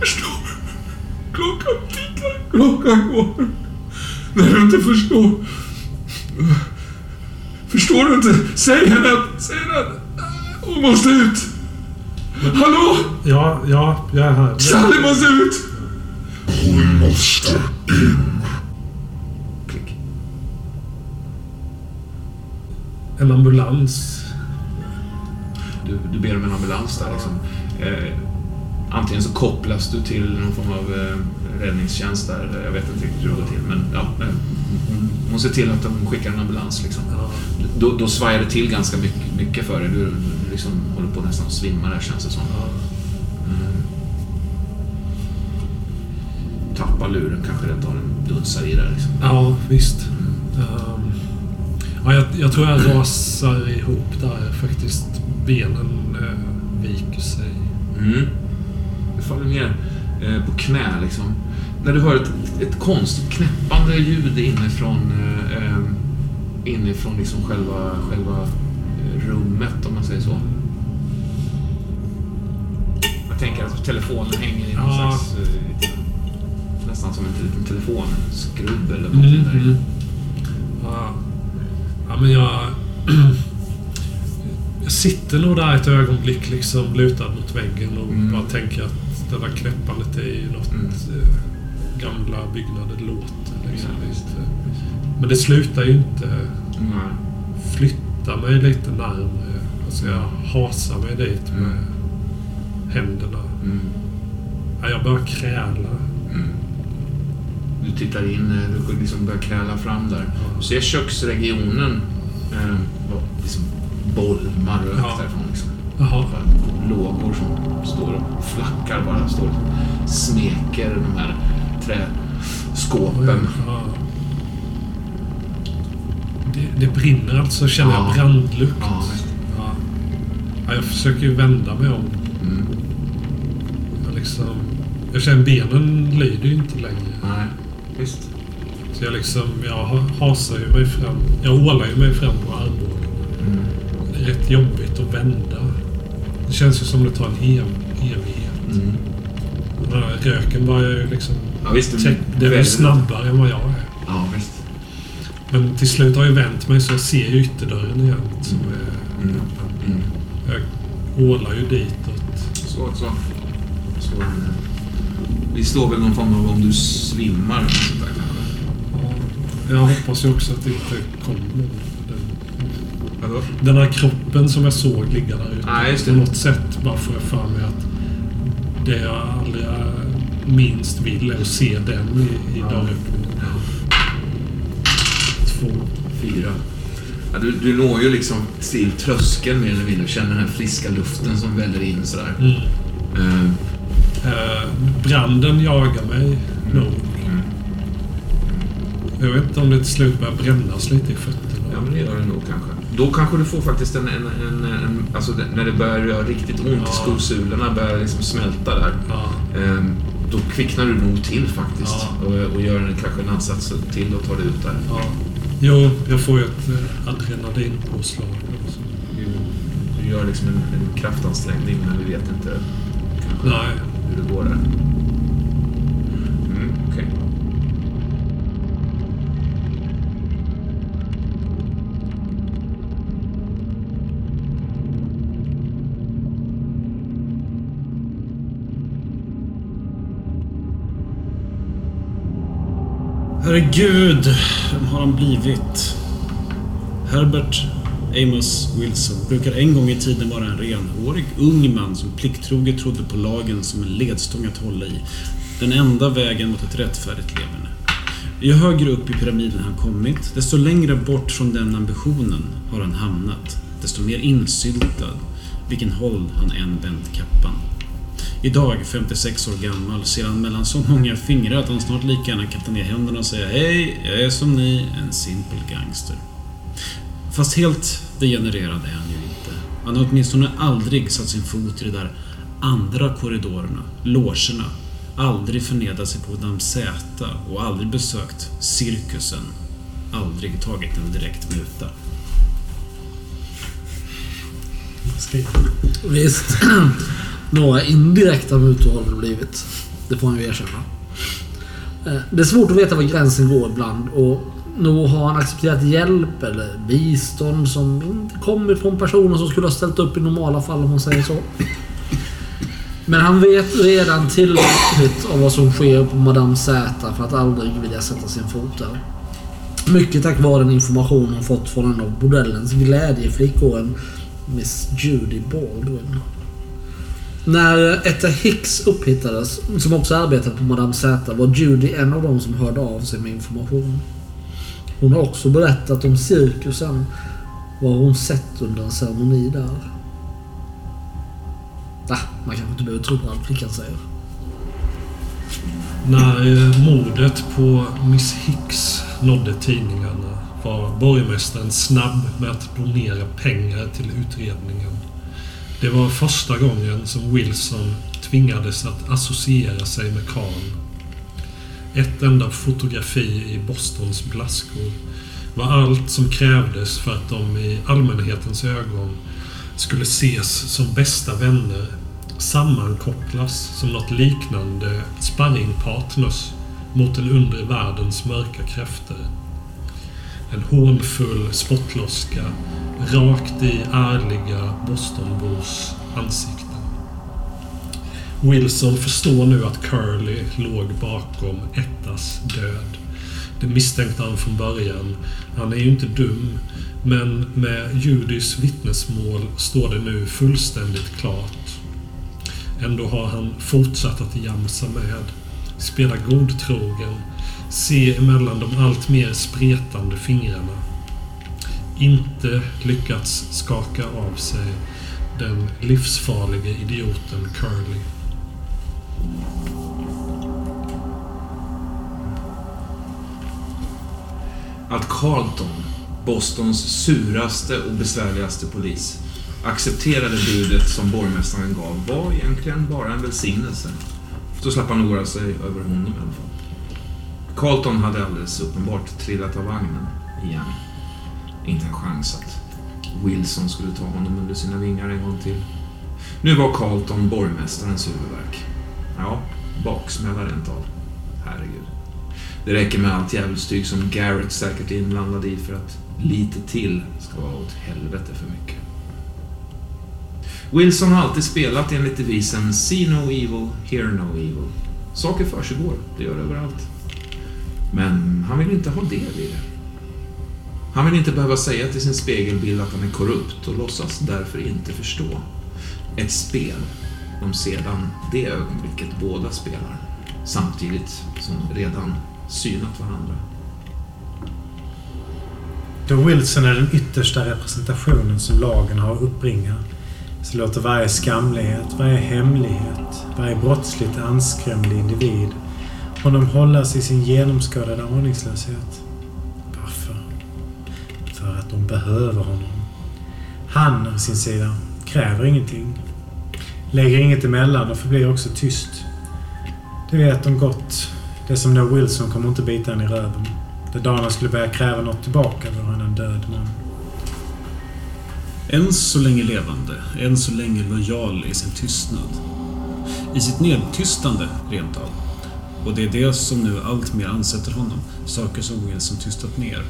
Speaker 2: Förstår. Klockan tickar, klockan går. När du inte förstår. Förstår du inte? Säg henne att... Säg henne att... Hon måste ut. Hallå?
Speaker 1: Ja, ja, jag är här.
Speaker 2: Sally måste ut!
Speaker 7: Hon måste in.
Speaker 2: Klick.
Speaker 1: En ambulans.
Speaker 2: Du, du ber om en ambulans där liksom. Eh, antingen så kopplas du till någon form av eh, räddningstjänst där. Jag vet inte riktigt hur det går till. Men ja, eh, hon, ser till att de skickar en ambulans liksom. Då, då svajar det till ganska mycket, mycket för dig. Du, liksom håller på nästan att svimma där känns det som. Mm. Tappar luren kanske rent av den dunsar i där liksom.
Speaker 1: Ja, visst. Ehm, ja, jag, jag tror jag rasar ihop där faktiskt. Benen uh, viker sig.
Speaker 2: Mm. Faller ner eh, på knä liksom. När du hör ett, ett konstigt knäppande ljud inifrån, eh, eh, inifrån liksom själva, själva eh, rummet om man säger så. Jag tänker att telefonen hänger i någon
Speaker 1: Ja.
Speaker 2: slags... Nästan som en liten telefonskrubb eller någonting
Speaker 1: Mm,
Speaker 2: där
Speaker 1: mm. Ja. ja, men jag... jag sitter nog där ett ögonblick liksom lutad mot väggen och
Speaker 2: Mm.
Speaker 1: bara tänker att det där knäppandet är ju något
Speaker 2: Mm.
Speaker 1: eh, gamla byggnader låter. Liksom.
Speaker 2: Ja.
Speaker 1: Men det slutar ju inte
Speaker 2: Nej.
Speaker 1: flytta mig lite närmare. Alltså jag hasar mig dit med
Speaker 2: Mm.
Speaker 1: händerna.
Speaker 2: Mm.
Speaker 1: Ja, jag börjar kräla.
Speaker 2: Mm. Du tittar in, eh, du liksom börjar kräla fram där. Du ser köksregionen eh, liksom bolmar rök
Speaker 1: Ja.
Speaker 2: därifrån. Liksom.
Speaker 1: Jaha.
Speaker 2: Lågor som står och flackar bara. Står och smeker de här träskåpen.
Speaker 1: Det, det brinner alltså, känner jag
Speaker 2: Ja.
Speaker 1: brandlukt.
Speaker 2: Ja.
Speaker 1: Ja. Ja, jag försöker ju vända mig om.
Speaker 2: Mm.
Speaker 1: Jag, liksom, jag känner benen lyder ju inte längre.
Speaker 2: Nej, visst.
Speaker 1: Så jag liksom, jag ha- hasar ju mig fram. Jag ålar ju mig fram på armbågen.
Speaker 2: Mm.
Speaker 1: Det är rätt jobbigt att vända. Det känns ju som det tar en ev evighet.
Speaker 2: Mm.
Speaker 1: Den här röken börjar ju liksom...
Speaker 2: Ja, visst. det-
Speaker 1: det är snabbare än vad jag är.
Speaker 2: Ja, visst.
Speaker 1: Men till slut har jag vänt mig så jag ser ju ytterdörren igen. Som är
Speaker 2: Mm.
Speaker 1: öppen.
Speaker 2: Mm.
Speaker 1: Jag ålar ju ditåt.
Speaker 2: Så, så. så eh, vi står väl någon form av om du svimmar. eller något sånt där, kanske.
Speaker 1: Jag hoppas ju också att det inte kommer någon. Den,
Speaker 2: Vadå?
Speaker 1: den här kroppen som jag såg ligga där ute.
Speaker 2: Ja, just det.
Speaker 1: På något sätt bara får jag för mig att det jag allra minst vill är att se den i, i
Speaker 2: Ja.
Speaker 1: dörröppningen. Två.
Speaker 2: Fyra. Ja, du, du når ju liksom till tröskeln mer eller mindre och känner den här friska luften som väller in sådär.
Speaker 1: Mm.
Speaker 2: Eh,
Speaker 1: Eh, branden jagar mig nog.
Speaker 2: Mm.
Speaker 1: Jag vet inte om det till slut börjar brännas lite i fötterna.
Speaker 2: Ja, men det gör det nog kanske. Då kanske du får faktiskt en... en, en, en alltså när det börjar göra riktigt ont,
Speaker 1: Ja.
Speaker 2: skosulorna börjar liksom smälta där.
Speaker 1: Ja.
Speaker 2: Ehm, då kvicknar du nog till faktiskt.
Speaker 1: Ja.
Speaker 2: Och, och gör en, kanske en ansats till och tar dig ut där.
Speaker 1: Ja. Jo, jag får ju ett eh, adrenalinpåslag.
Speaker 2: Du, du gör liksom en, en kraftansträngning, men vi vet inte kanske
Speaker 1: Nej.
Speaker 2: hur det går där.
Speaker 5: Herregud, vem har han blivit? Herbert Amos Wilson brukar en gång i tiden vara en renhårig ung man som plikttroget trodde på lagen som en ledstång att hålla i. Den enda vägen mot ett rättfärdigt leverne. Ju högre upp i pyramiden han kommit, desto längre bort från den ambitionen har han hamnat. Desto mer insyltad, vilken håll han än vänt kappan. Idag, 56 år gammal, ser han mellan så många fingrar att han snart lika gärna kan ta ner händerna och säga Hej, jag är som ni, en simpel gangster. Fast helt degenererad är han ju inte. Han har åtminstone aldrig satt sin fot i de där andra korridorerna, logerna, aldrig förnedrat sig på Dam Z och aldrig besökt cirkusen. Aldrig tagit en direkt muta.
Speaker 3: Visst. Några indirekta mutor har det väl blivit. Det får han ju erkänna. Eh, det är svårt att veta var gränsen går ibland och nog har han accepterat hjälp eller bistånd som inte kommer från personer som skulle ha ställt upp i normala fall om man säger så. Men han vet redan tillräckligt av vad som sker på Madame Z för att aldrig vilja sätta sin fot där. Mycket tack vare den information hon fått från en av bordellens glädjeflickor, en Miss Judy Baldwin. När Etta Hicks upphittades, som också arbetade på Madame Z, var Judy en av dem som hörde av sig med information. Hon har också berättat om cirkusen, vad hon sett under en ceremoni där. Ah, man kanske inte behöver tro på allt flickan säger.
Speaker 1: När eh, mordet på Miss Hicks nådde tidningarna var borgmästaren snabb med att donera pengar till utredningen. Det var första gången som Wilson tvingades att associera sig med Kahn. Ett enda fotografi i Bostons blaskor var allt som krävdes för att de i allmänhetens ögon skulle ses som bästa vänner, sammankopplas som något liknande sparringpartners mot den undre världens mörka krafter. En hånfull spottloska rakt i ärliga Bostonbors ansikten. Wilson förstår nu att Curly låg bakom Ettas död. Det misstänkte han från början. Han är ju inte dum. Men med Judys vittnesmål står det nu fullständigt klart. Ändå har han fortsatt att jamsa med. Spela godtrogen. Se emellan de allt mer spretande fingrarna. Inte lyckats skaka av sig den livsfarlige idioten Curly.
Speaker 2: Att Carlton, Bostons suraste och besvärligaste polis, accepterade budet som borgmästaren gav var egentligen bara en välsignelse. Så slapp han oroa sig över honom i alla fall. Carlton hade alldeles uppenbart trillat av vagnen igen. Inte en chans att Wilson skulle ta honom under sina vingar en gång till. Nu var Carlton borgmästarens huvudvärk. Ja, baksmälla rent av. Herregud. Det räcker med allt djävulstyg som Garrett säkert är inblandad i för att lite till ska vara åt helvete för mycket. Wilson har alltid spelat enligt devisen See no evil, hear no evil. Saker försiggår, det gör det överallt. Men han vill inte ha del i det. Han vill inte behöva säga till sin spegelbild att han är korrupt och låtsas därför inte förstå. Ett spel de sedan det ögonblicket båda spelar samtidigt som de redan synat varandra.
Speaker 4: Då Wilson är den yttersta representationen som lagen har att uppbringa så låter varje skamlighet, varje hemlighet, varje brottsligt anskrämlig individ honom hållas i sin genomskådade aningslöshet. Varför? För att de behöver honom. Han, å sin sida, kräver ingenting. Lägger inget emellan och förblir också tyst. Det vet de gott. Det som när Wilson kommer inte bita en i röven. Det dagen han skulle börja kräva något tillbaka var han en död man.
Speaker 5: Än så länge levande, än så länge lojal i sin tystnad. I sitt nedtystande, rent av. Och det är det som nu allt mer ansätter honom. Saker som Wilson tystat ner.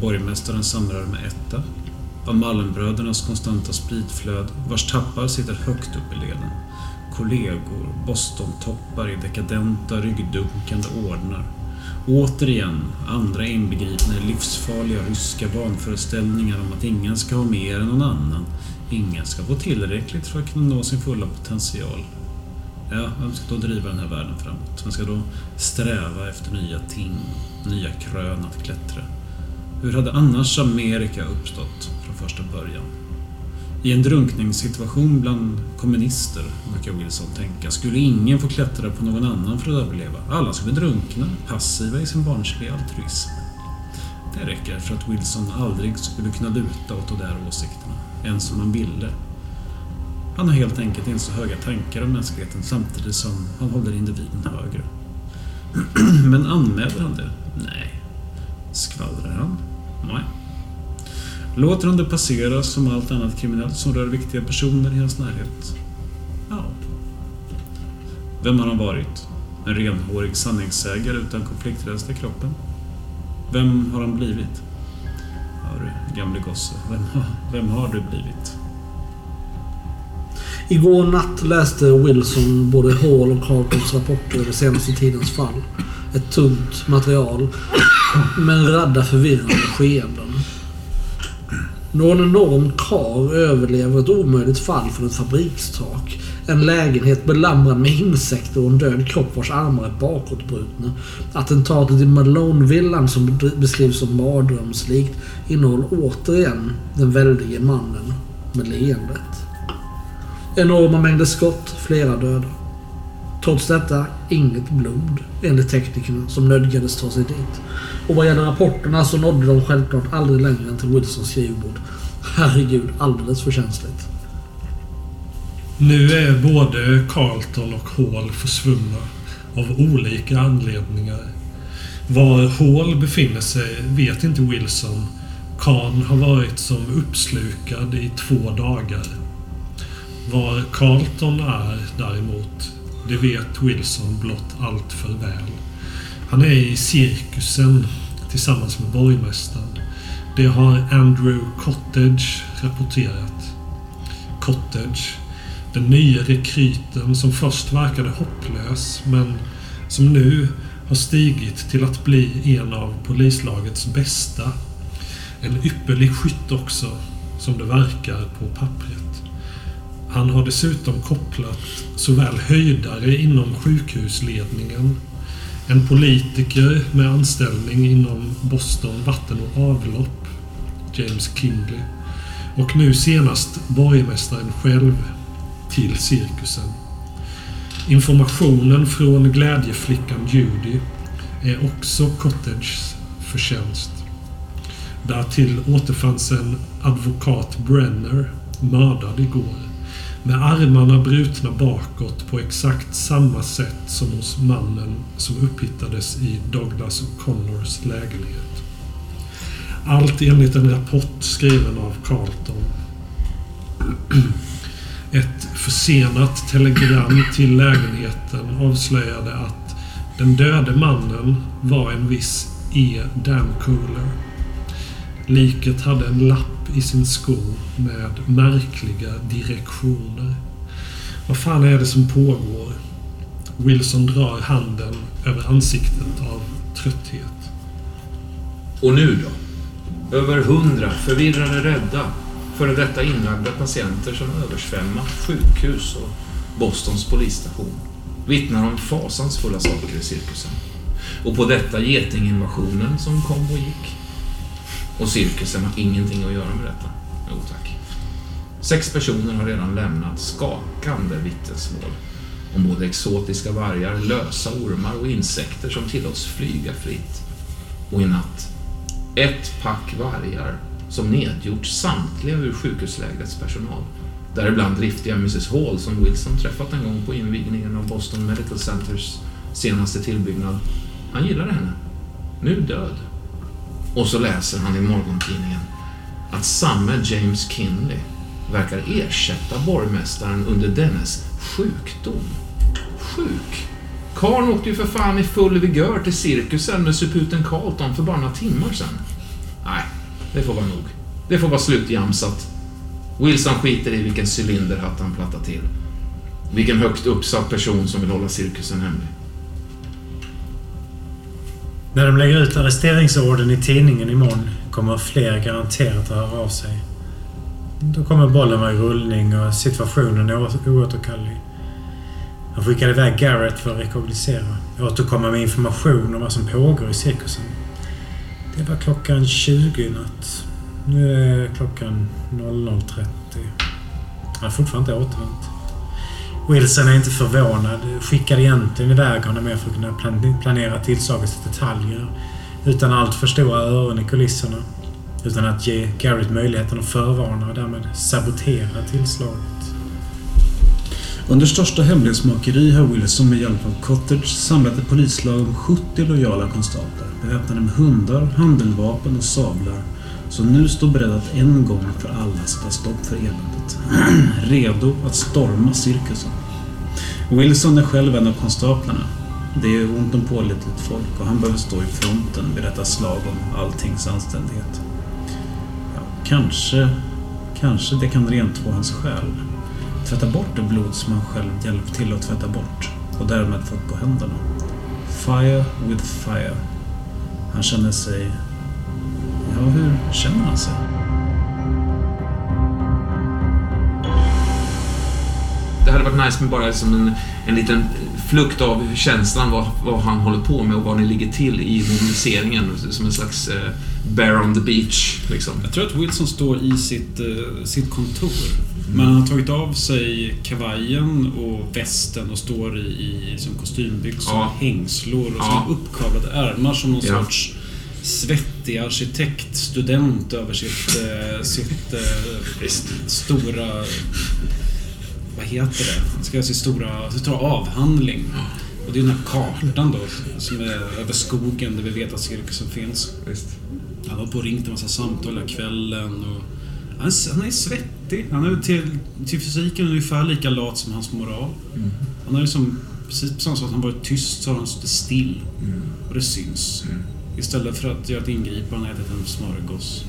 Speaker 5: Borgmästaren samlar med etta. Av Malmbrödernas konstanta spritflöd, vars tappar sitter högt upp i leden. Kollegor, Boston-toppar i dekadenta, ryggdunkande ordnar. Återigen andra inbegripna i livsfarliga ryska vanföreställningar om att ingen ska ha mer än någon annan. Ingen ska få tillräckligt för att kunna nå sin fulla potential. Ja, vem ska då driva den här världen framåt? Vem ska då sträva efter nya ting, nya krön att klättra? Hur hade annars Amerika uppstått från första början? I en drunkningssituation bland kommunister, brukar Wilson tänka, skulle ingen få klättra på någon annan för att överleva. Alla skulle drunkna, passiva i sin barnsliga altruism. Det räcker för att Wilson aldrig skulle kunna luta åt de där åsikterna, ens om han ville. Han har helt enkelt inte så höga tankar om mänskligheten samtidigt som han håller individen högre. Men anmäler han det? Nej. Skvallrar han? Nej. Låter han det passera som allt annat kriminellt som rör viktiga personer i hans närhet? Ja. Vem har han varit? En renhårig sanningssägare utan konflikträdsla i kroppen? Vem har han blivit? Ja du, gamle gosse. Vem, vem har du blivit?
Speaker 3: Igår natt läste Wilson både Hall och Carltons rapporter över senaste tidens fall. Ett tunt material med en radda förvirrande skeenden. Någon enorm kar överlever ett omöjligt fall från ett fabrikstak. En lägenhet belamrad med insekter och en död kropp vars armar är bakåtbrutna. Attentatet i Malone-villan som beskrivs som mardrömslikt innehåller återigen den väldige mannen med leendet. Enorma mängder skott, flera döda. Trots detta, inget blod, enligt teknikerna som nödgades ta sig dit. Och vad gäller rapporterna så nådde de självklart aldrig längre än till Wilsons skrivbord. Herregud, alldeles för känsligt.
Speaker 1: Nu är både Carlton och Hall försvunna av olika anledningar. Var Hall befinner sig vet inte Wilson. Khan har varit som uppslukad i två dagar. Var Carlton är däremot, det vet Wilson blott allt för väl. Han är i cirkusen tillsammans med borgmästaren. Det har Andrew Cottage rapporterat. Cottage, den nya rekryten som först verkade hopplös men som nu har stigit till att bli en av polislagets bästa. En ypperlig skytt också, som det verkar på pappret. Han har dessutom kopplat såväl höjdare inom sjukhusledningen, en politiker med anställning inom Boston Vatten och Avlopp, James Kingley, och nu senast borgmästaren själv till cirkusen. Informationen från glädjeflickan Judy är också Cottages förtjänst. Därtill återfanns en advokat Brenner mördad igår med armarna brutna bakåt på exakt samma sätt som hos mannen som upphittades i Douglas O'Connors lägenhet. Allt enligt en rapport skriven av Carlton. Ett försenat telegram till lägenheten avslöjade att den döde mannen var en viss E. Damcooler. Liket hade en lapp i sin sko med märkliga direktioner. Vad fan är det som pågår? Wilson drar handen över ansiktet av trötthet.
Speaker 2: Och nu då? Över hundra förvirrade rädda, före detta inlagda patienter som översvämmat sjukhus och Bostons polisstation vittnar om fasansfulla saker i cirkusen. Och på detta getinginvasionen som kom och gick. Och cirkusen har ingenting att göra med detta. Jo tack. Sex personer har redan lämnat skakande vittnesmål om både exotiska vargar, lösa ormar och insekter som tillåts flyga fritt. Och i natt, ett pack vargar som nedgjort samtliga ur sjukhuslägrets personal. Däribland driftiga Mrs Hall som Wilson träffat en gång på invigningen av Boston Medical Centers senaste tillbyggnad. Han gillade henne. Nu död. Och så läser han i morgontidningen att samme James Kinley verkar ersätta borgmästaren under dennes sjukdom. Sjuk? Karn åkte ju för fan i full vigör till cirkusen med suputen Carlton för bara några timmar sedan. Nej, det får vara nog. Det får vara slutjamsat. Wilson skiter i vilken cylinderhatt han plattar till. Vilken högt uppsatt person som vill hålla cirkusen hemlig.
Speaker 4: När de lägger ut arresteringsorden i tidningen imorgon kommer fler garanterat att höra av sig. Då kommer bollen vara i rullning och situationen är oåterkallelig. Han skickade iväg Garrett för att rekognosera. Återkomma med information om vad som pågår i cirkusen. Det var klockan 20 i natt. Nu är klockan 00.30. Han har fortfarande inte återvänt. Wilson är inte förvånad. Skickar egentligen iväg honom mer för att kunna plan- planera tillslagets detaljer. Utan allt för stora öron i kulisserna. Utan att ge Garrett möjligheten att förvarna och därmed sabotera tillslaget.
Speaker 6: Under största hemlighetsmakeri har Wilson med hjälp av Cottage samlat ett polislag om 70 lojala konstaplar beväpnade med hundar, handeldvapen och sablar som nu står beredd att en gång för alla sätta stopp för eländet. Redo att storma cirkusen. Wilson är själv en av konstaplarna. Det är ont om pålitligt folk och han behöver stå i fronten vid detta slag om alltings anständighet. Ja, kanske, kanske det kan rentvå hans själ. Tvätta bort det blod som han själv hjälpt till att tvätta bort och därmed fått på händerna. Fire with fire. Han känner sig... Ja, hur känner han sig?
Speaker 2: Det hade varit nice med bara liksom en, en liten flukt av känslan vad, vad han håller på med och var ni ligger till i mobiliseringen. Som en slags eh, bear on the beach. Liksom.
Speaker 5: Jag tror att Wilson står i sitt, eh, sitt kontor. Men han har tagit av sig kavajen och västen och står i, i som kostymbyxor,
Speaker 2: Ja.
Speaker 5: hängslor och
Speaker 2: Ja.
Speaker 5: uppkavlade ärmar som någon
Speaker 2: Ja.
Speaker 5: sorts svettig arkitektstudent över sitt, eh, sitt eh, stora... Vad heter det? Han ska göra sin stora, sin stora avhandling. Och det är den här kartan då som är över skogen där vi vet att cirkusen finns.
Speaker 2: Visst.
Speaker 5: Han har på och ringt en massa samtal hela kvällen. Och han, han är svettig. Han är till, till fysiken ungefär lika lat som hans moral. Han har liksom, precis på samma sätt att han varit tyst så har han suttit still. Och det syns. Istället för att göra ett ingripande ätit en smörgås.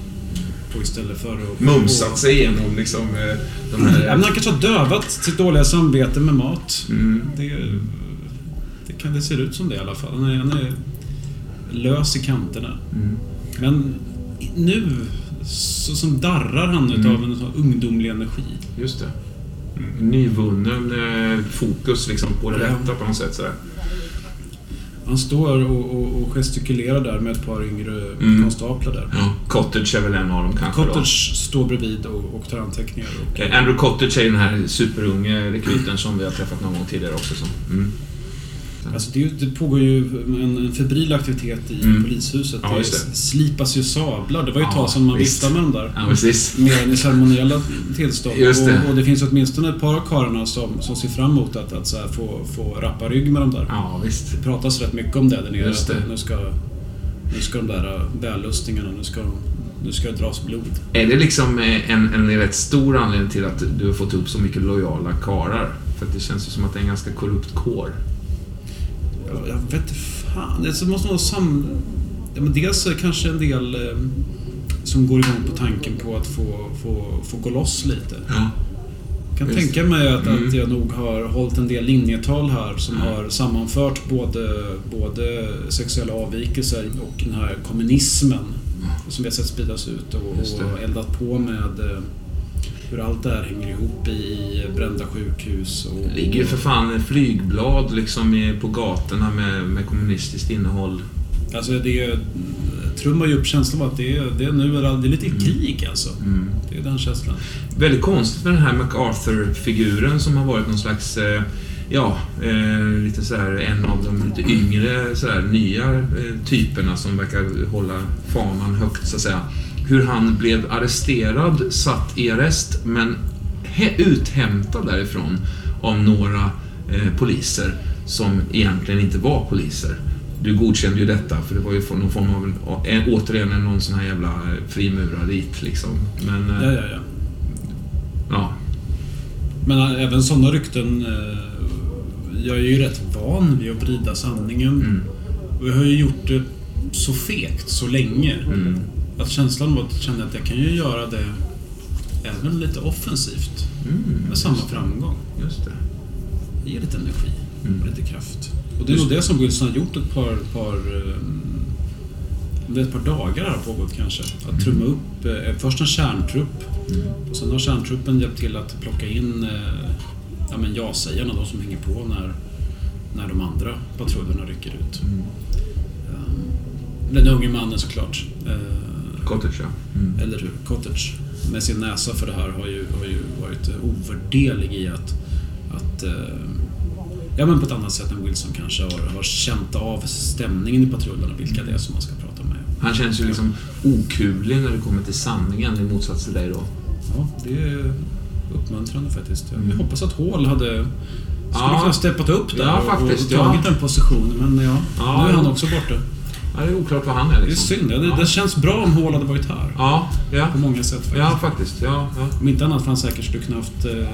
Speaker 5: Och istället för att...
Speaker 2: Mumsat sig igenom liksom eh, de här...
Speaker 5: Ja, men han kanske har dövat sitt dåliga samvete med mat.
Speaker 2: Mm.
Speaker 5: Det, det, kan, det ser ut som det i alla fall. Han är, han är lös i kanterna.
Speaker 2: Mm.
Speaker 5: Men nu så som darrar han
Speaker 2: Mm.
Speaker 5: utav en sån ungdomlig energi.
Speaker 2: Just det. Nyvunnen eh, fokus liksom på det rätta på något sätt. Sådär.
Speaker 5: Han står och, och, och gestikulerar där med ett par yngre
Speaker 2: Mm.
Speaker 5: konstaplar där.
Speaker 2: Ja. Cottage är väl en av dem kanske
Speaker 5: Cottage står bredvid och, och tar anteckningar. Och,
Speaker 2: då. Eh, Andrew Cottage är den här superunge rekryten som vi har träffat någon gång tidigare också. Som, mm.
Speaker 5: Alltså det, det pågår ju en, en febril aktivitet i
Speaker 2: Mm.
Speaker 5: polishuset.
Speaker 2: Ja,
Speaker 5: det, slipas ju sablar. Det var ju ett
Speaker 2: Ja,
Speaker 5: tag sedan man
Speaker 2: visst.
Speaker 5: viftade med dem där.
Speaker 2: Ja, precis.
Speaker 5: Mer i ceremoniella tillstånd.
Speaker 2: Det.
Speaker 5: Och, och det finns åtminstone ett par av karlarna som, som ser fram emot att, att här få, få rappa rygg med dem där.
Speaker 2: Ja, visst.
Speaker 5: Det pratas rätt mycket om det där nere. Att nu ska, nu ska de där äh, vällustingarna, nu ska, nu ska det dras blod.
Speaker 2: Är det liksom eh, en, en rätt stor anledning till att du har fått upp så mycket lojala karar? För att det känns ju som att det är en ganska korrupt kår.
Speaker 5: Jag, jag vet inte fan. Det måste vara sam... Ja, men dels kanske en del eh, som går igång på tanken på att få, få, få gå loss lite.
Speaker 2: Ja.
Speaker 5: Jag kan
Speaker 2: Just
Speaker 5: tänka mig att,
Speaker 2: Mm.
Speaker 5: att jag nog har hållit en del linjetal här som har sammanfört både, både sexuella avvikelser och den här kommunismen som vi har sett spridas ut och, och eldat på med eh, hur allt det här hänger ihop i, brända sjukhus. Och,
Speaker 2: Det ligger ju för fan flygblad liksom på gatorna med, med kommunistiskt innehåll.
Speaker 5: Alltså det trummar ju upp känslan av att det är, det är nu. Det är lite krig alltså.
Speaker 2: Mm.
Speaker 5: Det är den känslan.
Speaker 2: Väldigt konstigt med den här MacArthur-figuren som har varit någon slags, eh, ja, eh, lite sådär en av de lite yngre, sådär nya eh, typerna som verkar hålla fanan högt, så att säga. Hur han blev arresterad, satt i arrest, men uthämtad därifrån av några eh, poliser som egentligen inte var poliser. Du godkände ju detta, för det var ju någon form av, en, återigen en någon sån här jävla eh, frimurarit liksom. Men, eh,
Speaker 5: Ja, ja, ja.
Speaker 2: ja.
Speaker 5: Men ä- även sådana rykten... eh, Jag är ju rätt van vid att vrida sanningen.
Speaker 2: Mm.
Speaker 5: Och jag har ju gjort det så fegt så länge.
Speaker 2: Mm.
Speaker 5: Att känslan var att jag kände att jag kan ju göra det även lite offensivt.
Speaker 2: Mm.
Speaker 5: Med samma framgång.
Speaker 2: Just det.
Speaker 5: Det ger lite energi
Speaker 2: Mm.
Speaker 5: och lite kraft. Och det är nog det som Wilson har gjort ett par... par ehm, det är ett par dagar har pågått kanske. Att trumma upp eh, först en kärntrupp.
Speaker 2: Mm.
Speaker 5: Och sen har kärntruppen hjälpt till att plocka in eh, ja, men ja-sägarna, de som hänger på när, när de andra patrullerna rycker ut.
Speaker 2: Mm.
Speaker 5: Um, den unge mannen såklart. Eh,
Speaker 2: Cottage, ja. Mm.
Speaker 5: eller hur? Cottage. Med sin näsa för det här har ju, har ju varit ovärderlig i att, att eh, Ja men på ett annat sätt än Wilson kanske har, har känt av stämningen i patrullerna, vilka det är som man ska prata med.
Speaker 2: Han känns ju liksom okuvlig när det kommer till sanningen i motsats till dig då.
Speaker 5: Ja, det är uppmuntrande faktiskt. Jag
Speaker 2: Mm.
Speaker 5: hoppas att Hall hade skulle
Speaker 2: Ja.
Speaker 5: kunna steppat upp där
Speaker 2: Ja,
Speaker 5: och-
Speaker 2: faktiskt,
Speaker 5: och tagit
Speaker 2: ja.
Speaker 5: den positionen. Men ja,
Speaker 2: Ja,
Speaker 5: nu är han också borta.
Speaker 2: Ja, det är oklart vad han är
Speaker 5: Det är
Speaker 2: liksom.
Speaker 5: synd. Ja, det,
Speaker 2: Ja.
Speaker 5: det känns bra om Hall hade varit här.
Speaker 2: Ja, ja.
Speaker 5: På många sätt faktiskt.
Speaker 2: Ja, faktiskt. Ja, ja.
Speaker 5: Om inte annat för han säkert skulle kunna haft eh,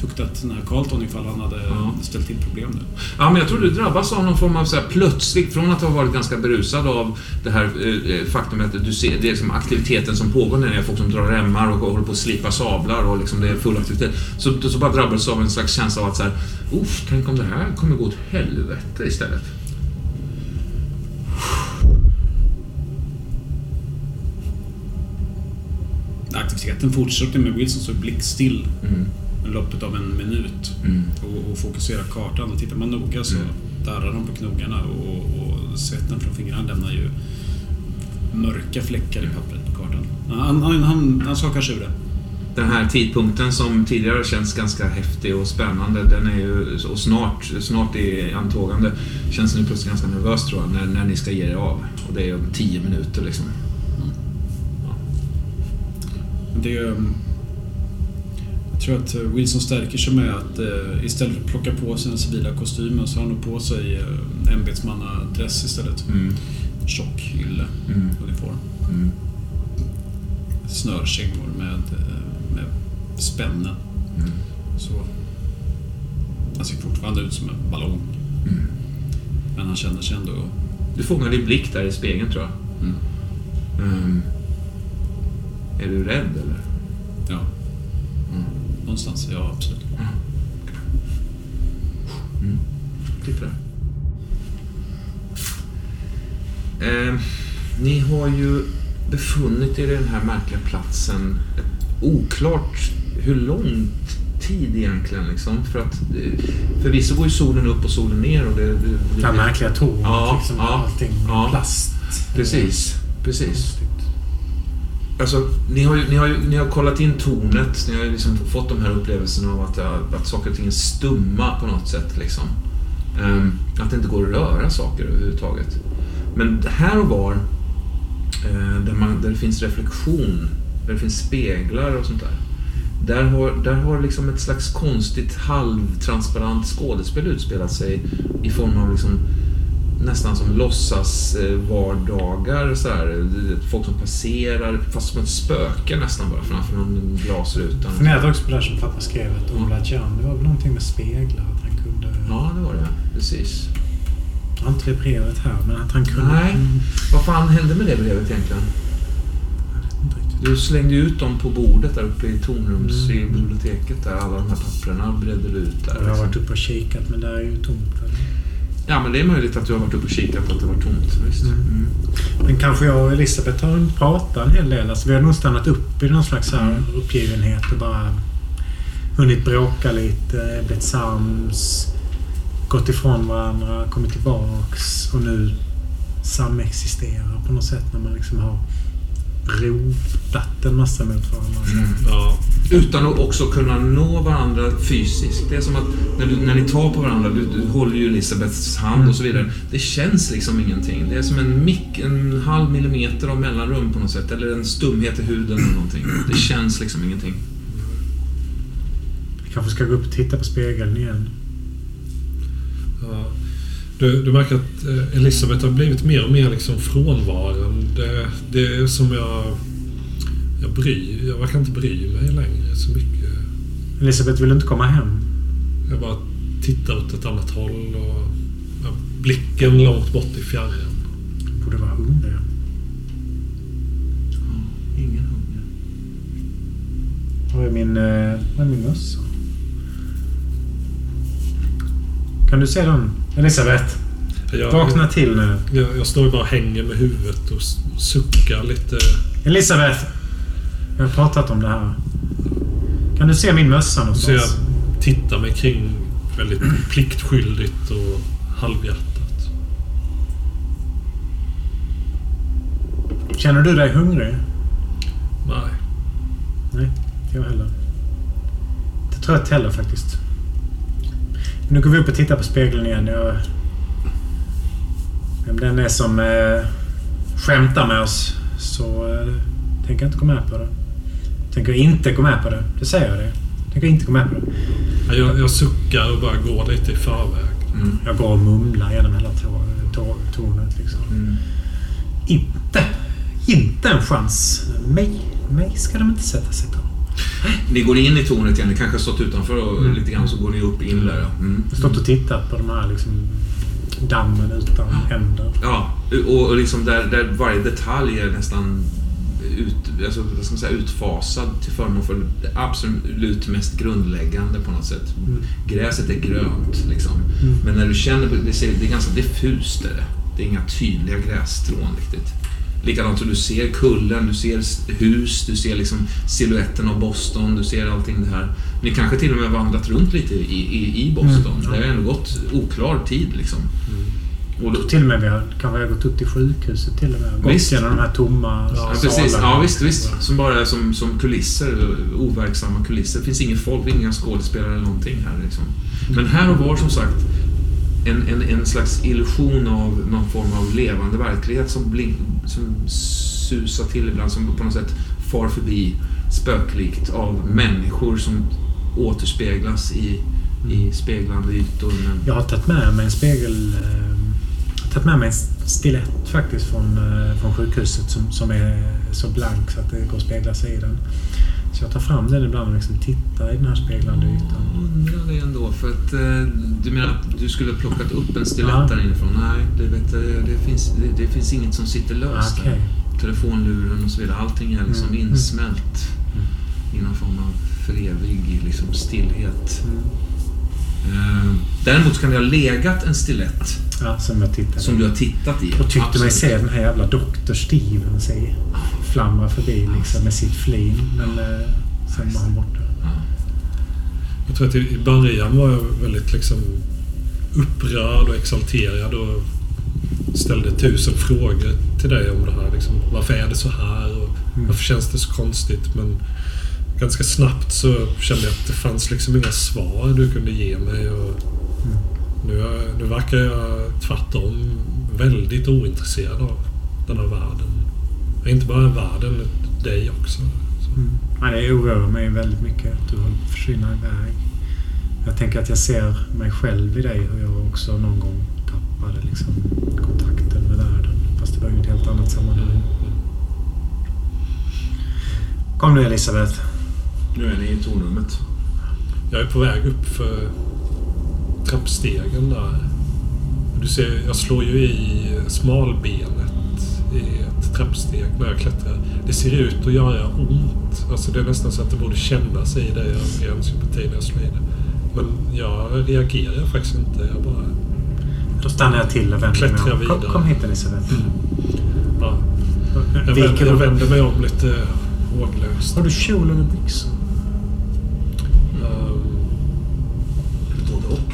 Speaker 5: tuktat den här Carlton ifall han hade
Speaker 2: Ja.
Speaker 5: ställt till problem nu.
Speaker 2: Ja, men jag tror du drabbas av någon form av så här plötsligt, från att ha varit ganska berusad av det här eh, faktumet att du ser, det är liksom aktiviteten som pågår när det är folk som drar remmar och håller på att slipa sablar och liksom det är full aktivitet. Så, så bara drabbas av en slags känsla av att så här, tänk om det här kommer gå åt helvete istället.
Speaker 5: Aktiviteten fortsätter med Wilson så blickstill
Speaker 2: Mm.
Speaker 5: loppet av en minut
Speaker 2: Mm.
Speaker 5: och, och fokuserar kartan. Och tittar man noga så
Speaker 2: Mm.
Speaker 5: darrar de på knogarna och, och svetten från fingrarna lämnar ju mörka fläckar i pappret på kartan. Han, han, han, han skakar sig ur det.
Speaker 2: Den här tidpunkten som tidigare har känts ganska häftig och spännande, den är ju, och snart, snart är antågande, känns nu plötsligt ganska nervös tror jag, när, när ni ska ge er av. Och det är om tio minuter liksom.
Speaker 5: Det um, jag tror att eh, Wilson stärker sig med att eh, istället för att plocka på sig den civila kostymen så har han på sig eh, ämbetsmannadress istället.
Speaker 2: Mm.
Speaker 5: Tjock ylle
Speaker 2: Mm. Mm.
Speaker 5: Snörkängor med, med spännen.
Speaker 2: Mm.
Speaker 5: Så. Han ser fortfarande ut som en ballong.
Speaker 2: Mm.
Speaker 5: Men han känner sig ändå...
Speaker 2: Du fångar din blick där i spegeln tror jag.
Speaker 5: Mm.
Speaker 2: Är du rädd eller?
Speaker 5: Ja.
Speaker 2: Mm.
Speaker 5: Någonstans, ja absolut.
Speaker 2: Mm. Titta där. Ehm, ni har ju befunnit er i den här märkliga platsen oklart hur lång tid egentligen liksom. För att eh, förvisso går ju solen upp och solen ner och det... det, det
Speaker 4: Det märkliga tornet
Speaker 2: Ja,
Speaker 4: liksom.
Speaker 2: ja,
Speaker 4: allting
Speaker 2: ja.
Speaker 4: plast.
Speaker 2: Precis, precis. Alltså, ni har, ju, ni, har ju, ni har kollat in tornet, ni har ju liksom fått de här upplevelserna av att, eh, att saker och ting är stumma på något sätt. Liksom. Um, att det inte går att röra saker överhuvudtaget. Men här och var, uh, där, man, där det finns reflektion, där det finns speglar och sånt där. Där har, där har liksom ett slags konstigt halvtransparent skådespel utspelat sig i form av liksom nästan som låtsas vardagar så här. Det- Folk som passerar, fast som ett spöke nästan bara framför någon glasruta.
Speaker 4: Funderat också på det här som pappa skrev att Ola Jan, det var väl någonting med speglar. Att han kunde...
Speaker 2: Ja, det var det. Precis.
Speaker 4: Jag har inte det brevet här, men att han kunde...
Speaker 2: Nej. Vad fan hände med det brevet egentligen? Du slängde ut dem på bordet där uppe i tornrums,
Speaker 4: Mm.
Speaker 2: i biblioteket där. Alla de här papperna bredde du ut där.
Speaker 4: Jag har
Speaker 2: liksom.
Speaker 4: varit uppe och kikat, men där är ju tomt.
Speaker 2: Ja, men det är möjligt att du har varit uppe och kikat att det var tomt. Visst.
Speaker 4: Mm.
Speaker 2: Mm.
Speaker 4: Men kanske jag och Elisabeth har pratat en hel del. Alltså, vi har nog stannat upp i någon slags här
Speaker 2: Mm.
Speaker 4: uppgivenhet och bara hunnit bråka lite, blivit sams, gått ifrån varandra, kommit tillbaks och nu samexisterar på något sätt när man liksom har rotat en massa mot varandra.
Speaker 1: Ja.
Speaker 2: Utan att också kunna nå varandra fysiskt. Det är som att när, du, när ni tar på varandra, du, du håller ju Elisabeths hand och så vidare. Det känns liksom ingenting. Det är som en mick, en halv millimeter av mellanrum på något sätt. Eller en stumhet i huden eller någonting. Det känns liksom ingenting.
Speaker 4: Vi kanske ska gå upp och titta på spegeln igen.
Speaker 1: Ja. Du, du märker att eh, Elisabeth har blivit mer och mer liksom frånvarande. Det är som jag... Jag bryr... Jag verkar inte bry mig längre så mycket.
Speaker 4: Elisabeth vill inte komma hem.
Speaker 1: Jag bara tittar åt ett annat håll och... Blicken långt bort i fjärran.
Speaker 4: Borde vara hungrig.
Speaker 2: Ingen hunger.
Speaker 4: Var är min, eh, var är min mössa? Kan du se den? Elisabeth,
Speaker 1: Jag,
Speaker 4: vakna till nu.
Speaker 1: Jag, jag står ju bara och hänger med huvudet och suckar lite.
Speaker 4: Elisabeth! Jag har pratat om det här. Kan du se min mössa
Speaker 1: Så jag
Speaker 4: någonstans?
Speaker 1: tittar mig kring väldigt pliktskyldigt och halvhjärtat.
Speaker 4: Känner du dig hungrig?
Speaker 1: Nej.
Speaker 4: Nej, inte jag heller. Inte trött heller faktiskt. Nu går vi upp och tittar på spegeln igen. Jag... Vem den är som eh, skämtar med oss så eh, tänker jag inte gå med på det. Tänker inte gå med på det. Det säger jag det. Tänker inte gå med på det.
Speaker 1: Ja, Jag, jag suckar och bara går lite i förväg.
Speaker 2: Mm.
Speaker 4: Jag går och mumlar genom hela tornet liksom.
Speaker 2: Mm.
Speaker 4: Inte, inte en chans. Mig, mig ska de inte sätta sig på.
Speaker 2: Ni går in i tornet igen. Ni kanske har stått utanför och
Speaker 4: Mm.
Speaker 2: lite grann så går ni upp in där. Mm.
Speaker 4: Stått och tittat på de här liksom, dammen utan händer.
Speaker 2: Ja, och, och liksom där, där varje detalj är nästan ut, alltså, vad ska man säga, utfasad till förmån för det absolut mest grundläggande på något sätt.
Speaker 4: Mm.
Speaker 2: Gräset är grönt liksom.
Speaker 4: Mm.
Speaker 2: Men när du känner på det, det, ser, det är ganska diffust. Är det. det är inga tydliga grässtrån riktigt. Likadant som du ser kullen, du ser hus, du ser liksom siluetten av Boston, du ser allting det här. Ni kanske till och med vandrat runt lite i, i, i Boston.
Speaker 4: Mm, ja.
Speaker 2: Det har ändå gått oklar tid liksom. Och då,
Speaker 4: Till och med vi har kanske har gått upp till sjukhuset till och med. Gått
Speaker 2: Visst.
Speaker 4: genom de här tomma
Speaker 1: Ja,
Speaker 2: Ja, precis. Ja, visst, visst. Som bara som, som kulisser, overksamma kulisser. Det finns ingen folk, inga skådespelare eller någonting här. Liksom. Men här och var, som sagt, en, en, en slags illusion av någon form av levande verklighet som, blink, som susar till ibland, som på något sätt far förbi spöklikt av människor som återspeglas i, i speglande ytor. Men,
Speaker 4: Jag har tagit med mig en spegel... Eh, tagit med mig en stilett faktiskt från, eh, från sjukhuset som, som är så blank så att det går att spegla sig i den. Så jag tar fram den ibland och liksom tittar i den här speglande ytan.
Speaker 2: undrar det ändå, för att eh, du menar att du skulle ha plockat upp en stilett där inifrån? Nej, det, vet, det, finns, det, det finns inget som sitter löst
Speaker 4: Okej.
Speaker 2: där. Telefonluren och så vidare, allting är liksom
Speaker 4: Mm.
Speaker 2: insmält i någon form av för evig liksom, stillhet.
Speaker 4: Mm.
Speaker 2: Eh, däremot kan det ha legat en stilett
Speaker 4: Ja, som
Speaker 2: som du har tittat i.
Speaker 4: Och tyckte mig
Speaker 2: Absolut.
Speaker 4: se den här jävla Dr. Steven sig flamra förbi liksom med sitt flin. Men eh, sen var han borta.
Speaker 2: Ja.
Speaker 1: Jag tror att i början var jag väldigt liksom upprörd och exalterad och ställde tusen frågor till dig om det här. Liksom, varför är det så här? Och
Speaker 4: Mm.
Speaker 1: varför känns det så konstigt? Men ganska snabbt så kände jag att det fanns liksom inga svar du kunde ge mig. Och
Speaker 4: Mm.
Speaker 1: nu, nu verkar jag tvärtom väldigt ointresserad av den här världen. Inte bara världen, utan dig också. Så.
Speaker 4: Mm. Ja, det oroar mig väldigt mycket att du håller på att försvinna iväg. Jag tänker att jag ser mig själv i dig hur jag också någon gång tappade liksom, kontakten med världen. Fast det var ju ett helt annat sammanhang. Kom nu Elisabeth.
Speaker 2: Nu är ni i tornrummet.
Speaker 1: Jag är på väg upp för trappstegen där. Du ser, jag slår ju i smalbenet i ett trappsteg när jag klättrar. Det ser ut att göra ont. Alltså det är nästan så att det borde kännas i det. Jag ger en sympati när jag slår i det. Men jag reagerar faktiskt inte. Jag bara...
Speaker 4: Då stannar jag till och vänder mig om. Kom,
Speaker 1: vidare.
Speaker 4: kom hit Elisabeth.
Speaker 1: Ja, jag, vänder, jag vänder mig om lite håglöst.
Speaker 4: Har du kjol eller byxor?
Speaker 1: Ehm,
Speaker 2: Både och.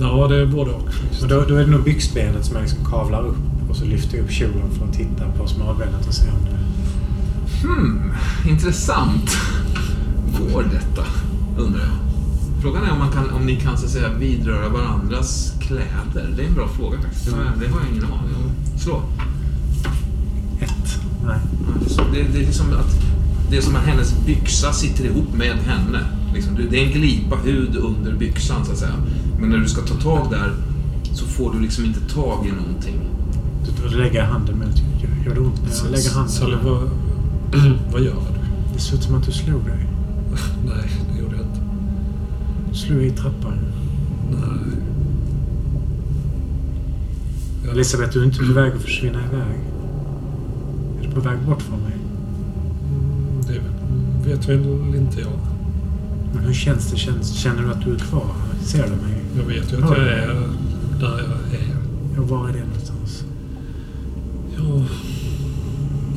Speaker 1: ja, det är både och faktiskt.
Speaker 4: Och då, då är det nog byxbenet som jag liksom kavlar upp och så lyfter jag upp kjolen för att titta på smalbenet och se om det...
Speaker 2: Hmm, intressant. Går detta? Undrar jag. Frågan är om, man kan, om ni kan så att säga vidröra varandras kläder. Det är en bra fråga faktiskt.
Speaker 4: Mm.
Speaker 2: Det har jag ingen aning om. Slå.
Speaker 4: Ett. Nej.
Speaker 2: Det är, som, det, det är som att det är som att hennes byxa sitter ihop med henne. Liksom, det det är en glipa hud under byxan så att säga. Men när du ska ta tag där så får du liksom inte tag i någonting.
Speaker 4: Då, då lägger handen mot... Gör, det ont när jag lägger handen?
Speaker 1: Sally, vad, vad gör du?
Speaker 4: Det ser ut som att du slog dig.
Speaker 1: Nej, det gjorde jag inte.
Speaker 4: Du slog i trappan.
Speaker 1: Nej. Jag,
Speaker 4: Elisabeth, du är inte på väg att försvinna iväg. Är du på väg bort från mig?
Speaker 1: det vet väl inte jag.
Speaker 4: Men hur känns det? Känns, känner du att du är kvar? Ser du mig?
Speaker 1: Jag vet ju att jag är där jag är.
Speaker 4: Ja, var är det någonstans?
Speaker 1: Ja,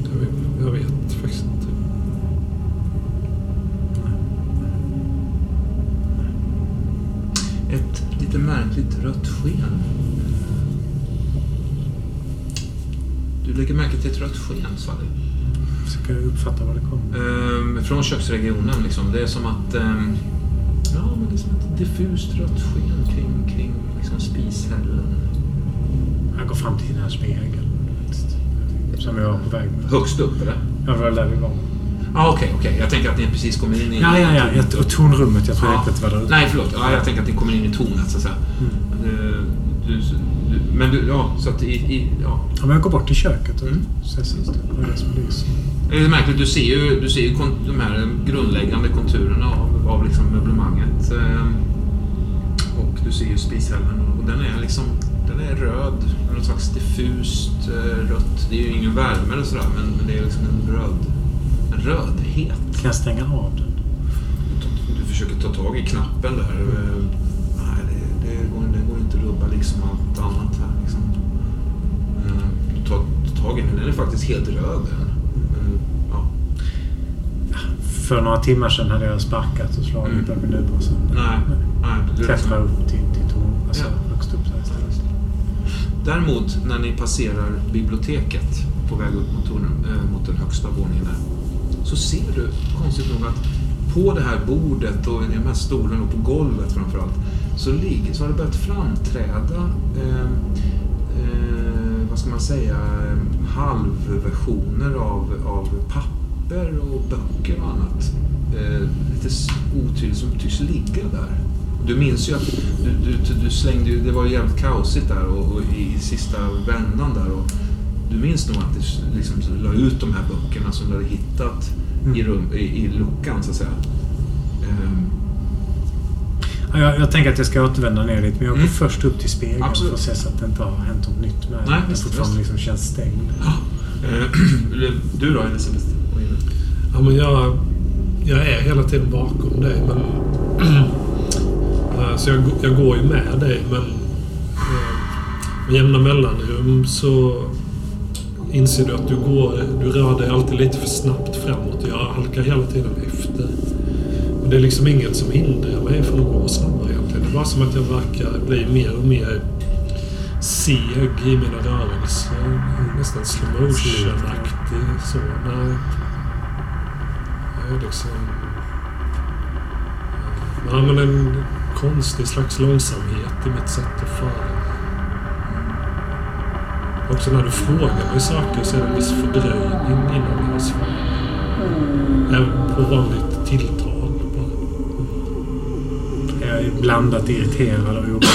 Speaker 1: jag vet, jag vet faktiskt inte.
Speaker 2: Ett lite märkligt rött sken. Du lägger märke till ett rött sken, Sally.
Speaker 4: Försöker uppfatta vad det kommer.
Speaker 2: Ehm, från köksregionen liksom. Det är som att... ehm, ja, men det är som ett diffust rött sken kring, kring liksom spishällen.
Speaker 4: Jag går fram till den här spegeln. Som vi var på väg med.
Speaker 2: Högst upp, eller?
Speaker 4: Ja, det var där vi var.
Speaker 2: Ja, okej, okej. Jag tänker att ni precis kommer in i...
Speaker 4: Ja, ja, ja. Jag- Och tonrummet. Jag tror
Speaker 2: Ja.
Speaker 4: inte att det var där ute.
Speaker 2: Nej, förlåt. Ja, jag tänker att ni kommer in i tornet, så att säga.
Speaker 4: Mm.
Speaker 2: Eh, Du, du, men du, ja, så att i... i ja.
Speaker 4: Ja, men jag går bort till köket och
Speaker 2: Mm.
Speaker 4: ser sist. Vad är det som lyser?
Speaker 2: Det är märkligt, du ser ju, du ser ju de här grundläggande konturerna av, av liksom möblemanget. Eh, och du ser ju spishällen och den är liksom den är röd, något slags diffust eh, rött. Det är ju ingen värme eller sådär, men, men det är liksom en röd en rödhet.
Speaker 4: Kan jag stänga av den?
Speaker 2: Du försöker ta tag i knappen där. Eh, Nej, det, det, går, det går inte att rubba liksom allt annat här. Liksom. Eh, Du tar, tag i den, den är faktiskt helt röd. Ja.
Speaker 4: För några timmar sedan hade jag sparkat och slagit
Speaker 2: Mm.
Speaker 4: den men nu bara så.
Speaker 2: Nej, nej. Du
Speaker 4: Klättra upp till, till torn. Alltså
Speaker 2: Ja.
Speaker 4: högst upp där istället.
Speaker 2: Däremot när ni passerar biblioteket på väg upp mot, tornen, eh, mot den högsta våningen där, så ser du konstigt nog att på det här bordet och i de här stolarna och på golvet framförallt så, ligger, så har det börjat framträda eh, eh, vad ska man säga, halvversioner av, av papper och böcker och annat. Eh, lite otydligt som tycks ligga där. Du minns ju att du, du, du slängde ju, det var ju jävligt kaosigt där och, och i sista vändan där. Och du minns nog att du liksom la ut de här böckerna som du hade hittat i, rum, i, i luckan så att säga. Ehm,
Speaker 4: Ja, jag, jag tänker att jag ska återvända ner dit men jag går
Speaker 2: Mm.
Speaker 4: först upp till spegeln
Speaker 2: Absolut.
Speaker 4: för att se så att det inte har hänt något nytt med
Speaker 2: Nej, visst,
Speaker 4: fortfarande liksom känns stängd.
Speaker 2: eh, du då Elisabeth?
Speaker 1: Ja, men jag, jag är hela tiden bakom dig, men... Eh, så jag, jag går ju med dig, men... Eh, med jämna mellanrum så inser du att du går... Du rör dig alltid lite för snabbt framåt. Jag halkar hela tiden efter. Och det är liksom inget som hindrar mig från att gå snabbare egentligen. Det är bara som att jag verkar bli mer och mer seg i mina rörelser. Nästan slow motion-aktig så. När Jag är liksom... Ja, men en konstig slags långsamhet i mitt sätt att föra. Också när du frågar mig saker så är det en viss fördröjning innan jag svarar. Även på vanligt tilltal. Bara.
Speaker 4: Jag är blandat irriterad och orolig.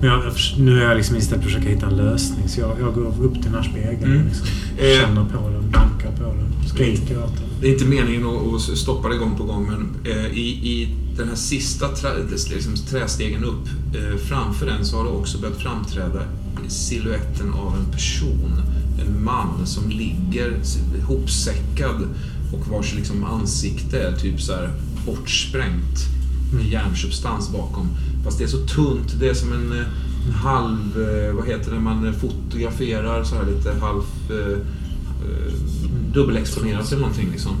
Speaker 4: Men jag, nu är jag liksom istället på att försöka hitta en lösning. Så jag, jag går upp till den här spegeln
Speaker 2: Mm.
Speaker 4: och liksom känner på den, åt den.
Speaker 2: Det är inte meningen att, att stoppa det gång på gång, men eh, i, i den här sista trä, liksom, trästegen upp, eh, framför den så har det också börjat framträda siluetten av en person. En man som ligger hopsäckad och vars liksom, ansikte är typ så här bortsprängt med järnsubstans bakom. Fast det är så tunt, det är som en eh, halv... Eh, vad heter det man fotograferar så här lite halv... Dubbelexponerat eller någonting liksom.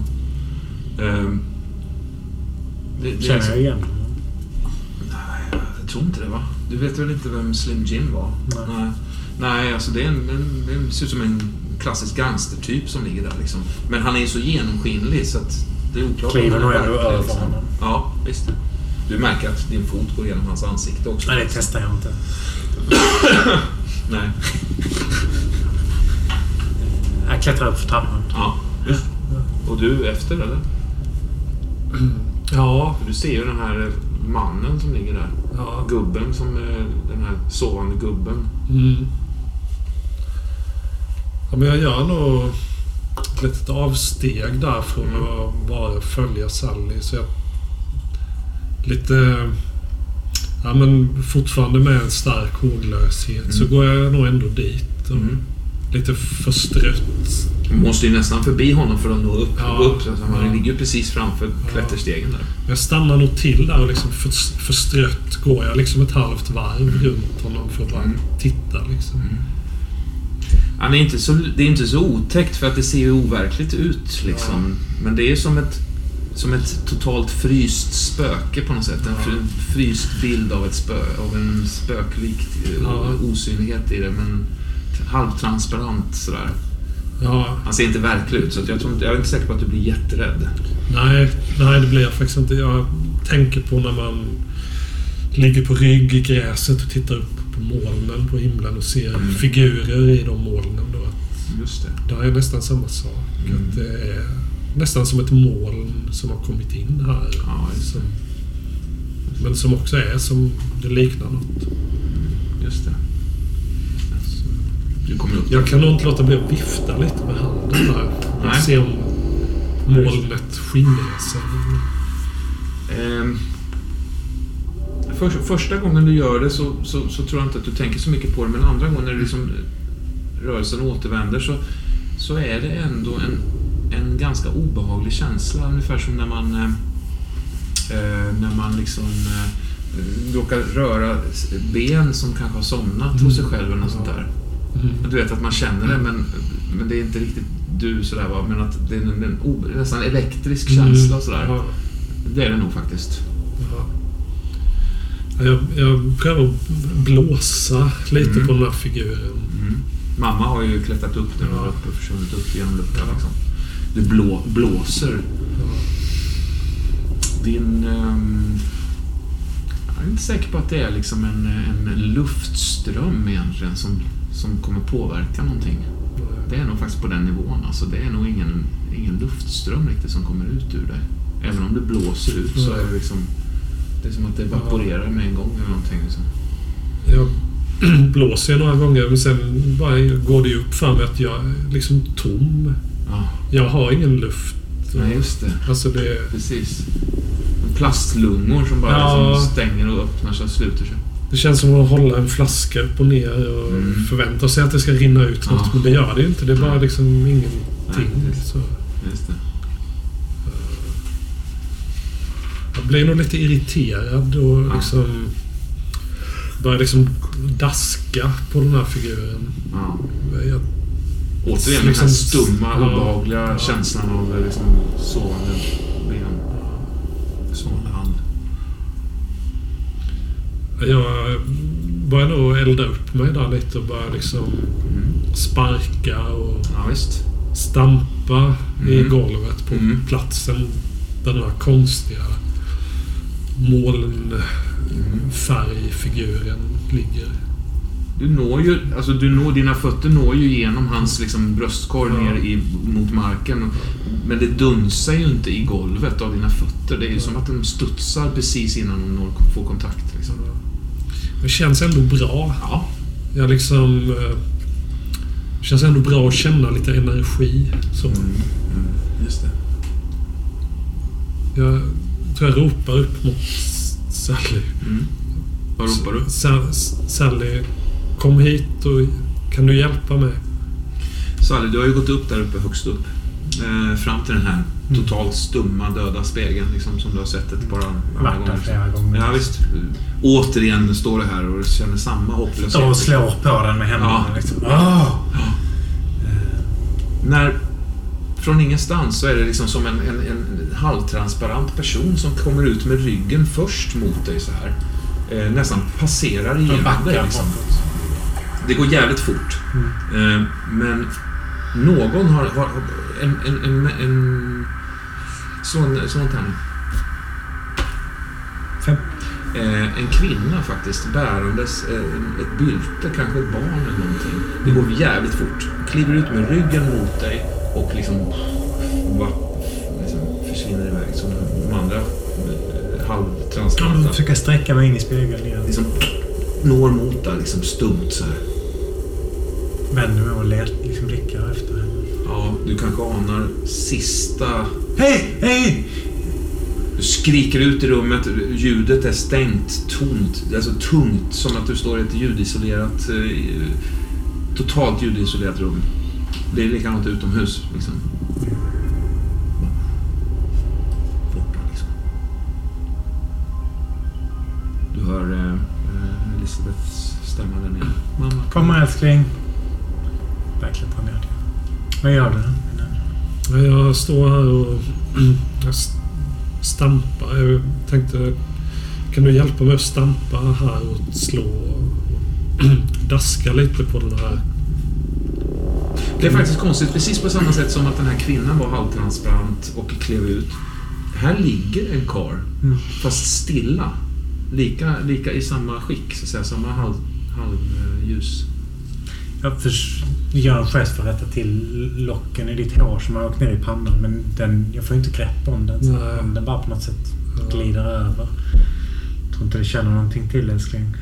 Speaker 2: Ehm, det, det
Speaker 4: Känner
Speaker 2: liksom-
Speaker 4: jag igen?
Speaker 2: Nej, jag tror inte det va? Du vet väl inte vem Slim Jim var?
Speaker 4: Nej.
Speaker 2: Nej, alltså det, är en, en, det ser ut som en klassisk gangstertyp som ligger där liksom. Men han är ju så genomskinlig så att det är oklart.
Speaker 4: Kliver nog ändå över
Speaker 2: liksom.
Speaker 4: honom.
Speaker 2: Ja, visst. Du märker att din fot går igenom hans ansikte också.
Speaker 4: Nej, det testar jag inte.
Speaker 2: Nej.
Speaker 4: Jag klättrar upp för trappan.
Speaker 2: Ja. Och du efter eller?
Speaker 1: Ja,
Speaker 2: För du ser ju den här mannen som ligger där.
Speaker 1: ja.
Speaker 2: Gubben som är den här sovande gubben.
Speaker 1: Mm. Ja, men jag gör nog ett litet avsteg där från att bara följa Sally. Så jag lite... Ja, men fortfarande med en stark håglöshet så går jag nog ändå dit. Och
Speaker 2: Mm.
Speaker 1: Lite förstrött.
Speaker 2: Du måste ju nästan förbi honom för att nå upp.
Speaker 1: Ja.
Speaker 2: Upp så att han
Speaker 1: Ja.
Speaker 2: ligger ju precis framför klätterstegen där.
Speaker 1: Jag stannar nog till där och liksom för, förstrött går jag liksom ett halvt varv runt honom för att bara
Speaker 2: Mm.
Speaker 1: titta. Liksom.
Speaker 2: Han är inte så, det är inte så otäckt för att det ser ju overkligt ut. Liksom. Men det är som ett, som ett totalt fryst spöke på något sätt. En fry- fryst bild av, ett spö, av en spöklik eh,
Speaker 1: Ja.
Speaker 2: osynlighet i det. Men halvtransparent sådär.
Speaker 1: Ja,
Speaker 2: Han ser inte verklig ut så jag, tror jag är inte säker på att du blir jätterädd.
Speaker 1: nej, nej, det blir jag faktiskt inte. Jag tänker på när man ligger på rygg i gräset och tittar upp på molnen på himlen och ser
Speaker 2: Mm.
Speaker 1: figurer i de molnen. Då.
Speaker 2: Just det.
Speaker 1: Det är nästan samma sak.
Speaker 2: Mm.
Speaker 1: Att det är nästan som ett moln som har kommit in här.
Speaker 2: Ja,
Speaker 1: som, men som också är som det liknar något.
Speaker 2: Just det. Du kommer upp
Speaker 1: Jag kan nog inte låta bli att vifta lite med handen där.
Speaker 2: Nej.
Speaker 1: se om molnet skingrar sig.
Speaker 2: Ehm, för, första gången du gör det så, så, så tror jag inte att du tänker så mycket på det, men andra gången när liksom rörelsen återvänder så, så är det ändå en, en ganska obehaglig känsla. Ungefär som när man, eh, eh, när man liksom eh, råkar röra ben som kanske har somnat hos sig själv eller något sånt där.
Speaker 1: Mm.
Speaker 2: Du vet att man känner det, men, men det är inte riktigt du sådär va, men att det är en, en o- nästan elektrisk känsla sådär.
Speaker 1: Ja,
Speaker 2: Det är det nog faktiskt.
Speaker 1: ja. Ja, Jag, jag prövar att blåsa lite
Speaker 2: Mm.
Speaker 1: på den här figuren.
Speaker 2: Mm. Mamma har ju klättrat upp där
Speaker 1: Ja.
Speaker 2: och försvunnit upp genom luckan.
Speaker 1: Ja.
Speaker 2: Liksom. Du blå, blåser.
Speaker 1: Ja.
Speaker 2: Din... ehm, jag är inte säker på att det är liksom en, en luftström egentligen som, som kommer påverka någonting. Det är nog faktiskt på den nivån. Alltså, det är nog ingen, ingen luftström riktigt som kommer ut ur dig. Även om det blåser ut så är det liksom... Det är som att det evaporerar med en gång eller någonting. Liksom.
Speaker 1: Jag blåser ju några gånger men sen bara går det ju upp för mig att jag är liksom tom.
Speaker 2: Ja,
Speaker 1: Jag har ingen luft.
Speaker 2: nej, just det.
Speaker 1: Alltså det...
Speaker 2: Precis. Plastlungor som bara
Speaker 1: Ja.
Speaker 2: liksom stänger och öppnar sig och sluter sig.
Speaker 1: Det känns som att hålla en flaska upp och ner och
Speaker 2: Mm.
Speaker 1: förvänta sig att det ska rinna ut något.
Speaker 2: Ja.
Speaker 1: Men det gör det ju inte. Det är bara liksom ingenting.
Speaker 2: Nej, precis.
Speaker 1: så.
Speaker 2: Just det.
Speaker 1: Jag blir nog lite irriterad och
Speaker 2: Ja.
Speaker 1: liksom... Börjar liksom daska på den här figuren.
Speaker 2: Ja.
Speaker 1: Jag,
Speaker 2: Återigen den
Speaker 1: Liksom-
Speaker 2: här stumma,
Speaker 1: ja.
Speaker 2: obehagliga känslan av liksom sovande ben. Sovande.
Speaker 1: Jag börjar nog elda upp mig där lite och börjar liksom
Speaker 2: Mm.
Speaker 1: sparka och
Speaker 2: Ja,
Speaker 1: stampa i
Speaker 2: Mm.
Speaker 1: golvet på
Speaker 2: Mm.
Speaker 1: platsen den här konstiga molnfärgfiguren ligger.
Speaker 2: Du når ju, alltså du når, dina fötter når ju igenom hans liksom bröstkorg
Speaker 1: Ja.
Speaker 2: ner i, mot marken. Men det dunsar ju inte i golvet av dina fötter. Det är ju som att de studsar precis innan de når, får kontakt. Liksom.
Speaker 1: Det känns ändå bra.
Speaker 2: Ja.
Speaker 1: Jag liksom... eh, Det känns ändå bra att känna lite energi. Så.
Speaker 2: Mm. Mm. Just det.
Speaker 1: Jag tror jag ropar upp mot Sally.
Speaker 2: Mm. Vad ropar du?
Speaker 1: Sa- Sally, kom hit och kan du hjälpa mig?
Speaker 2: Sally, du har ju gått upp där uppe, högst upp. Eh, fram till den här totalt stumma, döda spegeln liksom, som du har sett ett par andra
Speaker 4: där flera gånger.
Speaker 2: Ja, visst. Återigen står du här och känner samma hopplöshet.
Speaker 4: Och slår på den med händerna.
Speaker 2: Ja.
Speaker 4: Liksom. Ah!
Speaker 2: När från ingenstans så är det liksom som en, en, en halvtransparent person som kommer ut med ryggen först mot dig så här. Eh, nästan passerar igenom dig. Liksom. Det går jävligt fort. Eh, men någon har... har en, en, en, en sån, sånt här.
Speaker 4: Fem.
Speaker 2: Eh, en kvinna faktiskt bärandes eh, ett bylte, kanske ett barn eller någonting. Det går jävligt fort. Kliver ut med ryggen mot dig och liksom, va, liksom försvinner iväg som de andra eh,
Speaker 4: Jag
Speaker 2: halvtransparenta.
Speaker 4: försöker sträcka mig in i spegeln igen.
Speaker 2: Liksom når mot dig liksom stumt så här.
Speaker 4: Vänder mig och let, liksom blickar efter henne.
Speaker 2: Ja, du kanske anar sista...
Speaker 4: Hej! Hej!
Speaker 2: Du skriker ut i rummet, ljudet är stängt, tomt, alltså tungt, som att du står i ett ljudisolerat, eh, totalt ljudisolerat rum. Det är likadant utomhus, liksom. Borta, liksom. Du hör eh, eh, Elisabeths stämma där nere. Mamma,
Speaker 4: Kom älskling. Jag klättrar ner till Vad gör du?
Speaker 1: Jag står här och stampar. Jag tänkte, kan du hjälpa mig att stampa här och slå och daska lite på den här?
Speaker 2: Det är faktiskt konstigt, precis på samma sätt som att den här kvinnan var halvtransparent och klev ut. Här ligger en karl,
Speaker 4: Mm.
Speaker 2: fast stilla. Lika, lika i samma skick, så att säga. Samma halv, halvljus.
Speaker 4: Jag förs- gör en gest för att rätta till locken i ditt hår som har åkt ner i pannan. Men den, jag får inte grepp om den. Så den bara på något sätt glider över. Jag tror inte du känner någonting till älskling.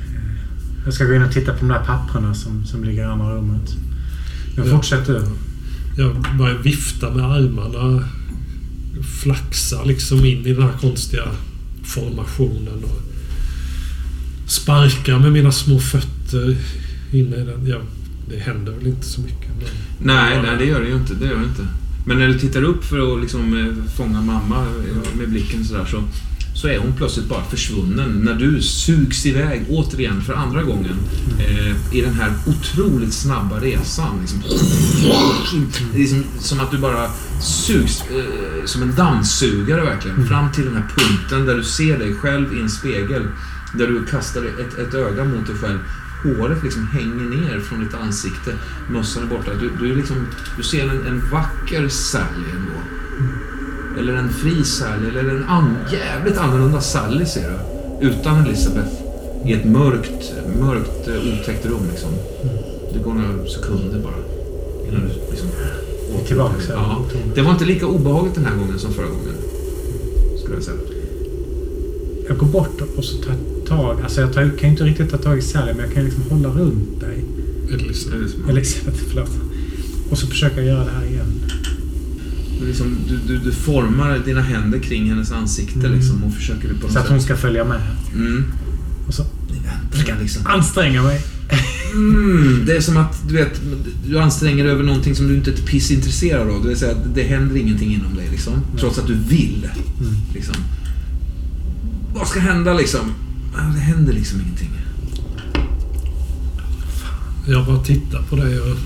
Speaker 4: Jag ska gå in och titta på de där papperna som, som ligger i andra rummet. Men
Speaker 1: Ja.
Speaker 4: fortsätt du.
Speaker 1: Jag börjar vifta med armarna. Flaxa liksom in i den här konstiga formationen. Och sparkar med mina små fötter in i den. Ja, det händer väl inte så mycket.
Speaker 2: Nej, nej, det gör det ju inte. Det gör det inte. Men när du tittar upp för att liksom eh, fånga mamma eh, med blicken sådär så, så är hon plötsligt bara försvunnen. När du sugs iväg återigen för andra gången eh, i den här otroligt snabba resan. Liksom, liksom, som att du bara sugs eh, som en dammsugare verkligen. Fram till den här punkten där du ser dig själv i en spegel. Där du kastar ett, ett öga mot dig själv. Håret liksom hänger ner från ditt ansikte. Mössan är borta. Du, du, är liksom, du ser en, en vacker Sally ändå. Eller en fri Sally. Eller en an, jävligt annorlunda Sally ser du. Utan Elisabeth. I ett mörkt, mörkt eh, otäckt rum liksom. Det går några sekunder bara. Innan du liksom...
Speaker 4: tillbaka.
Speaker 2: Ja. Det var inte lika obehagligt den här gången som förra gången. Skulle jag säga.
Speaker 4: Jag går bort och så tar jag tag. Alltså jag tar, kan ju inte riktigt ta tag i Sally men jag kan liksom hålla runt dig.
Speaker 1: Elisabeth.
Speaker 4: Elisabeth, förlåt. Och så försöka göra det här igen.
Speaker 2: Du, liksom, du, du, du formar dina händer kring hennes ansikte
Speaker 4: Mm.
Speaker 2: liksom, och försöker på något
Speaker 4: Så att hon ska följa med.
Speaker 2: Mm.
Speaker 4: Och så
Speaker 2: Ni väntar
Speaker 4: försöka
Speaker 2: liksom.
Speaker 4: anstränga mig.
Speaker 2: Mm, det är som att du vet, du anstränger dig över någonting som du inte är ett piss intresserad av. Det vill säga det händer ingenting inom dig liksom. Trots att du vill.
Speaker 4: Mm.
Speaker 2: Liksom. Vad ska hända liksom? Det händer liksom ingenting.
Speaker 1: Jag bara tittar på dig och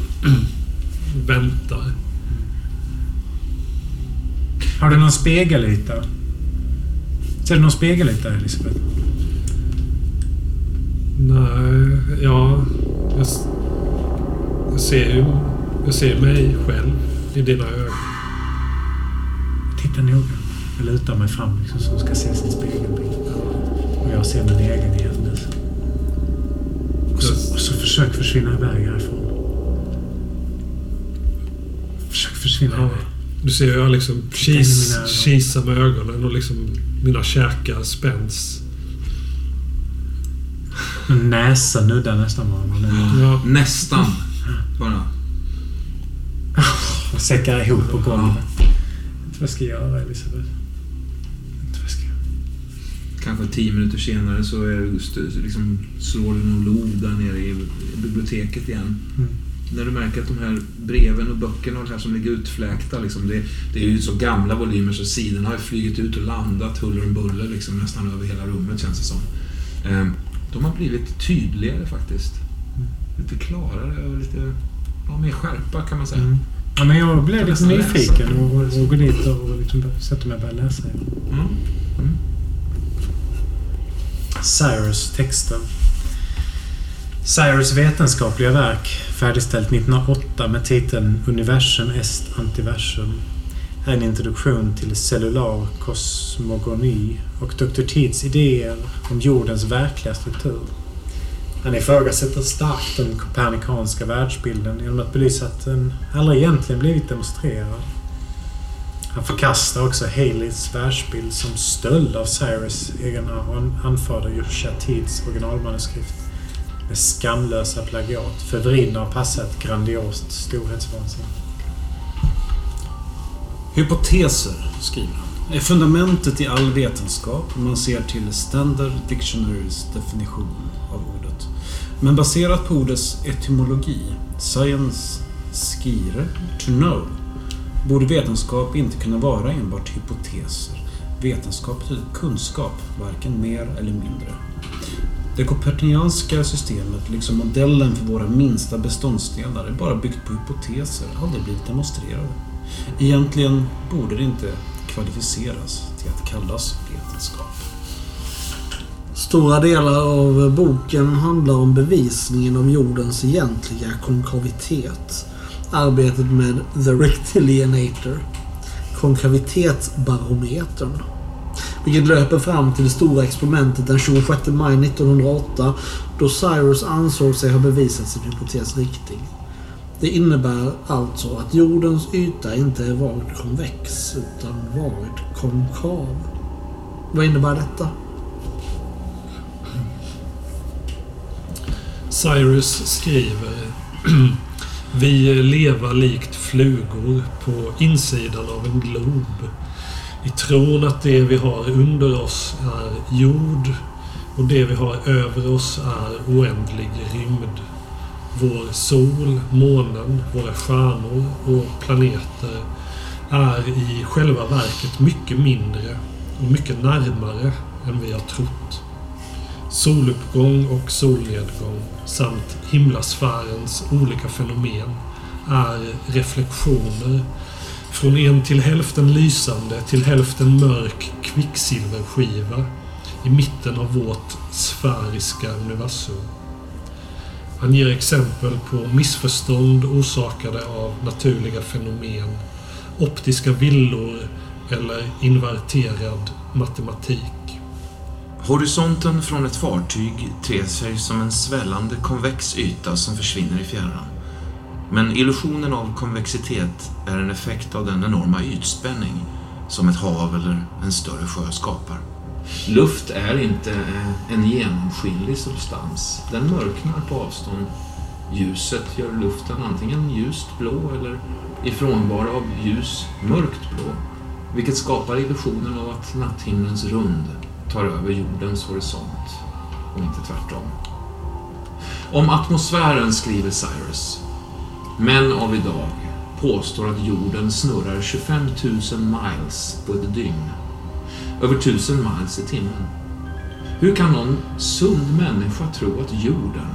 Speaker 1: väntar.
Speaker 4: Har du någon spegelyta? Ser du någon spegelyta, Elisabeth?
Speaker 1: Nej, ja... Jag, jag ser ju... Jag ser mig själv i dina ögon.
Speaker 4: Titta noga. Jag lutar mig fram liksom, så ska se sin spegelbild. Och jag ser min egen i hennes. Och så, och så försök försvinna iväg härifrån. Försök försvinna
Speaker 1: Ja,
Speaker 4: iväg.
Speaker 1: du ser hur jag liksom kis, kisar med ögonen och liksom mina käkar spänns.
Speaker 4: Min näsa nuddar nästan varandra.
Speaker 1: Ja,
Speaker 2: Nästan. Bara.
Speaker 4: Och säckar ihop på golvet. Inte vad jag ska göra, Elisabeth.
Speaker 2: Kanske tio minuter senare så är liksom, slår det någon lov där nere i biblioteket igen.
Speaker 4: Mm.
Speaker 2: När du märker att de här breven och böckerna och här som ligger utfläkta, liksom, det, det är ju så gamla volymer så sidorna har ju flugit ut och landat huller om buller liksom, nästan över hela rummet känns det som. Ehm, de har blivit tydligare faktiskt. Lite klarare och lite ja, mer skärpa kan man säga.
Speaker 4: Mm. Ja, men jag blev lite nyfiken och, och går dit och liksom sätter mig och börjar läsa.
Speaker 2: Mm. Mm.
Speaker 4: Cyrus texten. Cyrus vetenskapliga verk, färdigställt 1908 med titeln Universum est antiversum, är en introduktion till cellular kosmogoni och Dr. Teeds idéer om jordens verkliga struktur. Han ifrågasätter starkt den kopernikanska världsbilden genom att belysa att den aldrig egentligen blivit demonstrerad. Han förkastar också Haleys världsbild som stöld av Cyrus egen anfader Joshua Tids originalmanuskript med skamlösa plagiat förvridna och passat grandiost storhetsvansinne.
Speaker 5: Hypoteser, skriver han, är fundamentet i all vetenskap om man ser till Standard Dictionaries definition av ordet. Men baserat på ordets etymologi, science skire, to know, borde vetenskap inte kunna vara enbart hypoteser. Vetenskap betyder kunskap, varken mer eller mindre. Det kopernikanska systemet, liksom modellen för våra minsta beståndsdelar, är bara byggt på hypoteser, aldrig blivit demonstrerade. Egentligen borde det inte kvalificeras till att kallas vetenskap.
Speaker 3: Stora delar av boken handlar om bevisningen av jordens egentliga konkavitet. Arbetet med The Rectilianator, konkavitetsbarometern. Vilket löper fram till det stora experimentet den 26 maj 1908 då Cyrus ansåg sig ha bevisat sin hypotes riktig. Det innebär alltså att jordens yta inte är vagt konvex utan vagt konkav. Vad innebär detta?
Speaker 1: Cyrus skriver Vi leva likt flugor på insidan av en glob. I tron att det vi har under oss är jord och det vi har över oss är oändlig rymd. Vår sol, månen, våra stjärnor och planeter är i själva verket mycket mindre och mycket närmare än vi har trott. Soluppgång och solnedgång samt himlasfärens olika fenomen är reflektioner från en till hälften lysande till hälften mörk kvicksilverskiva i mitten av vårt sfäriska universum. Han ger exempel på missförstånd orsakade av naturliga fenomen, optiska villor eller inverterad matematik.
Speaker 2: Horisonten från ett fartyg ter sig som en svällande konvex yta som försvinner i fjärran. Men illusionen av konvexitet är en effekt av den enorma ytspänning som ett hav eller en större sjö skapar. Luft är inte eh, en genomskinlig substans. Den mörknar på avstånd. Ljuset gör luften antingen ljust blå eller i frånvaro av ljus mörkt blå, vilket skapar illusionen av att natthimlens rund tar över jordens horisont och inte tvärtom. Om atmosfären skriver Cyrus. Män av idag påstår att jorden snurrar 25 000 miles på ett dygn. Över 1000 miles i timmen. Hur kan någon sund människa tro att jorden,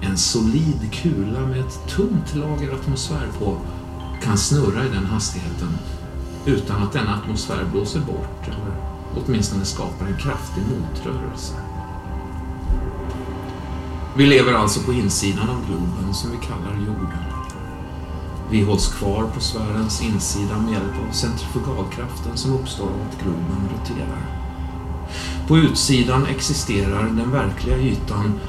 Speaker 2: en solid kula med ett tunt lager atmosfär på, kan snurra i den hastigheten utan att denna atmosfär blåser bort eller åtminstone skapar en kraftig motrörelse. Vi lever alltså på insidan av globen som vi kallar jorden. Vi hålls kvar på sfärens insida med hjälp av centrifugalkraften som uppstår av att globen roterar. På utsidan existerar den verkliga ytan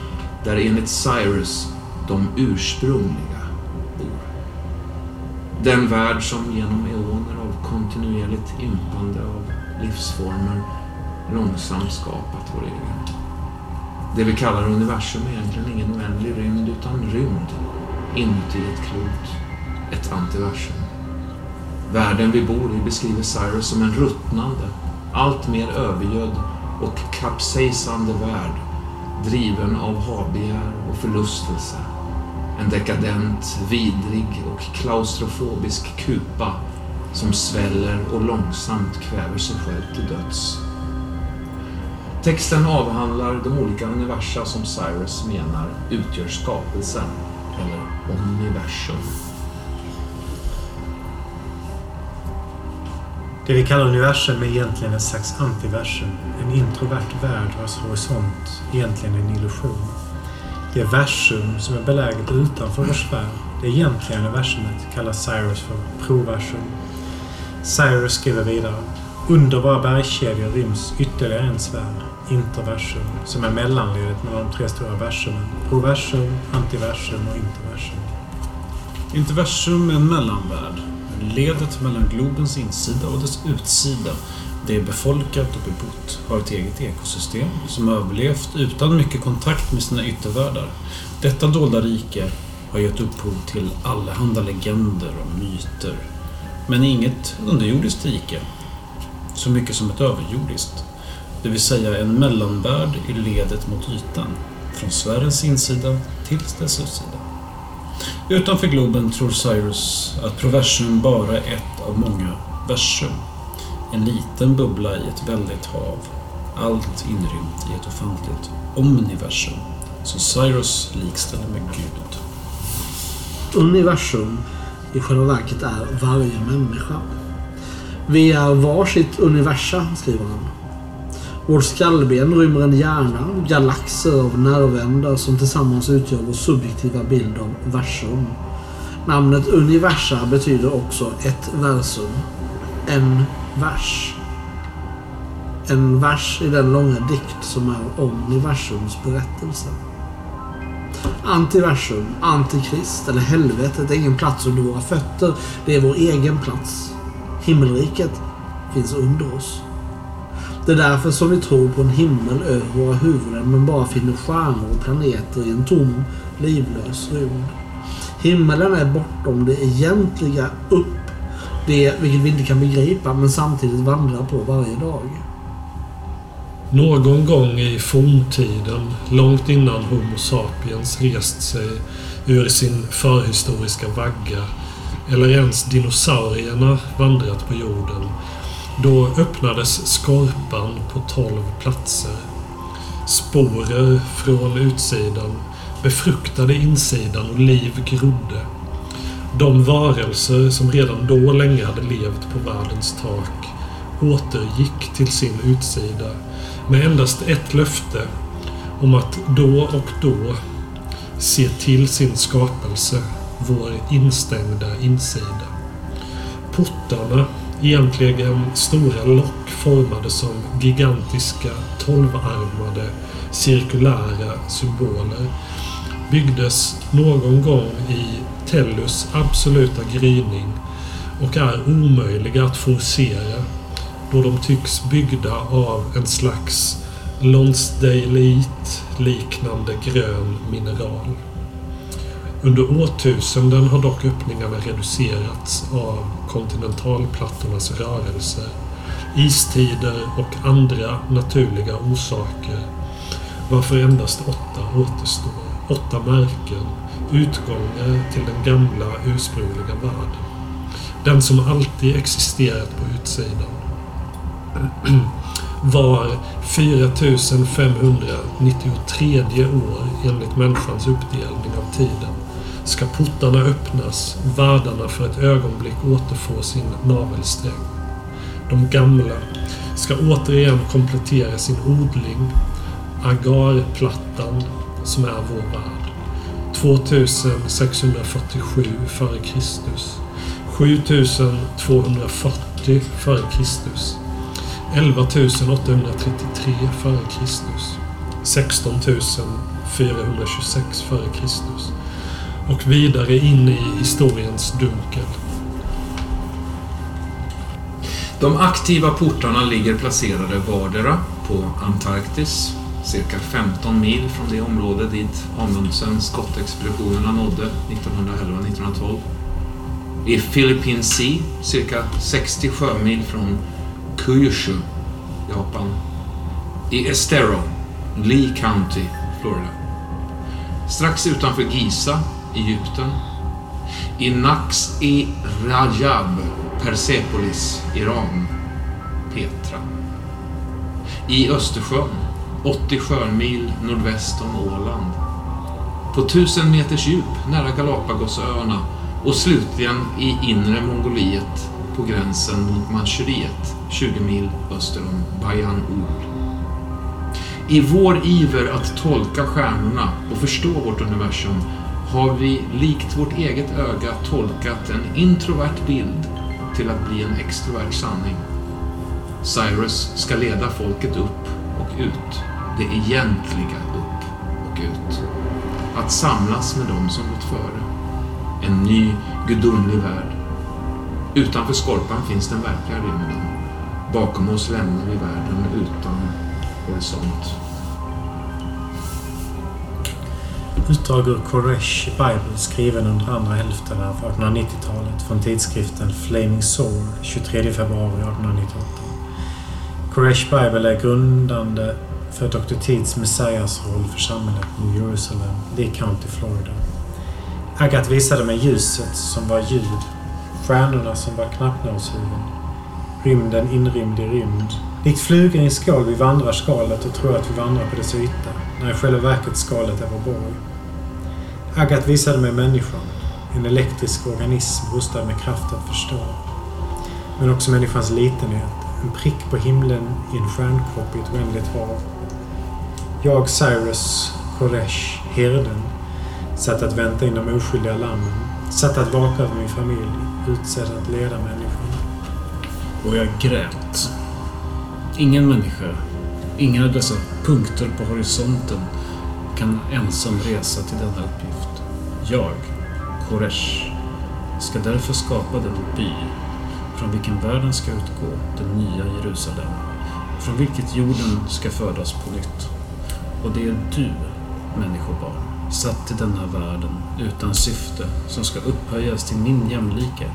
Speaker 2: där enligt Cyrus de ursprungliga bor. Den värld som genom eoner av kontinuerligt ympande av livsformer långsamt skapat vår egen. Det vi kallar universum är egentligen ingen oändlig rymd utan rymd inuti ett klot, ett antiversum. Världen vi bor i beskriver Cyrus som en ruttnande, alltmer övergödd och kapsejsande värld driven av habegär och förlustelse. En dekadent, vidrig och klaustrofobisk kupa som sväller och långsamt kväver sig själv till döds. Texten avhandlar de olika universa som Cyrus menar utgör skapelsen, eller universum.
Speaker 4: Det vi kallar universum är egentligen ett slags antiversum. En introvert värld vars horisont egentligen är en illusion. Det versum som är beläget utanför vår sfär, det egentliga universumet, kallar Cyrus för proversum. Cyrus skriver vidare. Under våra bergskedjor ryms ytterligare en sfär, interversum, som är mellanledet mellan de tre stora versumen. Proversum, antiversum och interversum.
Speaker 6: Interversum är en mellanvärld. Ledet mellan globens insida och dess utsida. Det är befolkat och bebott, har ett eget ekosystem som överlevt utan mycket kontakt med sina yttervärldar. Detta dolda rike har gett upphov till allehanda legender och myter. Men inget underjordiskt rike. Så mycket som ett överjordiskt. Det vill säga en mellanvärld i ledet mot ytan. Från sfärens insida till dess utsida. Utanför globen tror Cyrus att proversum bara är ett av många versum. En liten bubbla i ett väldigt hav. Allt inrymt i ett ofantligt omniversum. Som Cyrus likställer med Gud.
Speaker 3: Universum i själva verket är varje människa. Vi är varsitt universum, skriver han. Vårt skallben rymmer en hjärna, galaxer av nervändar som tillsammans utgör vår subjektiva bild av versum. Namnet universa betyder också ett versum. En vers. En vers i den långa dikt som är om universums berättelse. Antiversum, antikrist eller helvetet är ingen plats under våra fötter. Det är vår egen plats. Himmelriket finns under oss. Det är därför som vi tror på en himmel över våra huvuden men bara finner stjärnor och planeter i en tom, livlös rymd. Himmelen är bortom det egentliga upp. Det vilket vi inte kan begripa men samtidigt vandrar på varje dag.
Speaker 1: Någon gång i forntiden, långt innan Homo sapiens rest sig ur sin förhistoriska vagga eller ens dinosaurierna vandrat på jorden, då öppnades skorpan på tolv platser. Sporer från utsidan befruktade insidan och liv grodde. De varelser som redan då länge hade levt på världens tak återgick till sin utsida med endast ett löfte om att då och då se till sin skapelse, vår instängda insida. Portarna, egentligen stora lock formade som gigantiska tolvarmade cirkulära symboler, byggdes någon gång i Tellus absoluta gryning och är omöjliga att forcera då de tycks byggda av en slags Lonsdaleite-liknande grön mineral. Under årtusenden har dock öppningarna reducerats av kontinentalplattornas rörelser, istider och andra naturliga orsaker, varför endast åtta återstår. Åtta märken, utgångar till den gamla ursprungliga världen. Den som alltid existerat på utsidan var 4593 år enligt människans uppdelning av tiden ska portarna öppnas, världarna för ett ögonblick återfå sin navelsträng. De gamla ska återigen komplettera sin odling, agarplattan som är vår värld. 2647 f.Kr. 7240 f.Kr. 11 833 f.Kr. 16 426 f.Kr. Och vidare in i historiens dunkel.
Speaker 2: De aktiva portarna ligger placerade vardera på Antarktis, cirka 15 mil från det område dit Amundsen skottexpeditionerna nådde 1911-1912. I Philippine Sea, cirka 60 sjömil från Kyushu, Japan. I Estero, Lee County, Florida. Strax utanför Giza, Egypten. I Naqs i Rajab, Persepolis, Iran. Petra. I Östersjön, 80 sjömil nordväst om Åland. På 1000 meters djup nära Galapagosöarna och slutligen i inre Mongoliet på gränsen mot Manchuriet, 20 mil öster om Bayan-Ul. I vår iver att tolka stjärnorna och förstå vårt universum har vi likt vårt eget öga tolkat en introvert bild till att bli en extrovert sanning. Cyrus ska leda folket upp och ut. Det egentliga upp och ut. Att samlas med dem som gått före. En ny gudomlig värld. Utanför skorpan finns den verkliga rymden. Bakom oss lämnar vi världen utan horisont.
Speaker 4: Utdrag ur Koresh Bible skriven under andra hälften av 1890-talet från tidskriften Flaming Sword 23 februari 1898. Koresh Bible är grundande för Dr. Teeds Messias roll för samhället New Jerusalem, Lee County, Florida. Agat visade mig ljuset som var ljud, stjärnorna som var knappnålshuvuden, rymden inrymd i rymd. Likt flugor i en skål vi vandrar skalet och tror att vi vandrar på dess yta, när i själva verket skalet är vår borg. Agat visade mig människan, en elektrisk organism rustad med kraft att förstå. Men också människans litenhet, en prick på himlen i en stjärnkropp i ett oändligt hav. Jag, Cyrus Koresh, herden, satt att vänta in de oskyldiga lammen, satt att vaka över min familj, utsedd att leda människan.
Speaker 5: Och jag grät. Ingen människa, inga av dessa punkter på horisonten kan ensam resa till denna uppgift. Jag, Koresh, ska därför skapa den by från vilken världen ska utgå, det nya Jerusalem, från vilket jorden ska födas på nytt. Och det är du, människobarn, satt till denna världen utan syfte, som ska upphöjas till min jämlike.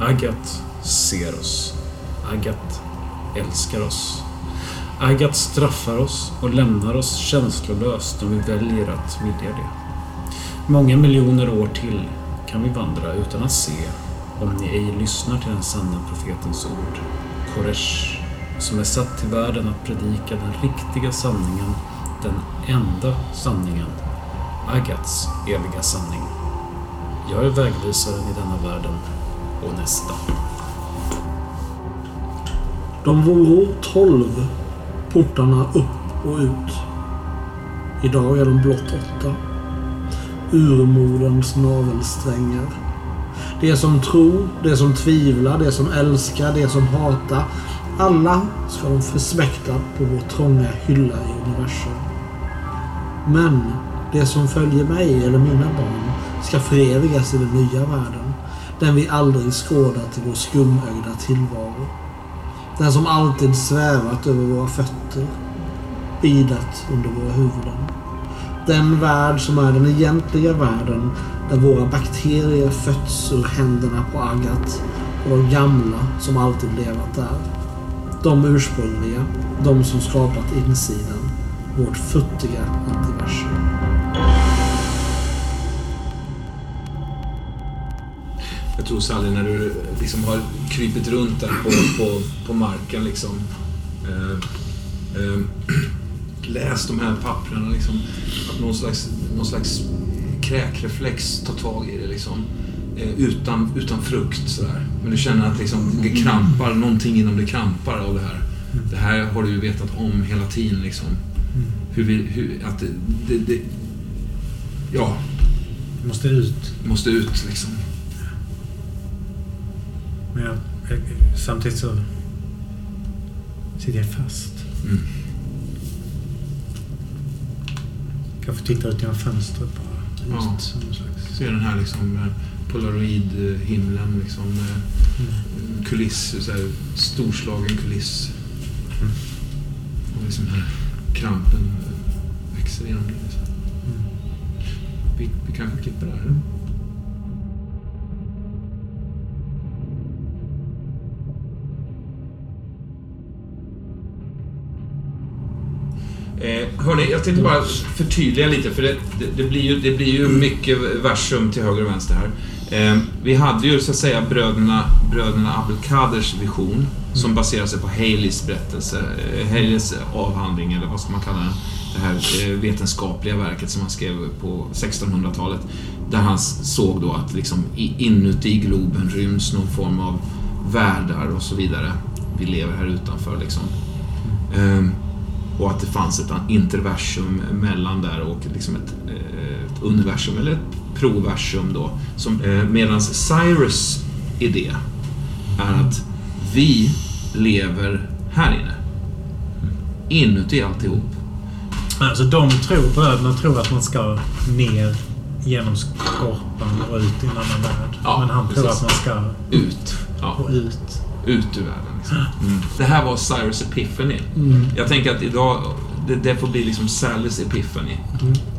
Speaker 5: Agat Seros. oss. Agat älskar oss. Agat straffar oss och lämnar oss känslolöst om vi väljer att vilja det. Många miljoner år till kan vi vandra utan att se om ni ej lyssnar till den sanna profetens ord. Koresh, som är satt till världen att predika den riktiga sanningen, den enda sanningen, Agats eviga sanning. Jag är vägvisaren i denna världen och nästa.
Speaker 3: De voro tolv portarna upp och ut. Idag är de blott åtta. Urmoderns navelsträngar. Det som tror, det som tvivlar, det som älskar, det som hatar. Alla ska de försmäkta på vår trånga hylla i universum. Men det som följer mig eller mina barn ska förevigas i den nya världen. Den vi aldrig skådat i vår skumögda tillvaro. Den som alltid svävat över våra fötter. Bidat under våra huvuden. Den värld som är den egentliga världen där våra bakterier fötts ur händerna på Agat och de gamla som alltid levat där. De ursprungliga, de som skapat insidan, vårt futtiga antiversum.
Speaker 2: Tror Sally, när du liksom har krypit runt där på, på, på marken liksom. Eh, eh, läst de här papperna liksom. Att någon slags, någon slags kräkreflex tar tag i det liksom. Eh, utan, utan frukt sådär. Men du känner att liksom, det krampar, någonting inom det krampar av det här. Det här har du ju vetat om hela tiden liksom. Hur vi, hur, att det, det, det ja,
Speaker 4: måste ut.
Speaker 2: måste ut liksom.
Speaker 4: Men jag, jag, samtidigt så sitter jag fast.
Speaker 2: Mm.
Speaker 4: Kanske tittar ut genom fönstret bara. Just
Speaker 2: Ja.
Speaker 4: som slags...
Speaker 2: Ser den här liksom eh, polaroid-himlen liksom. eh,
Speaker 4: Mm.
Speaker 2: Kuliss, så här, storslagen kuliss.
Speaker 4: Mm.
Speaker 2: Och liksom här krampen växer genom det. Liksom.
Speaker 4: Mm.
Speaker 2: Vi, vi kanske klipper där. Hörni, jag tänkte bara förtydliga lite för det, det, det, blir ju, det blir ju mycket versum till höger och vänster här. Eh, vi hade ju så att säga bröderna, bröderna Abdelkaders vision som baserar sig på Haleys berättelse, eh, Haleys avhandling eller vad ska man kalla den? Det här eh, vetenskapliga verket som han skrev på 1600-talet. Där han såg då att liksom i- inuti globen ryms någon form av världar och så vidare. Vi lever här utanför liksom. Ehm, Och att det fanns ett interversum mellan där och liksom ett, eh, ett universum, eller ett proversum då. Som, eh, Medan Cyrus idé är att vi lever här inne. Inuti alltihop.
Speaker 4: Alltså de tror, bröderna tror att man ska ner genom skorpan och ut i en annan värld.
Speaker 2: Ja,
Speaker 4: Men han tror
Speaker 2: precis.
Speaker 4: att man ska
Speaker 2: Ut. Ja.
Speaker 4: gå ut.
Speaker 2: Ut ur världen. Liksom. Mm. Det här var Cyrus Epiphany. Jag tänker att idag, det, det får bli liksom Sallys Epiphany.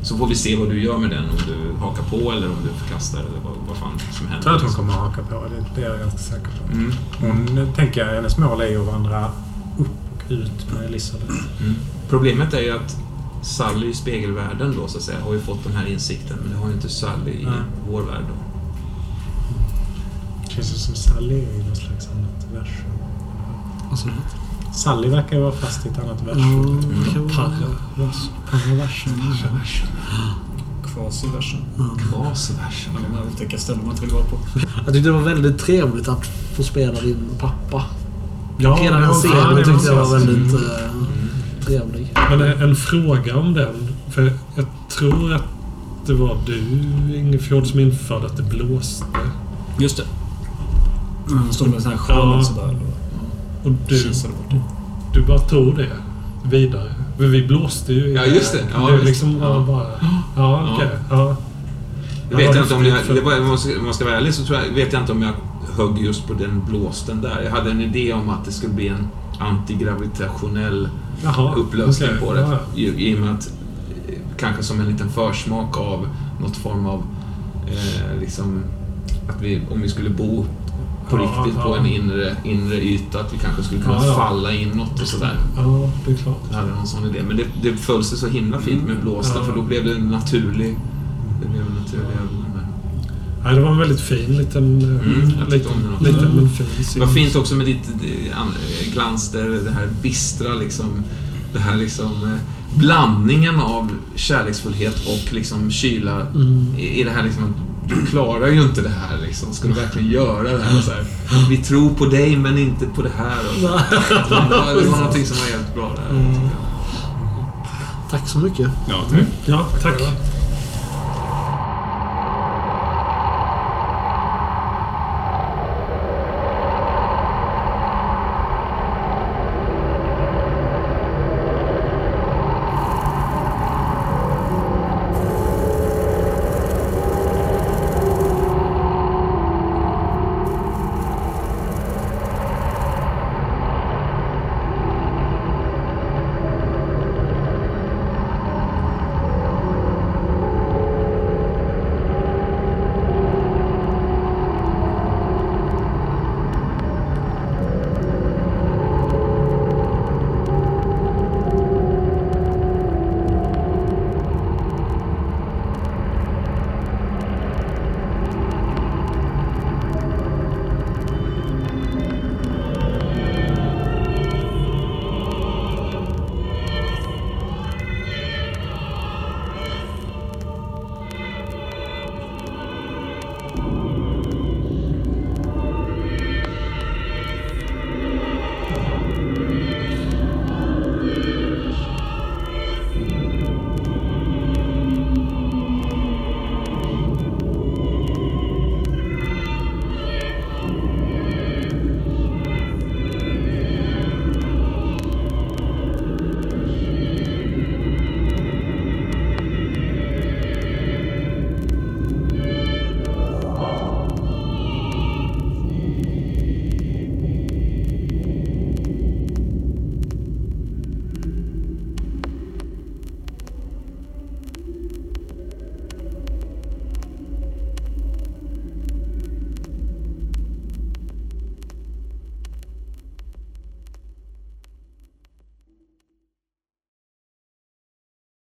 Speaker 2: Så får vi se vad du gör med den, om du hakar på eller om du förkastar eller vad, vad fan som
Speaker 4: Jag
Speaker 2: händer.
Speaker 4: tror att hon kommer att haka på. Det, det är jag ganska säker på.
Speaker 2: Mm.
Speaker 4: Hon tänker jag, hennes mål är ju att vandra upp och ut med Elisabeth.
Speaker 2: Mm. Problemet är ju att Sally i spegelvärlden då, så att säga, har ju fått den här insikten, men det har ju inte Sally i
Speaker 4: Nej.
Speaker 2: vår värld då.
Speaker 4: Känns ju som Sally är i någon slags annat versum.
Speaker 3: Alltså,
Speaker 4: Sally verkar ju vara fast i ett annat versum.
Speaker 3: mm,
Speaker 1: Parravers.
Speaker 3: Paraversen.
Speaker 5: Kvasiversen.
Speaker 2: Kvasversen.
Speaker 5: Alla de här otäcka ställen man inte vill vara på.
Speaker 3: Jag tyckte det var väldigt trevligt att få spela din pappa.
Speaker 4: Ja,
Speaker 3: Hela
Speaker 4: det
Speaker 3: den
Speaker 4: var- ja,
Speaker 3: scenen tyckte jag var väldigt
Speaker 2: Mm.
Speaker 3: eh, trevlig.
Speaker 1: Men en en fråga om den. För jag tror att det var du, Ingefjord, som införde att det blåste.
Speaker 5: Just det. Mm, stod med sån här sjal
Speaker 1: Ja.
Speaker 5: sådär
Speaker 1: Och
Speaker 5: och
Speaker 1: du,
Speaker 5: det.
Speaker 1: du bara tog det vidare. För vi blåste ju
Speaker 2: Ja, just det. Ja,
Speaker 1: det liksom
Speaker 2: Ja.
Speaker 1: bara... Ja, okej. Ja.
Speaker 2: Det vet
Speaker 1: Ja,
Speaker 2: jag inte om jag... Det var, om man ska- vara ärlig så tror jag, vet jag inte om jag högg just på den blåsten där. Jag hade en idé om att det skulle bli en antigravitationell
Speaker 1: Jaha,
Speaker 2: upplösning
Speaker 1: okej.
Speaker 2: på det.
Speaker 1: Ja.
Speaker 2: I, I och med att, eh, kanske som en liten försmak av något form av, eh, liksom, att vi, om vi skulle bo på
Speaker 1: Ja,
Speaker 2: riktigt på
Speaker 1: ja.
Speaker 2: en inre, inre yta, att vi kanske skulle kunna
Speaker 1: Ja, ja.
Speaker 2: falla inåt och sådär.
Speaker 1: Ja, det är klart.
Speaker 2: Jag hade någon sån idé. Men det, det föll sig så himla fint med blåsten,
Speaker 1: Ja.
Speaker 2: för då blev det en naturlig... Det blev en naturlig övergång.
Speaker 1: Nej, det var en väldigt fin liten... eh,
Speaker 2: Mm,
Speaker 1: liten, liten men fin
Speaker 2: Det var fint också med ditt eh, an- glans där, det här bistra liksom. Det här liksom eh, blandningen av kärleksfullhet och liksom kyla
Speaker 1: Mm.
Speaker 2: i i det här liksom du klarar ju inte det här liksom. Ska du verkligen göra det här? Och så här vi tror på dig men inte på det här. Och så. Det var, någonting som var helt bra där.
Speaker 1: Mm.
Speaker 3: Tack så mycket.
Speaker 5: Ja, tack.
Speaker 1: Ja, tack.